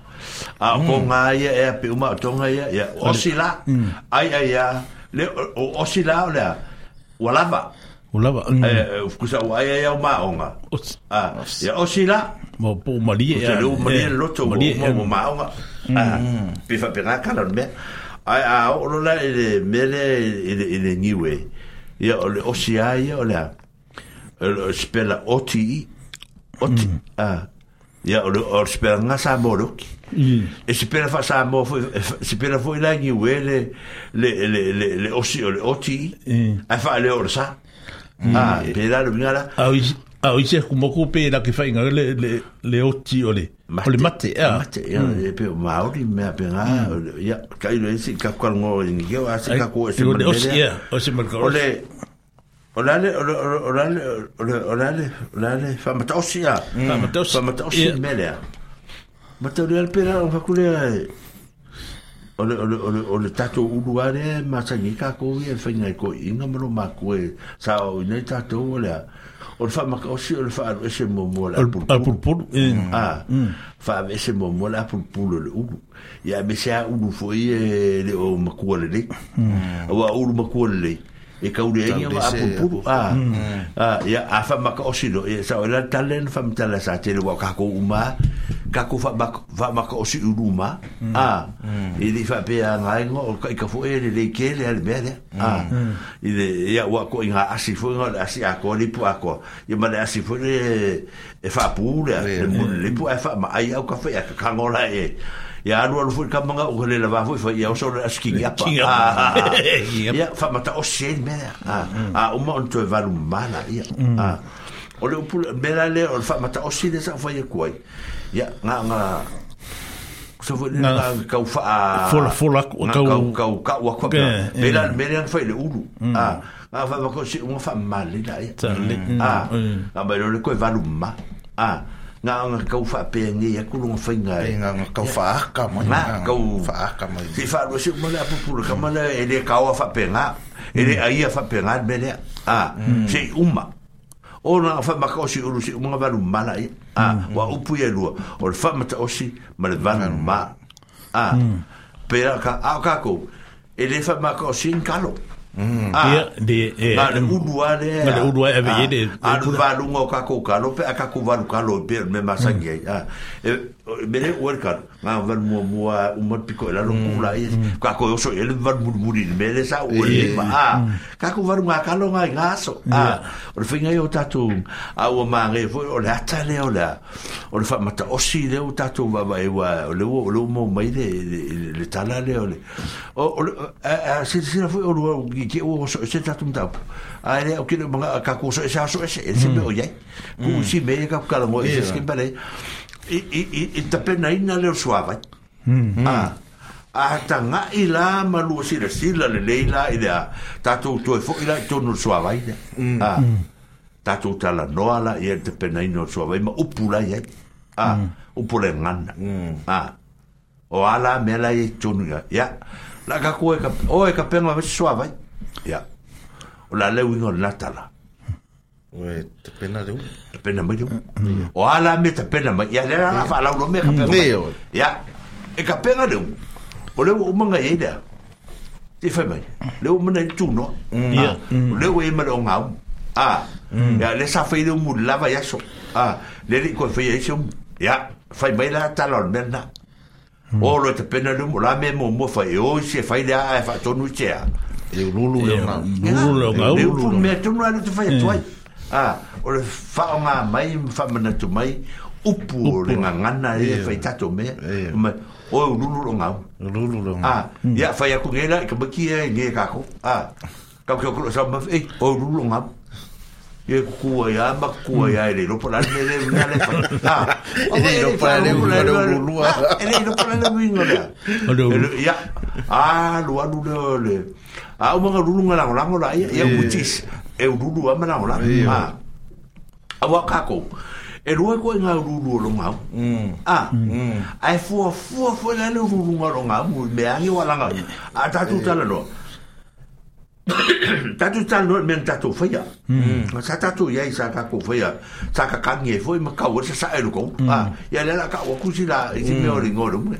a mm. ko nga ia e pe uma tonga ia ia mm. osila mm. ai ai ia le o, osila o la walava walava mm. eh uh, eh, kusa wa ia uma onga Os, a ah, ia osila mo po mali ia e le o mali e, eh, lo to e- mo mo ma onga mm. a ah, pe fa pe ka la me ai a o lo la le mele le le niwe ia o le osia ia o la eh, spela oti oti mm. ah ya o o spera nga sa borok e se pera fa sa mo se pera la ni we le le le le le osi le oti a fa le orsa ah, a pera le binga la a o a o se como ko pera ke fa nga le le le oti o le o le mate a ah. mate ya e pe ma o li me a pera ya kai le si ka kwa ngo ni ke o a se mm. ka ko se o le o se o le Olale, olale, olale, olale, olale, whamataosia. Whamataosia. Whamataosia melea. Mata olea pera o wakulea. Ole, ole, ole, ole tatou uruare, masangi kako ia, whaingai ko inga maro makue. Sa o inei tatou olea. O le whamakaosi, o le whaaro ese mō mō la pulpulu. Apulpulu, e. Ah, whaaro ese mō mō la pulpulu le uru. Ia me sea uru fo le o makua le le. Awa uru makua le le. e ka uri ai ma apu puru a a ya a fa osido. ka osilo e sa ola talen fa mta la sa te wa ka ko uma ka ko fa ma fa ma ka osi uruma a e di fa pe a ngai ngo ka ka fo e le ke le al be a e de ya wa ko inga asi fo ngo asi a ko li pu a ko ye ma asi fo e fa pu le le pu fa ma ai ka fa ya ka ngo e ya alu alu foi kamanga o le lava foi foi ia o so skingi apa ya fa mata o sen me a a o mo to valu mala ya a o le pul me la le o fa mata o sen sa foi kuai ya nga nga so foi na u fa fola fola kau kau kau kau me la me la foi le ulu a a fa ma ko si un fa mala ya ia a a ba le ko valu ma a nga nga kau fa pe ni ya ku lung fa nga nga e. e nga kau fa ka mo nga kau fa ka mo fi fa lu sik mo la pu ka mo la e le kau fa pe nga e le mm. ai fa pe nga be le a mm. se uma. o na fa mm. e ma kau si u lu sik mo ba lu wa u pu ye lu o fa ma ta o si ma le va ma ka a ka ko e le fa ma kau sin kalo lo Mm. Ah, de e na le udu ale na le udu ale ye de alu valu ngo ka ko ka lo pe ka ko valu ka lo pe me masangi ah e mere wer kar ma van mo mo un mot pico la lo pula e, e mm. ka ko yo e so el van mo mo ni mere sa o ni e. ma mm. ka ko var ma ka lo ma gaso a or fin ayo tatu a o ma re fo o la ta le o la o fa ma ta o si le o tatu va va e wa o le o lo mo mai de le ta la le o le o a si si la fo o lo ki ke o so se tatu ta a re o ki ma ka ko so e sa so e se mm. me o ye ku si me ka ka lo mo e se ke pare e i tapena ina leo suavai hmm. ah, a tanga i la malu sira sila le leila hmm. Ah, hmm. la i da ta tu tu i la tu no so avai ah. ta tu ta la no ala i te pena i no so avai ma upula i ai a ah, upula ngan a o ala me la e i tu ya la ka ko e ka o e ka pena so ya o la le wi no la Oe, te pena reu. Te pena mai reu. O ala me te pena mai. Ia lera la whalau no me ka pena mai. Ia, e ka pena reu. O leu o manga e lea. Te whai mai. Leu mana i tūno. Ia. O Leo e mara o ngau. A. Ia, le sa whai reu mu lava yaso. A. Le ri koe whai eisio. Ia, whai mai la talon mena. O lo te pena reu. O la me mo mo whai. O se whai lea e wha tonu tea. Leu lulu leo ngau. Lulu leo ngau. Leu lulu leo ngau. Leu lulu leo ngau. Leu lulu leo ngau. Ah, o le whaonga mai, whamana tu mai, upu o le ngangana e yeah. whai tato me, yeah. Ma, o e ululo ngau. Ululo ngau. Ah, mm. Ia, whai aku ngela, ka maki e nge kako. Ah, kau kia kuro sa mawhi, ei, o e ululo ngau. Ia kukua ia, ma kukua ia, ele iropa lana, ele iropa lana, ah, ele iropa lana, ele iropa lana, ele iropa lana, ah, ele iropa lana, ele iropa lana, ele iropa lana, ele iropa lana, ele iropa lana, ele iropa lana, ele iropa lana, ele iropa lana, ele iropa lana, a o mga rulu nga lango lango la ia ia mutis e o rulu ama lango lango ma a wa kako e rua koe nga rulu o longa au mm. a mm. a e fua fua fua nga le rulu nga longa au me ahi wa langa a tatu tala no tatu tala no men tatu faya mm. sa tatu ia i sa tako faya sa kakangi e fua i makau e sa sa eru kou ia lela kakua kusi la i zimeo ringo rumu e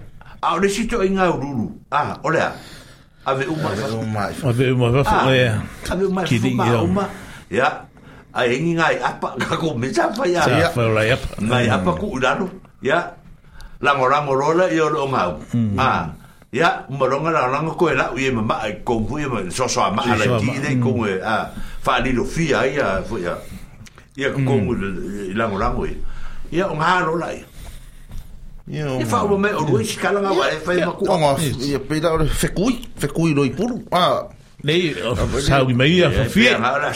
À, a ole si to inga ururu ah ole ave uma ave uma va fo e ave uma fo à, uma ya a engi ngai apa ka ko me cha fa ya ya fa la ya ngai apa ku ulalo ya lango lango rola yo lo ngau ah ya moronga la lango ko la uye ma ko fu ye so so ma ala ki de mm. ko e a fa ni lo fi ya ya fo ya ya ko lango lango ya e. ngaro la ya e. E fa um, o me o ruis kala nga wa e fa ma ku. E pe da o fe kui, fe kui lo i puru. Ah, Nee, zou ik mee ja no pues, o fa mm. la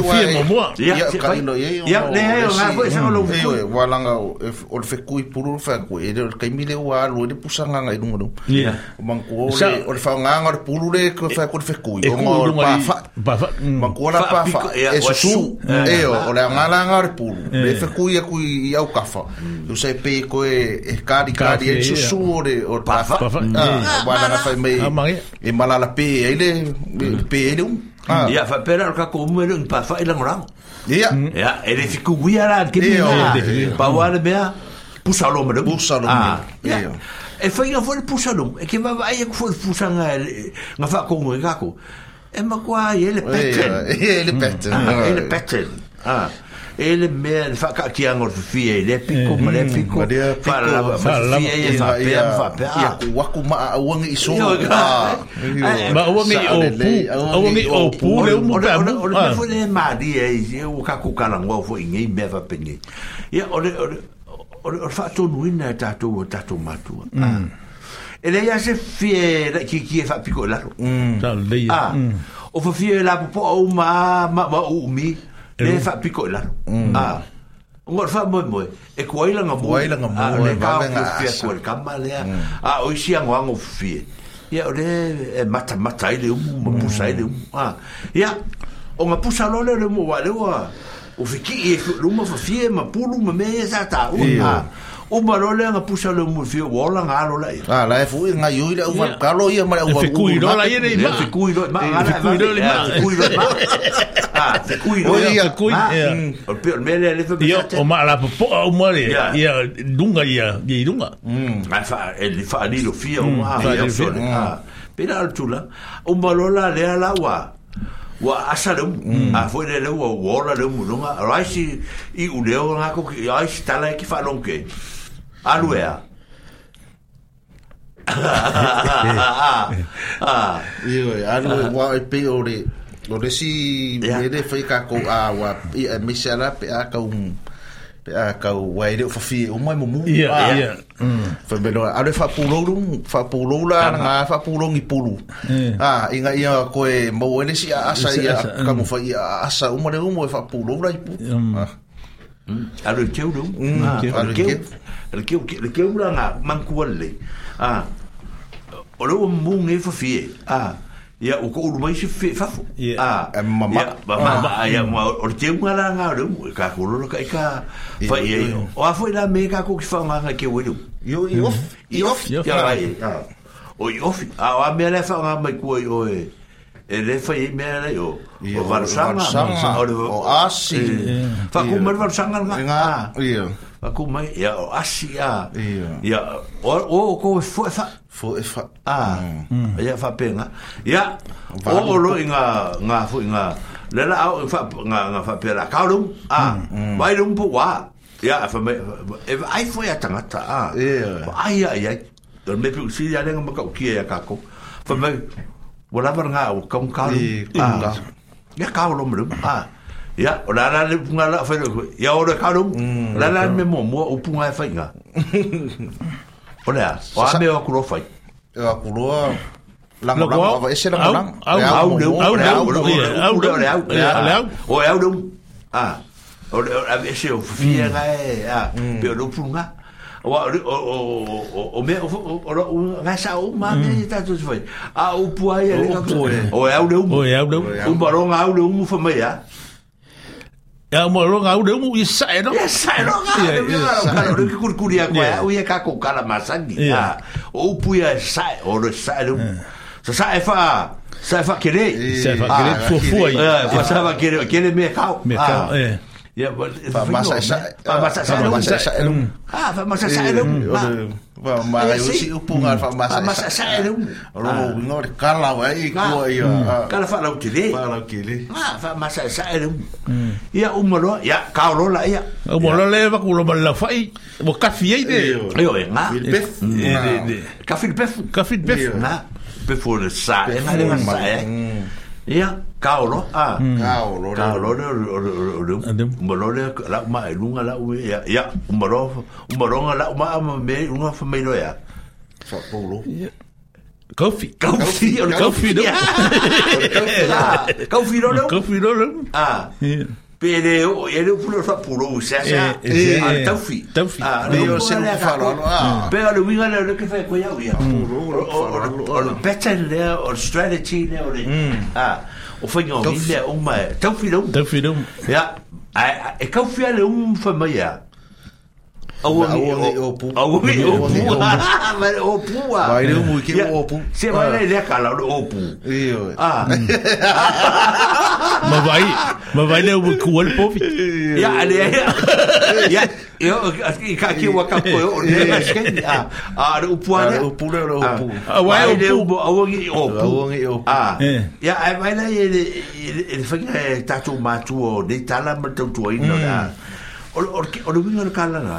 pues, eh, eh, ah, E ah. o la ngala ngar puru. Le kui kui kafa. Yo sei e pele un um. ya ah. fa pera ka ko mo un pa fa ilang rang ya ya ele fiku wi ala ke ni pa wa le bea ah. e pusa lo mo pusa lo ya e fa ina vol pusa lo e ke ma va ya ko pusa nga nga fa ko mo ka ko e, e ma kwa ye le pattern ye le pattern ye le pattern ah e ele me fa ca che angor fi e le picco ma mm. le picco fa la la fa fi e fa pe fa pe a wa ku ma a wang i so ah. ma wa mi o pu wa mi o pu le mu pa mu o le ah. fo le ma di e e u ca ku ca lango fo i ngi me va pe ni ya o mm. ah. e le o le o fa to nu na ta to ta to ma tu e le ya se fi e ki ki fa e picco e la mm. ta le ya o fa fi e la po o ma ma ma u mi e le fa piko la mm. ah ngor fa moy moy e ko ila nga moy ila nga moy ah, le ka ko fi ko ka ma le mm. ah o si ango ango fi ya le e mata mata ile um mm. pusa ile um ah ya o nga pusa lo le mo wa le wa o fi ki e lo mo fa fi ma pulu ma me sa e ta un ah yeah. o malo le nga pusa le mu fi o la nga lo lai a la fu nga yu le u ka lo ia ma u ku lo la ia nei ma ku lo ma ku lo le ma ah lo ma ah ku lo ia ku o pe me le le fu o ma la po o mo le ah, dunga ia ia dunga mm fa e li fa li lo fi o ma ah pe la tula o malo la le ah, wa wa asa le mm. ah, a foi le wa ah, le mu nga raisi i u le nga ko ki ai stala ki fa ah, aluea ioe alue ua e pei o le o le si mele fai kakou a ua mese ala pe a kau pe a kau wai reo fafi e umai e mumu ia ia fai mm. e beno a le fapulolu fapulola nga fapulongi pulu a inga ia koe mou ene si a asa ia mm. kamu fai a asa umare umo e fapulola i pulu Mm. Ara mm, ah, ke uru. Ara ke. Ara ke ke ke uru nga mankuwale. Ah. Ora o mu nge Ah. Ya o ko uru mai se Ah. Mama. mama ya mo or te ka ko ro ka e ka. Fa e O a me ka ko ki fa nga nga ke uru. E yo yo. Yo. Ah. O yo. Ah, a me la e le fai i me ala o o varusanga o le o asi eh, fa ku mer varusanga nga nga ah. ia fa mai ia o asi ia ia o o ko e fo e fa fo e fa a ah. mm. ia fa penga ia o o lo nga nga fo nga le la au fa nga nga fa pera ka lu a vai mm, mm. lu pu wa ia fa me ai fo ia tanga ta a ia ia ia Dan ia usia dengan makau kia ya kakau. Fa wala var nga o kong karu ah ya karu lo mrum ah ya o la la le punga la fa ya o le karu la la me mo mo o punga fa nga o le o a me o kuro fa ya kuro lang lang o ese lang lang au au au au au au o au dum ah o le ese o fia nga ah pe o punga o o o hum. me o gasa o ma me ta tu foi a ah, o puai ele ka o é o deu o é o deu o barão a o deu mu fa mai a é o barão a o deu mu isa era isa era o cara o que curcuria com ah, é o ia ka com cara masangi a o puia sai o sai é. sa sai fa sai fa querer sai fa querer ah, fofo aí é fa sai fa querer querer mercado mercado é Ya, fa masa sa fa masa sa elum. Ah, fa masa sa elum. Fa masa sa elum. Fa masa sa elum. Ro no de kala wai ko ya. Kala fa lau kile. Fa lau kile. Ah, fa masa sa elum. Ya umro ya ka ro la ya. Umro ya. le lah, va ya, ku ro bal fa Bo ka fi ai de. Yo e ma. Bef. Ka fi bef. Ka fi bef. Na. Before the sa. Ma de sa. Ia, kaolo. Ah, kaolo. Kaolo, ne, ore, ore, ore, ore. Umaro, ne, la uma, e lunga la ue, ia, ia, umaro, umaro, nga la uma, ama me, unga fa meiro, ia. Sa, polo. Kofi. Kofi, ole, kofi, no. Kofi, no, no. Kofi, no, no. Ah. Ia. Pereu, ele pulou sua pulou, se essa é tão fi. Tão fi. Eu sempre falo, ah. Pero o vinho era o que foi com hum. ele. Pulou, o pattern né, o strategy né, o hum. ah, o foi o vinho uma tão filão. Tão filão. Ah, é, é que eu fui ali um família. Au ni o pu. Au ni o pu. Mai o pu. Mai le mu ke o pu. Se mai le le kala o pu. Io. Ah. Ma vai. Ma vai le mu ku el pofi. Ya ale. Ya. Yo aski ka ki wa ka po. Ne aski. Ah. Ah o pu ale. O pu le o pu. Wai o pu. Au ni o pu. Au ni o pu. Ah. Eh. Ya mai le le fa ki eh, tatu matu o de tala ma tatu ina. Mm. Ah. Or or or wingo kala na.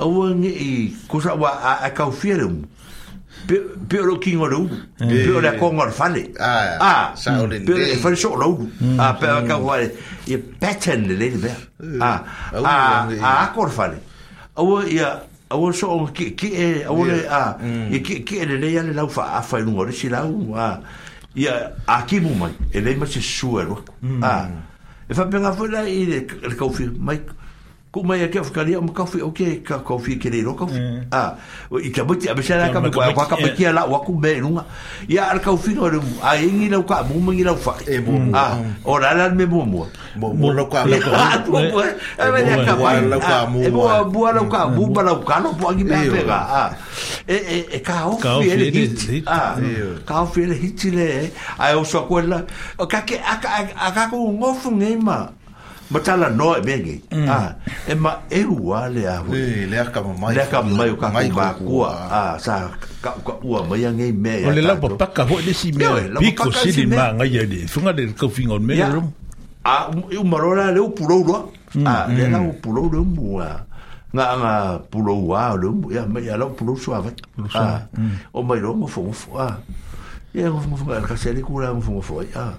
awa nge eh, kusa wa a, a kau ah, fiere mu. Pe o lo pe o le fale. Ah, ah sa o le ndi. Pe o fale so lo u, pe o kau wale, pattern le lele eh, ah Ah, ah a ako ngore fale. Awa i a, so o ki, ki e, awa le a, i ki, ki e le le yale lau fa a fai ngore si lau, ah. a, ya, i a, a ki mu mai, e le ima se su Ah, e fa pe nga fwela eh, i le kau fiere, Ku mai ke afkari mo kafi o ke ka kafi ke le kafi. Ah, i ka buti a besa ka me ka ka ki ala wa ku be lunga. Ya al no ru a ingi lau ka mu mu lau fa. E mu. a o la la me mu mu. Mu mu lau a lau ka. E me ya ka wa lau ka mu. E mu bu lau ka mu ba ka no ngi pe ga. Ah. E e e ka o fi ele hit. Ah. Ka o fi ele hit le. Ai o so ko la. O ka ke a ka a matala noe menge. Mm. Ah, e ma e ua le a hui. Le, le a ka mai. Le a ka mai o ka kuma kua. Ah, sa ka uka ua mai ange me. O le lau papaka hoi le si mea. Piko si le maa ngai a le. Funga le kau finga on mea rum. A umarora le upurou roa. Ah, le la upurou le umua. Nga nga pulou wa le umu. Ya, ya lau pulou suave. Ah, o mai rongo fongo fo. Ah, ya ngongo fongo. Kasele kura ngongo fongo fo. Ah,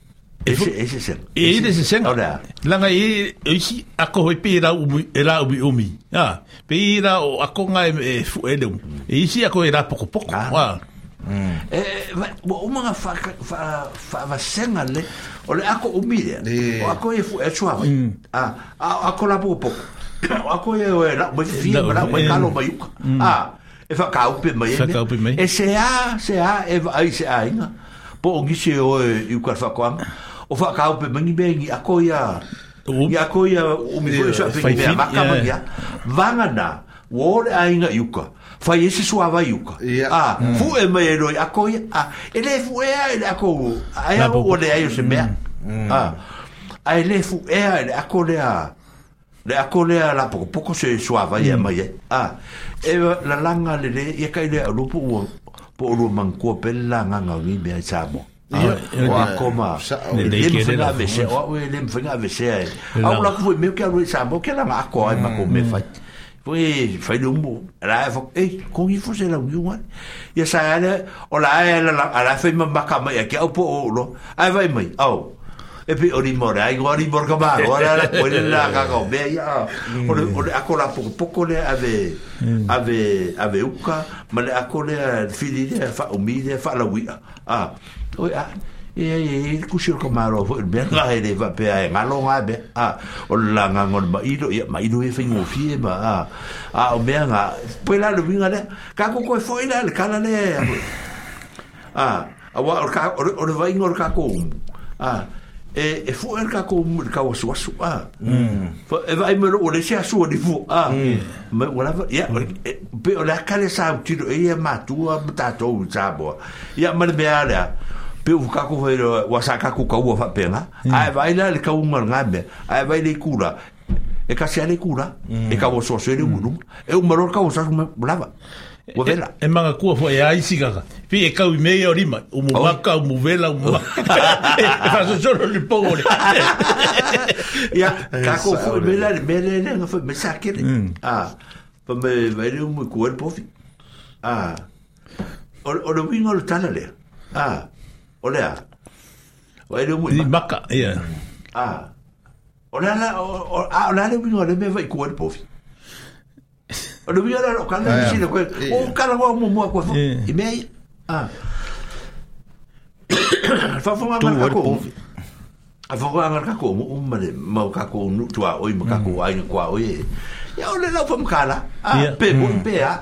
E ese ese e, ese. Ese ese. Ora. Langa i e, e, isi ako hoi pira u era u umi. Ah, pira o ako nga e fu ele. E isi ako era poco poco. Ah. Wa. Mm. Eh, uma fa fa fa va senga le. Ole ako umi le. O ako e fu e chua. Mm. Ah, ako la poco poco. ako e o era, mo fi bra mo kalo mo yuka. Mm. Ah. E fa ka upi mai. Fa ka upi mai. E se a, se a, e ai se a inga. Po ongi se o e ukar fa kwanga. o fa ka pe mangi be ngi ako ya i ako ia o me foi so pe me ma ka eh. mangi vanga na wo le ainga yuka fa ese suava yuka ah hmm. fu e me ro ako ia ele fu e ele ako ai o le ai se me hmm. ah ai le fu e ele ako le a le ako le la poco poco se suava ia e hmm. mai ah e la langa le le ia kai le lupu po o manko pe la nga nga ngi me sa mo Oa koma. É. Ele me fenga vese. Oa ele me fenga vese. Au la kufui meu kia rui sambo kia la ngā koa ma ko me fai. Foi fai lumbo. Ala e fok. Ei, kongi fuse la ungiunga. Ia sa ela O la ela la la. Ala fai ma maka mai. Ia kia upo o Ai vai mai. Au. E pe ori mora. Ai ngori mora ka maa. Ora la koe la kaka o mea. Ia. Ore, ore ako la poko poko le ave. Ave, ave uka. Ma le ako le fili le. Fa umi le. Fa la wia. Ah. o ia e kusi ko maro fo ben la ele va pe ai malo nga be a o la nga ngol ba ido ma ido e fe fie ba a a o be nga pe la lo vinga le ka ko ko fo ila le kala le a a wa o ka o le vai ngor ka ko a e e fu el ka ko mu ka wa suwa suwa fo e vai me o le sia suwa di fu a me wala ya pe o la kale sa tu e ma tu a ta to sa bo ya ma be ala pe u kaku fa ro wa sa kaku ka u fa pe na ai vai la le ka u mar ngabe ai vai le kura e ka sia le kura hmm. e ka bo so so e le mulu hmm. e u maror ka u sa me blava e, Wa e, vela. E, e manga kua fwa e ai si kaka. Pi e kau i mei o rima. O mu waka, o mu vela, o mu waka. E faso solo li pongo le. Ia, kako fwa e mei lari, mei lari, nga fwa me sakele. Hmm. A, ah, pa me vaere o mu kua le pofi. A, ah, o le wingo le tala le. Ah, o lea ah? o ele mui i maka ia a ah. o lea la o a o lea le mui o le me vai kua pofi o le mui o o kala le sile o kala wa mo mo ko. i mei Ah. fa fa ma ma ko a fa ma ma ko mo mo ma ko nu tua o i ma ko hmm. ai ko ai ya ole la pom kala a ah, pe bon mm. pe a ah.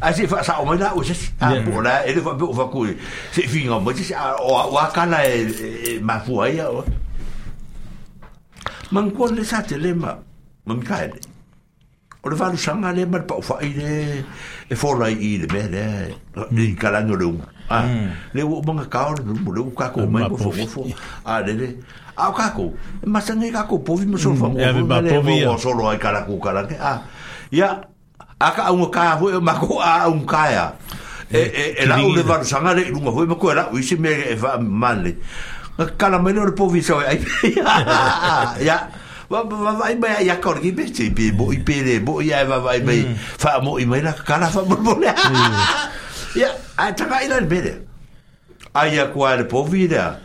a ah, si fa sa o mai la o ses a bola e le fa o va ku se fin o mai a o wa kala e, e ma fu ai o man ko le sa te le ma mo mi ka e o le va lu sanga le ma pa o fa i le e fo la i le be le ni kala no le le o manga ka o le mo le ka ko mai fo fo a le le au kako masa ngai kako povi mo solo mm, fango povi mo solo ai kala ku kala ke a ah, ya aka un ka ho ma ko a un ka ya e e e la u levar sangare un ho ma ko era u si me va e male kala me no povi so e ai ya va va va ba ya kor gi bete bi bo i pe le bo ya va va ba fa mo i me la kala fa mo le mm. ya a tra ila bele ai ya ko al povi da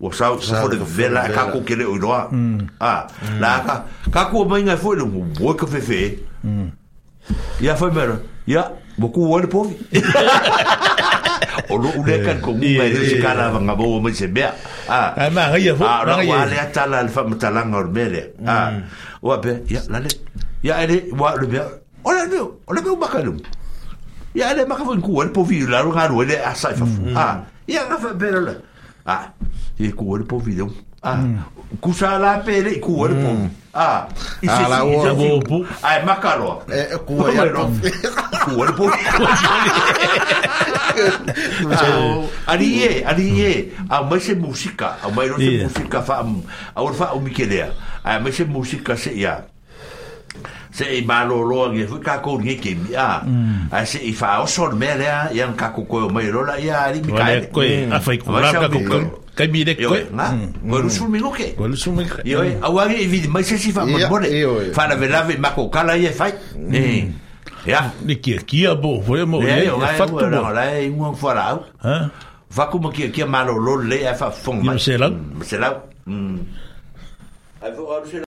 o sau sa fo de vela ka ko kele o doa ah la ka ka ko mai ngai fo de wo ka fe fe ya fo mera ya boku wo de povi o lo ule kan ko mu mai se kala va ngabo mo se bea ah ai ma ngai fo ngai wa le tala al fa mtala ngor bele ah wa be ya la le ya ele wa le be o le be o le be u bakalum ya ele ma ka fo ku wo de povi la ro ngaro ele asa fa ah ya ka fa bele Ah, e com o olho pro vidão. Ah, hum. com pele com o olho hum. pro... Ah, isso ah, lá, o bobo. Ah, é macaró. É, é, com o olho pro... É com o olho pro... Ah, ali é, ali é. A mãe se música, a mãe não se música, a orfa o miquelea. A mãe se música se ia. se i maloloa nge fui kakou nge kemi a mm. a se i faoso le mea lea ia nga kakou koe o mai rola ia ali mi kaele koe mm. a fai kura kakou koe kai mi de koe nga koe lusul mi ngoke koe lusul mi ngoke ioe au agi e vidi mai se si fa monmone fa na velave mako kala ia fai ia ni kia kia bo foi mo ia ia fatu bo ia ia ingoa fuarau vaku mo kia kia malolo le ia fa fong mai se lau mm, se lau ai fu alu se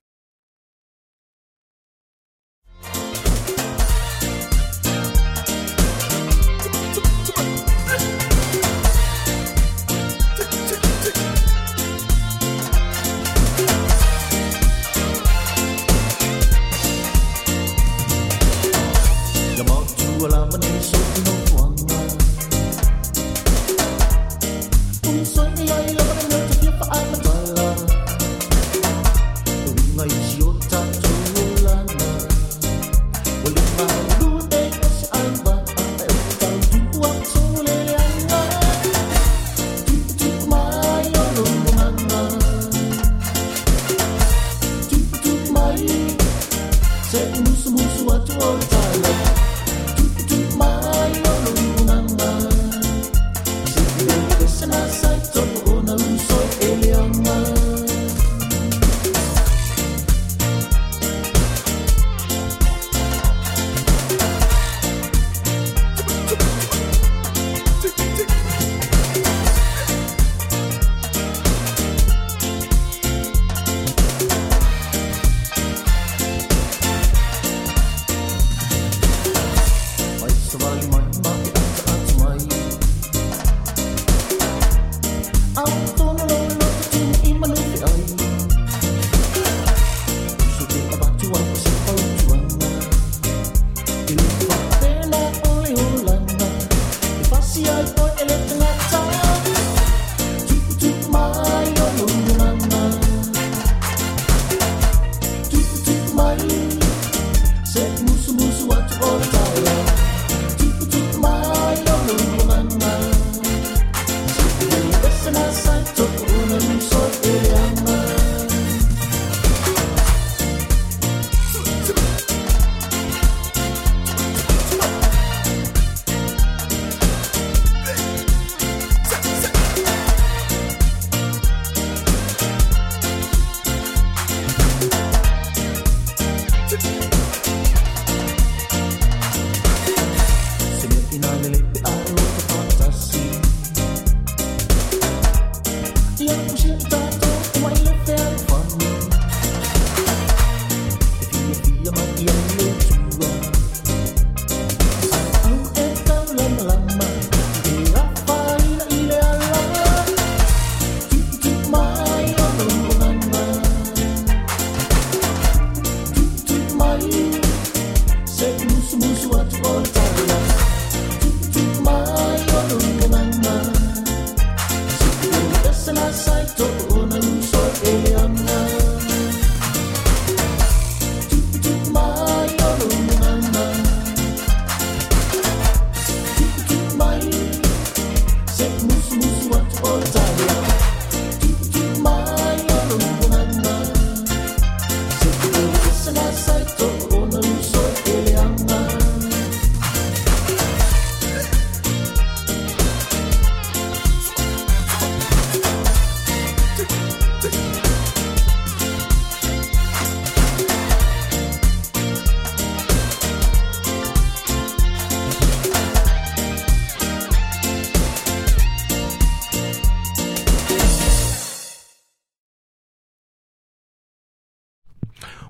casa y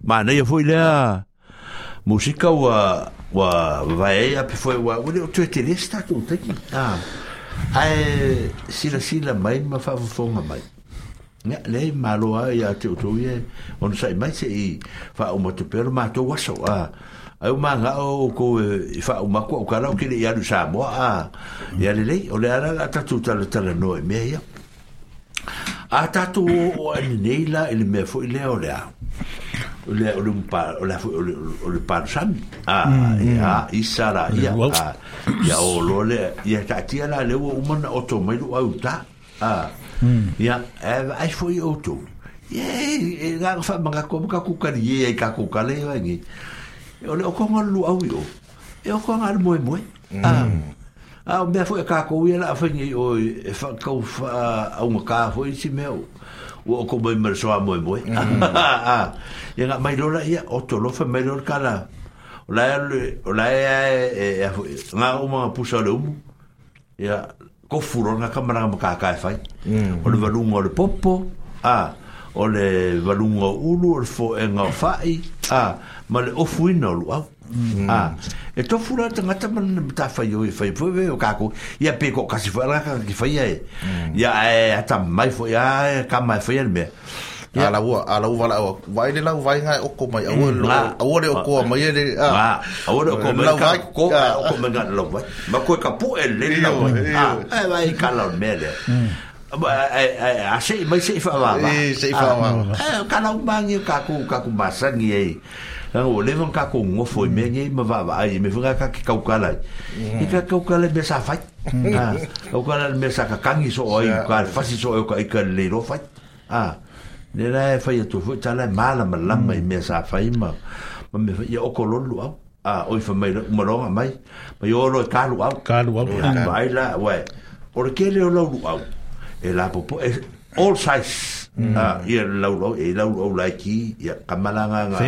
ma ne ia foi lea musika ua ua vaeai ape foi ua ua le o tuetele se tatou taki ah. ah. ae silasila mai ma faafofoga mai ia leai malo a ia te outou ia ona sai mai seʻi faaumatepea lo matou aso a ah. ai uma nga o e, ko fa uma ko ka lo kile ya du sa mo a ya le le o le ala ta tu ta ta le no me ya a tu o ni le ile me fo ile o le a le o le o le o le pa san ah, mm, a ya mm. isara ya ya ah, o lo le ya ta la ala le o mon o to mai lo au ta ah, mm. a ya e ai foi o to ye e ga fa ma ka ko ka ku ka ye e ka ku ka le ya ngi o le o ko ngal lu au yo e o ko ngal mo e mo e a a o me foi ka ko ye la fa ngi o e fa ka o fa o ma ka fo si me o wo ko mo mer so mo mo ya nga mai lola mm. ya o to lo fa mai lola kala la la nga o mo e, e, e, pusa lo mu ya ko furo na kamara ma ka ka fa mm. o le valungo o le popo a o le valungo ulu o fo en fa i a ma le o fuino lo Mm. Ah, e tofu la tanga tama na mta fai o e, e fai o kako. Ia pe ko kasi fai raka ki fai ai. Mm. Ia e ata mai fo ia ka mai fai ai me. Ala ua, ala ua la ua. Vai le lau vai ngai oko mai. Aua lo, aua le oko mai e le. Aua le oko mai ka ko oko mai ngai lau vai. Ma koe ka pu e le vai. Ah, vai ka lau mele. Mm. a sei mai sei fa va. Se fa va. Ka lau mangi ka ku ka ku masangi ai. ka o le von ka ko ngo fo me nge ma va va ai me funga ka ki kau kala i ka kau kala me sa fai ah kau kala me sa ka kangi so oi ka fasi so oi ka i ka le ro fai ah le la e fai tu fu tala mala ma lama i me sa fai ma ma me i o ko lolu au ah oi fa mai ma ro mai ma yo ro ka lu au ka lu au vai la we o ke le lo lu au e la popo all size Mm. a ah, ia lau lau e lau lau lai ki ia kamala nga nga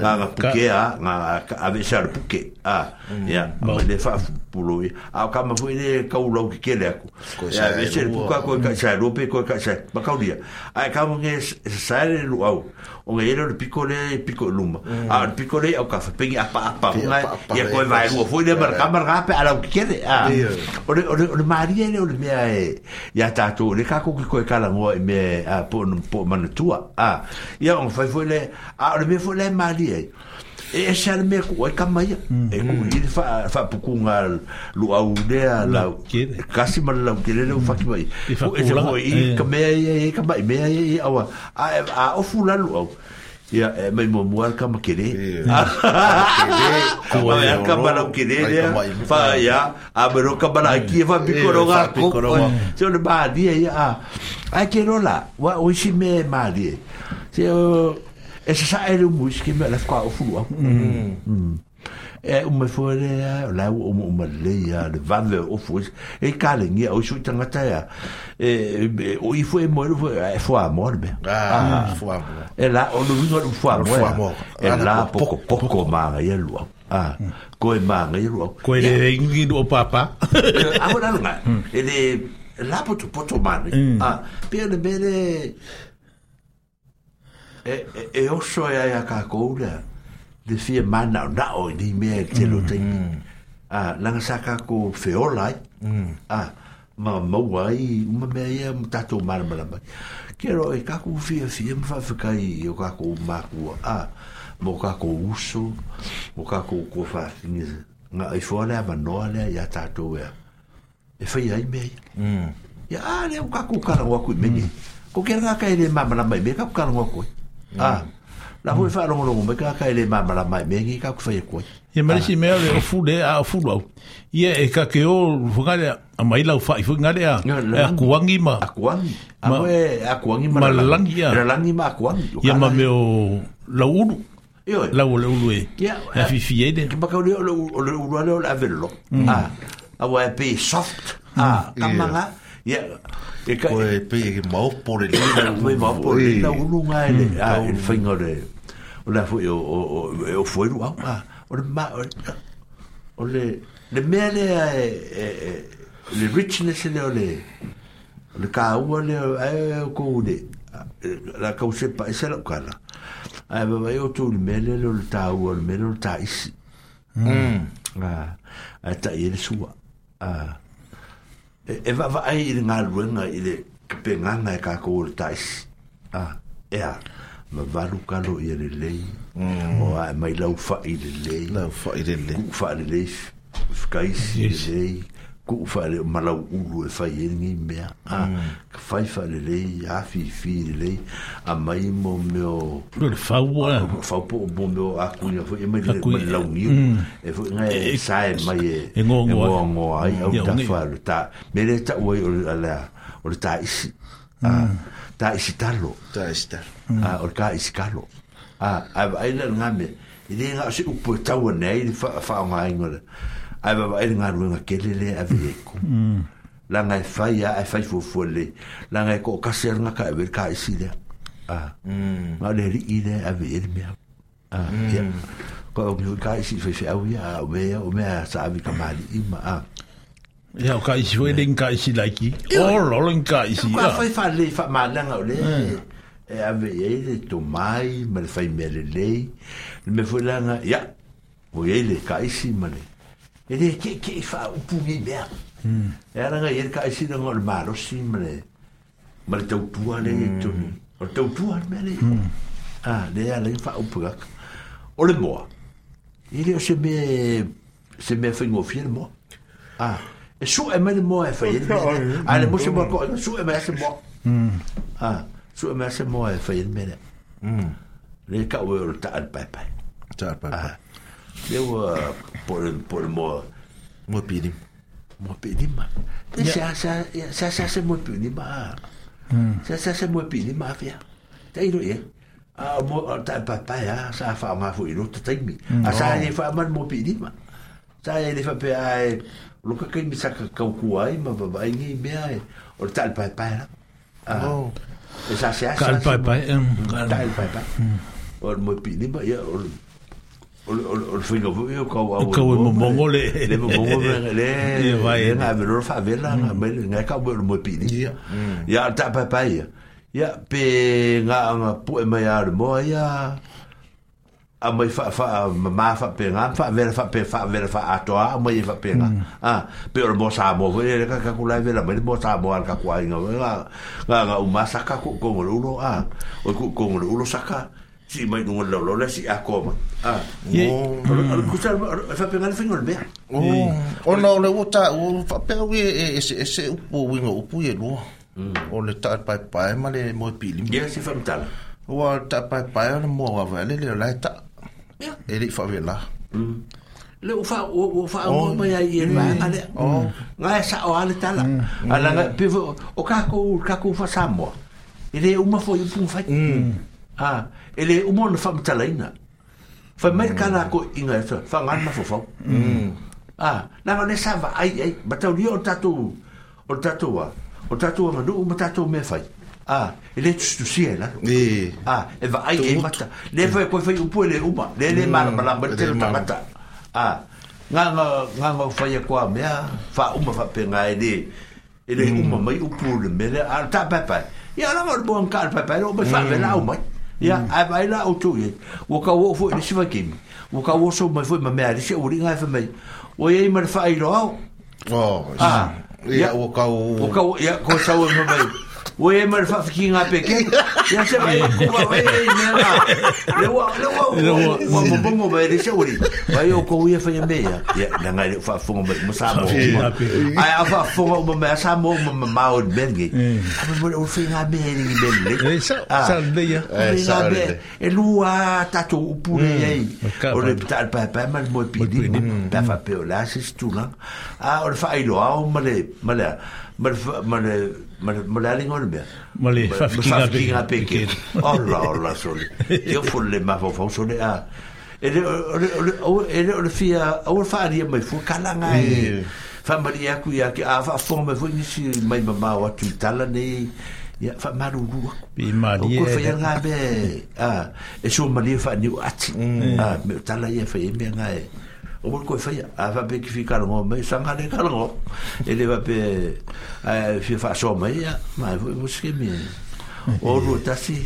nga puke a nga ave shar puke a ia ma le fa pulo e a ka ma fu ide ka u lau ki ke le ku ia ave shar puka ko e ka shar lupe ko ka shar ma ka dia a ka mo nge sa lu au o ngai ero le piko le piko luma mm. a ah, le piko le au kafa pengi apa apa unga i a koe vai rua fui le marga marga pe ala ukikere o le maria le o le mea e i a tatu le kako ki koe kala ngua i me e, po manatua i a ongo fai fui le a o le mea fui le maria e e e sa le mea kua e ka mai mm. e ku i le fa fa puku nga lu au nea mm. la e kasi ma la kere le fa ki mai e fa ku i eh. ka mea e ka mai mea e e awa a e a o fu la lu au ia e mai mo mo al kama kere ku e al kama la kere le fa ia a me ro kama la ki e fa pikoro ga ko se le ba dia e, ia a ai kero la wa o si me ma dia e. se o e sa sa ele muiski me la kwa ufu wa e o me fore la o mo mo le ya le vave o fu e kale ngi o su tanga ta ya e o i fu e mo fu e fu a mo be ah fu a e la o lu no fu a mo e la poco poco ma ya lu ah ko e ma ya lu ko e ngi do papa a mo na nga e le la poto poto ma ah pe le bele e e oso ia ia ka koula le fia mana o nao i ni mea i telo teimi a langa sa ka ko feola ai à, a ma maua ai uma mea ia tatou malamalama kero e ka ko fia fia ma faafekai o ka ko makua a mo ka ko uso mo ka ko ko faafini nga i foa lea manoa lea ia tatou ea e fai ai mea ia ia a lea o ka ko kalagoa koe mene ko kera ga kae le mamalama i mea ka ko kalagoa koe a la fu fa longo longo me ka ka le ma mala mai me ngi ka ku fa ko ye mari si me o fu le a fu lo ye e ka ke o fu ga le a mai la fa fu ga le a a kuangi ma a kuangi a we a kuangi ma la langi ya la langi ma kuangi ye ma me o la ulu Yo, la ulu ulu e. Ya, fi fi ede. Ki baka ulu ulu ulu ulu ulu ulu ulu ulu ulu ulu ulu ulu ulu ulu ulu ulu ulu ulu ia e ka e pe e mau pore le e mau por ele, o lunga e le mm. a e un finger le o la foi o o o e foi lu au o le ma o le le mea le e, le richness le o le le ka ua o kou la ka usepa e sara ukala a e baba e o tu le mea o le ta ua le o le ta isi mm. a e ta i le sua a e e va va ai i ngā ruenga i le penganga e kāko o le tais ah. e a ma varu kalo i le lei mm. o ai mai lau fa i le lei lau fa i le lei fa i le lei fkaisi i le lei ko fa le malau ulu e fa ye ni me a mm. ka fa fa le le a fi fi le a mai mo me o lo e le fa wa fa po bo me a ku ni fo mm. e me le malau ni e fo nga e sa e mai e e ngo e ngo ai o ta fa le ta me le ta wa o le o le ta isi a mm. ta isi talo ta isi talo a o ka isi kalo a a ai le ngame i e le nga se upo tau nei fa fa mai ngore ai va vai ngar wen kelele aveko mm la ngai fai e ya ai e fai fu le la ngai e ko kaser na ka ver ka isi le ah mm ma le ri ide aver me ah mm. ya ko mi ka isi fu se au ya me o me sa avi ka mali i ma ah Ya ka isi wen ding ka isi laiki. Oh, lolong ka isi. Ka fai fa le fa malang au le. Mm. E ave ye le to mai, mal fai mele le. Me fu langa, ya. Wo ye le ka isi male e le ke ke fa u pu mi be a hmm. e ara ga yer ka si na ngol ma ro si mre ma le tau tu ane e hmm. tu ni o tau tu ane me le a le ala i fa u pu ka o le moa e le o se me se me fa ngofi le moa a ah, e su e me le moa e fa yer me a le mo se moa ko e su e me se moa hmm. a ah, su e me se moa e fa yer me le le ka u e o ta al pai pai ta al pai pai ah, Lewa ah, por por mo mo pidim. Mo pidim. Sa sa sa sa se mo pidim ba. Hmm. Sa sa se mo pidim ba fia. Tai lo ye. A mo ta papa ya sa fa ma fu lo ta timi. Hmm. A sa ye oh. fa ma mo pidim. Sa ye le fa pe ai lo ka kai mi sa ka ka ku ai ma ba ba ngi me ai. O ta papa ya. Ah. Sa se sa. Ka papa. Ka papa. Hmm. O mo pidim ba ya. o le whinga pui o kau au. O kau e mo mongo le. Le mo mongo le. Le vai. Nga e merora wha vela. Nga mm. e kau mo mo pini. Ia. Mm. Ia ar ta pai pai. Ia pe nga anga pu e mai ar moa ia. A mai wha wha ma ma wha pe nga. Wha vela wha pe wha vela wha atoa. A mai e wha pe nga. Mm. A pe ora mo sa mo. E re kaku lai vela. Mai mo sa mo ar kaku ai nga. Nga e, nga umasaka kukongo lulo. A. O kukongo lulo saka. Nga. Lah si mai ngol lo lo si ako ah, ah. oh ko sa fa pe ngal fingol be oh ona ona uta o fa pe wi e e se upu wi ngol upu ye lo hmm. o oh, le ta pa pa ma le mo pili ye si fa mtal o ta pa pa ona mo wa va le le la ta e li fa vi la le ufa ufa o ma ya ye ma ale oh nga sa o ale ta la ala nga pe o ka ko ka ko fa sa mo ele uma foi um fa ah ele umo na fam talaina fa mer mm. kana ko inga fa fa ngan na fo fo ah na ne sa va ai ai batau dio tatu o tatu wa o tatu wa no umo tatu me fai ah ele tu tu sia la eh ah e va e e. ah, e ai ai mata ne fa ko fai upo ele uma ne ne mm. mar bala bete ta mata ah nga nga nga nga fa ye kwa me fa uma fa pe nga ele ele mm. uma mai upo le me ta pa pa ya la mo bon kar pa pa ro ba fa ve la uma ya mm. ai vai la o tu ye wo ka wo fo ni shiva kim wo ka wo so mai fo ma me ari se uri ngai fo mai wo ye mar fa ai ro oh ah ya wo ka wo ka ya ko sa wo mai o e mai fa fiki nga pe ke ya se ba ko ba e me na le wa le wa le wa mm. mo mo mo mo ba e se ori ba yo ko u ye fa nyambe ya ya na nga le fa fo mo mo sa mo a ya fa fo mo mo sa mo mo mo ma o de bengi a me mo le ofi nga be e ni be ni le sa sa de ya sa de e lu a ta to u pu le ye o le ta pa pa ma le mo pi di ta fa pe o la se stu la a ah, o le fa i lo a o ma le ma le mal mal mal mal ali ngol be mal fa fi ga pe ke ola ola soli yo fol le ma fo soli a ele ele fi a ol fa ali mai fo kala nga e fa mal ya ku ya ke a fa fo me fo ni si mai ma ma wa tu tala ni ya fa ma ru ru bi ma li e ko fa ya nga be a e so mal ye fa ni a me tala ye fa ye me nga e o mol ko fai a va pe ki fi ka ngo me sanga le ka ele va pe a fi fa so me ya ma mo ske mi o lu tasi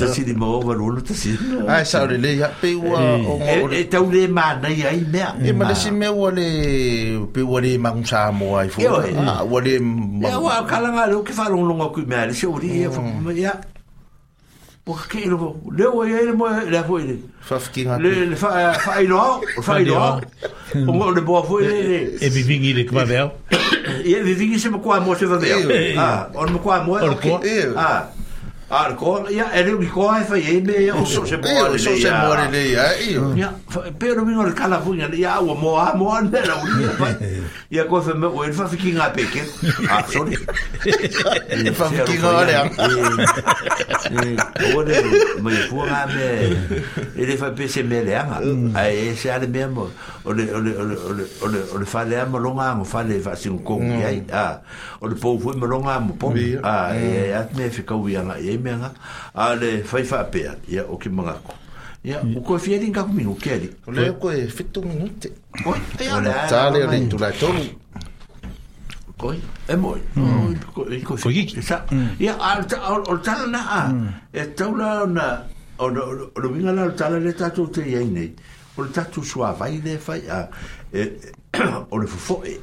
tasi di mo va lu tasi ai sa le le ya pe o e ta le ma e ma le si me le pe le ma mo ai fo wa le ma wa ka la nga lu ki é. fa ah, le se o ya Pokiro, ele vai ele mo ele foi ele Fa fki ha. ele faz faz ilo, faz ilo. O meu de boa foi ele E ele le vai veo. E ele se mo kwa mo se veo. Ah, on mo kwa mo. Ah alkohol ia e reo koa fa ye me o so se mori le so se mori le ia ia pero mi no kala fu ia ia o mo a mo an era o ia ia ko fa me o el fa fiki nga peke a ah, sorry e fa fiki nga le o de me fu nga me ele fa pese me le anga mm. a e se ale me mo o le o le o le o le fa le mo longa mo fa le fa sin ko mm. ia a o le po fu mo longa mo po ah, mm. a e at me fika u ia ia mea ale A le whai wha apea, ia o ki mga ko. Ia, mm. o koe fia ringa ku mingu, kia di. O leo koe fitu minute. Koe, te ana. Tā leo le tu lai tonu. Koe, e moi. Mm. E koe, koe fia. Koe mm. Ia, o tāna nā, e taula o nā, o nā minga nā, o tāna le tātou te iei nei. O le tātou sua vai le fai, a, e, o le fufoe.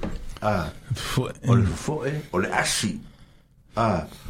A, for, le fufoe, o le asi. A, o le fufoe.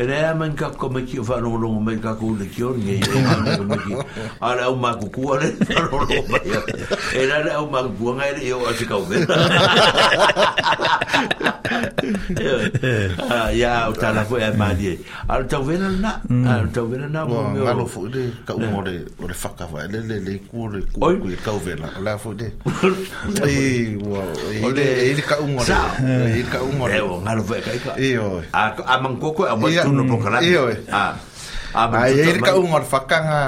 Ele é e man ka kome ki e e o whanau rongo mai ka kone ki o nge i ngā kome ki. Ara ah, au mā kukua le whanau rongo mai. Era ara au mā kukua ngai le eo ase kau vera. Ia o tāna koe e mādi e. Ara tau vera na. Mm. Ara tau vera na. Ngalo fu ide ka umo eh. le o le whakawa. Le le le kua le kua kua kau vera. La fu ide. Ile ka umo le. Ile ka umo eh, le. Ngalo fu e kai ka. Ia o. A mangkoko a no pongkala ah. ah, ah, oh. e ah ai ele ka un orfaka nga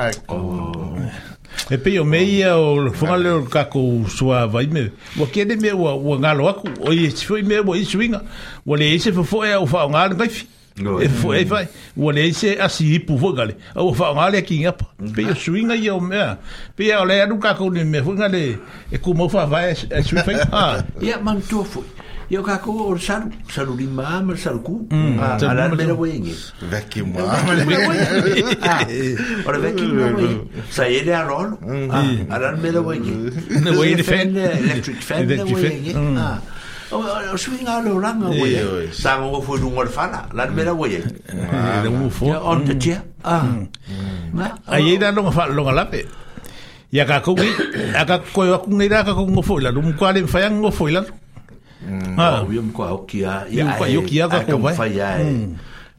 e pe o meia o fonga o ka sua vai me o que ele me o ngalo aku o foi me mm. o swinga o le ese fo falar o fa e foi vai o le ese asi pu fo gale o fa ngalo ki ngap pe o swinga e o me pe o le anu ka me fonga e como mo fa vai e swinga ah ia man yo or sar saruri ma ma sar me lo wenge vekki ma ora vekki sa ele arol ala me wenge ne wenge fan electric fan ne wenge o a lo ranga Sango fue la ah, de on the chair. ah ai mm. ah. mm. mm. ah, oh. lo fa lo galape Ya ka dum mm, ah. o ia mkoa hoki a ia ai, ai, ai, ai, ai, ai, ai, ai, ai,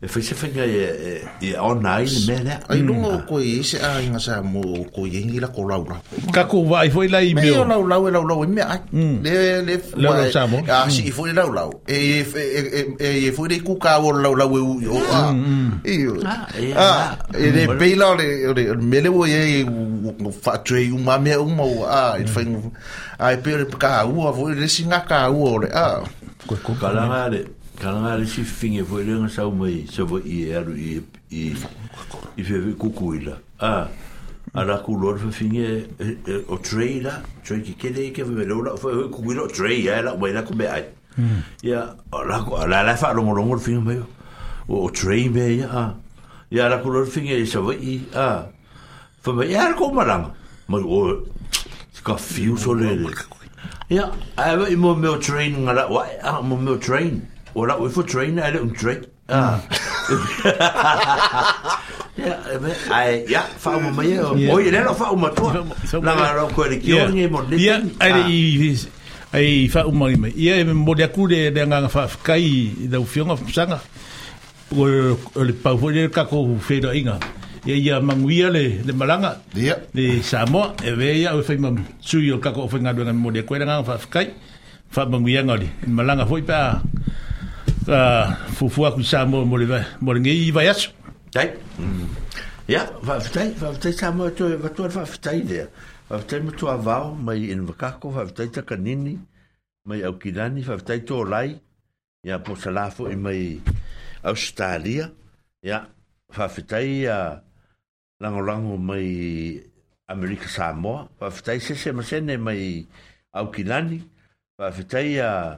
e faisa fainga e, e e online me le ai mm. lungo ko e se a inga sa mo ko e ngi la ko laura ka ko vai foi la email me o lau lau e lau lau e me ai mm. le le la sa mo a si mm. foi lau lau e e e foi de ku ka o lau lau e o a e a e de peila le le me o e fa tre u ma me u mo a e foi ai pe ka u a foi le singa ka u le a ko ko kala le kanangare si finge foi lenga sau mai se vo i e i i i feve kukuila ah, a ala kulor fe finge eh, eh, o tray eh, la tray ki kele ke ve lo fo kukuila tray ya la mai la ko me ai ya ala ko ala la fa longo longo finge me o tray ah ya ya ala kulor finge se vo i ah. a fo me ya ko malanga ma o ka fiu so le ya ai mo meu train ngala wa mo meu oh, train o la uifo trainer ele un trek ah ya ai ya fa mo mai o oi ele lo fa o mato la ma lo ko le kio ni mo le ya ai à. ai fa o mai mai ia mo le ku le le nga fa kai da u fiona sanga o le pa fo le ka ko fe do inga ia ia manguia le le malanga ia le samo e ve ia o fe mam sui o ka ko fe nga do nga mo le ku le nga fa kai fa manguia ngoli malanga foi pa uh, fufua ku sa mo mo le mo le ngi dai ya va fitai va fitai sa mo to va to va fitai de va fitai mo to avao mai in vakako va fitai ta kanini mai au va fitai to lai ya po salafo i mai Australia ya va fitai ya lango mai Amerika va fitai se se mai au va fitai ya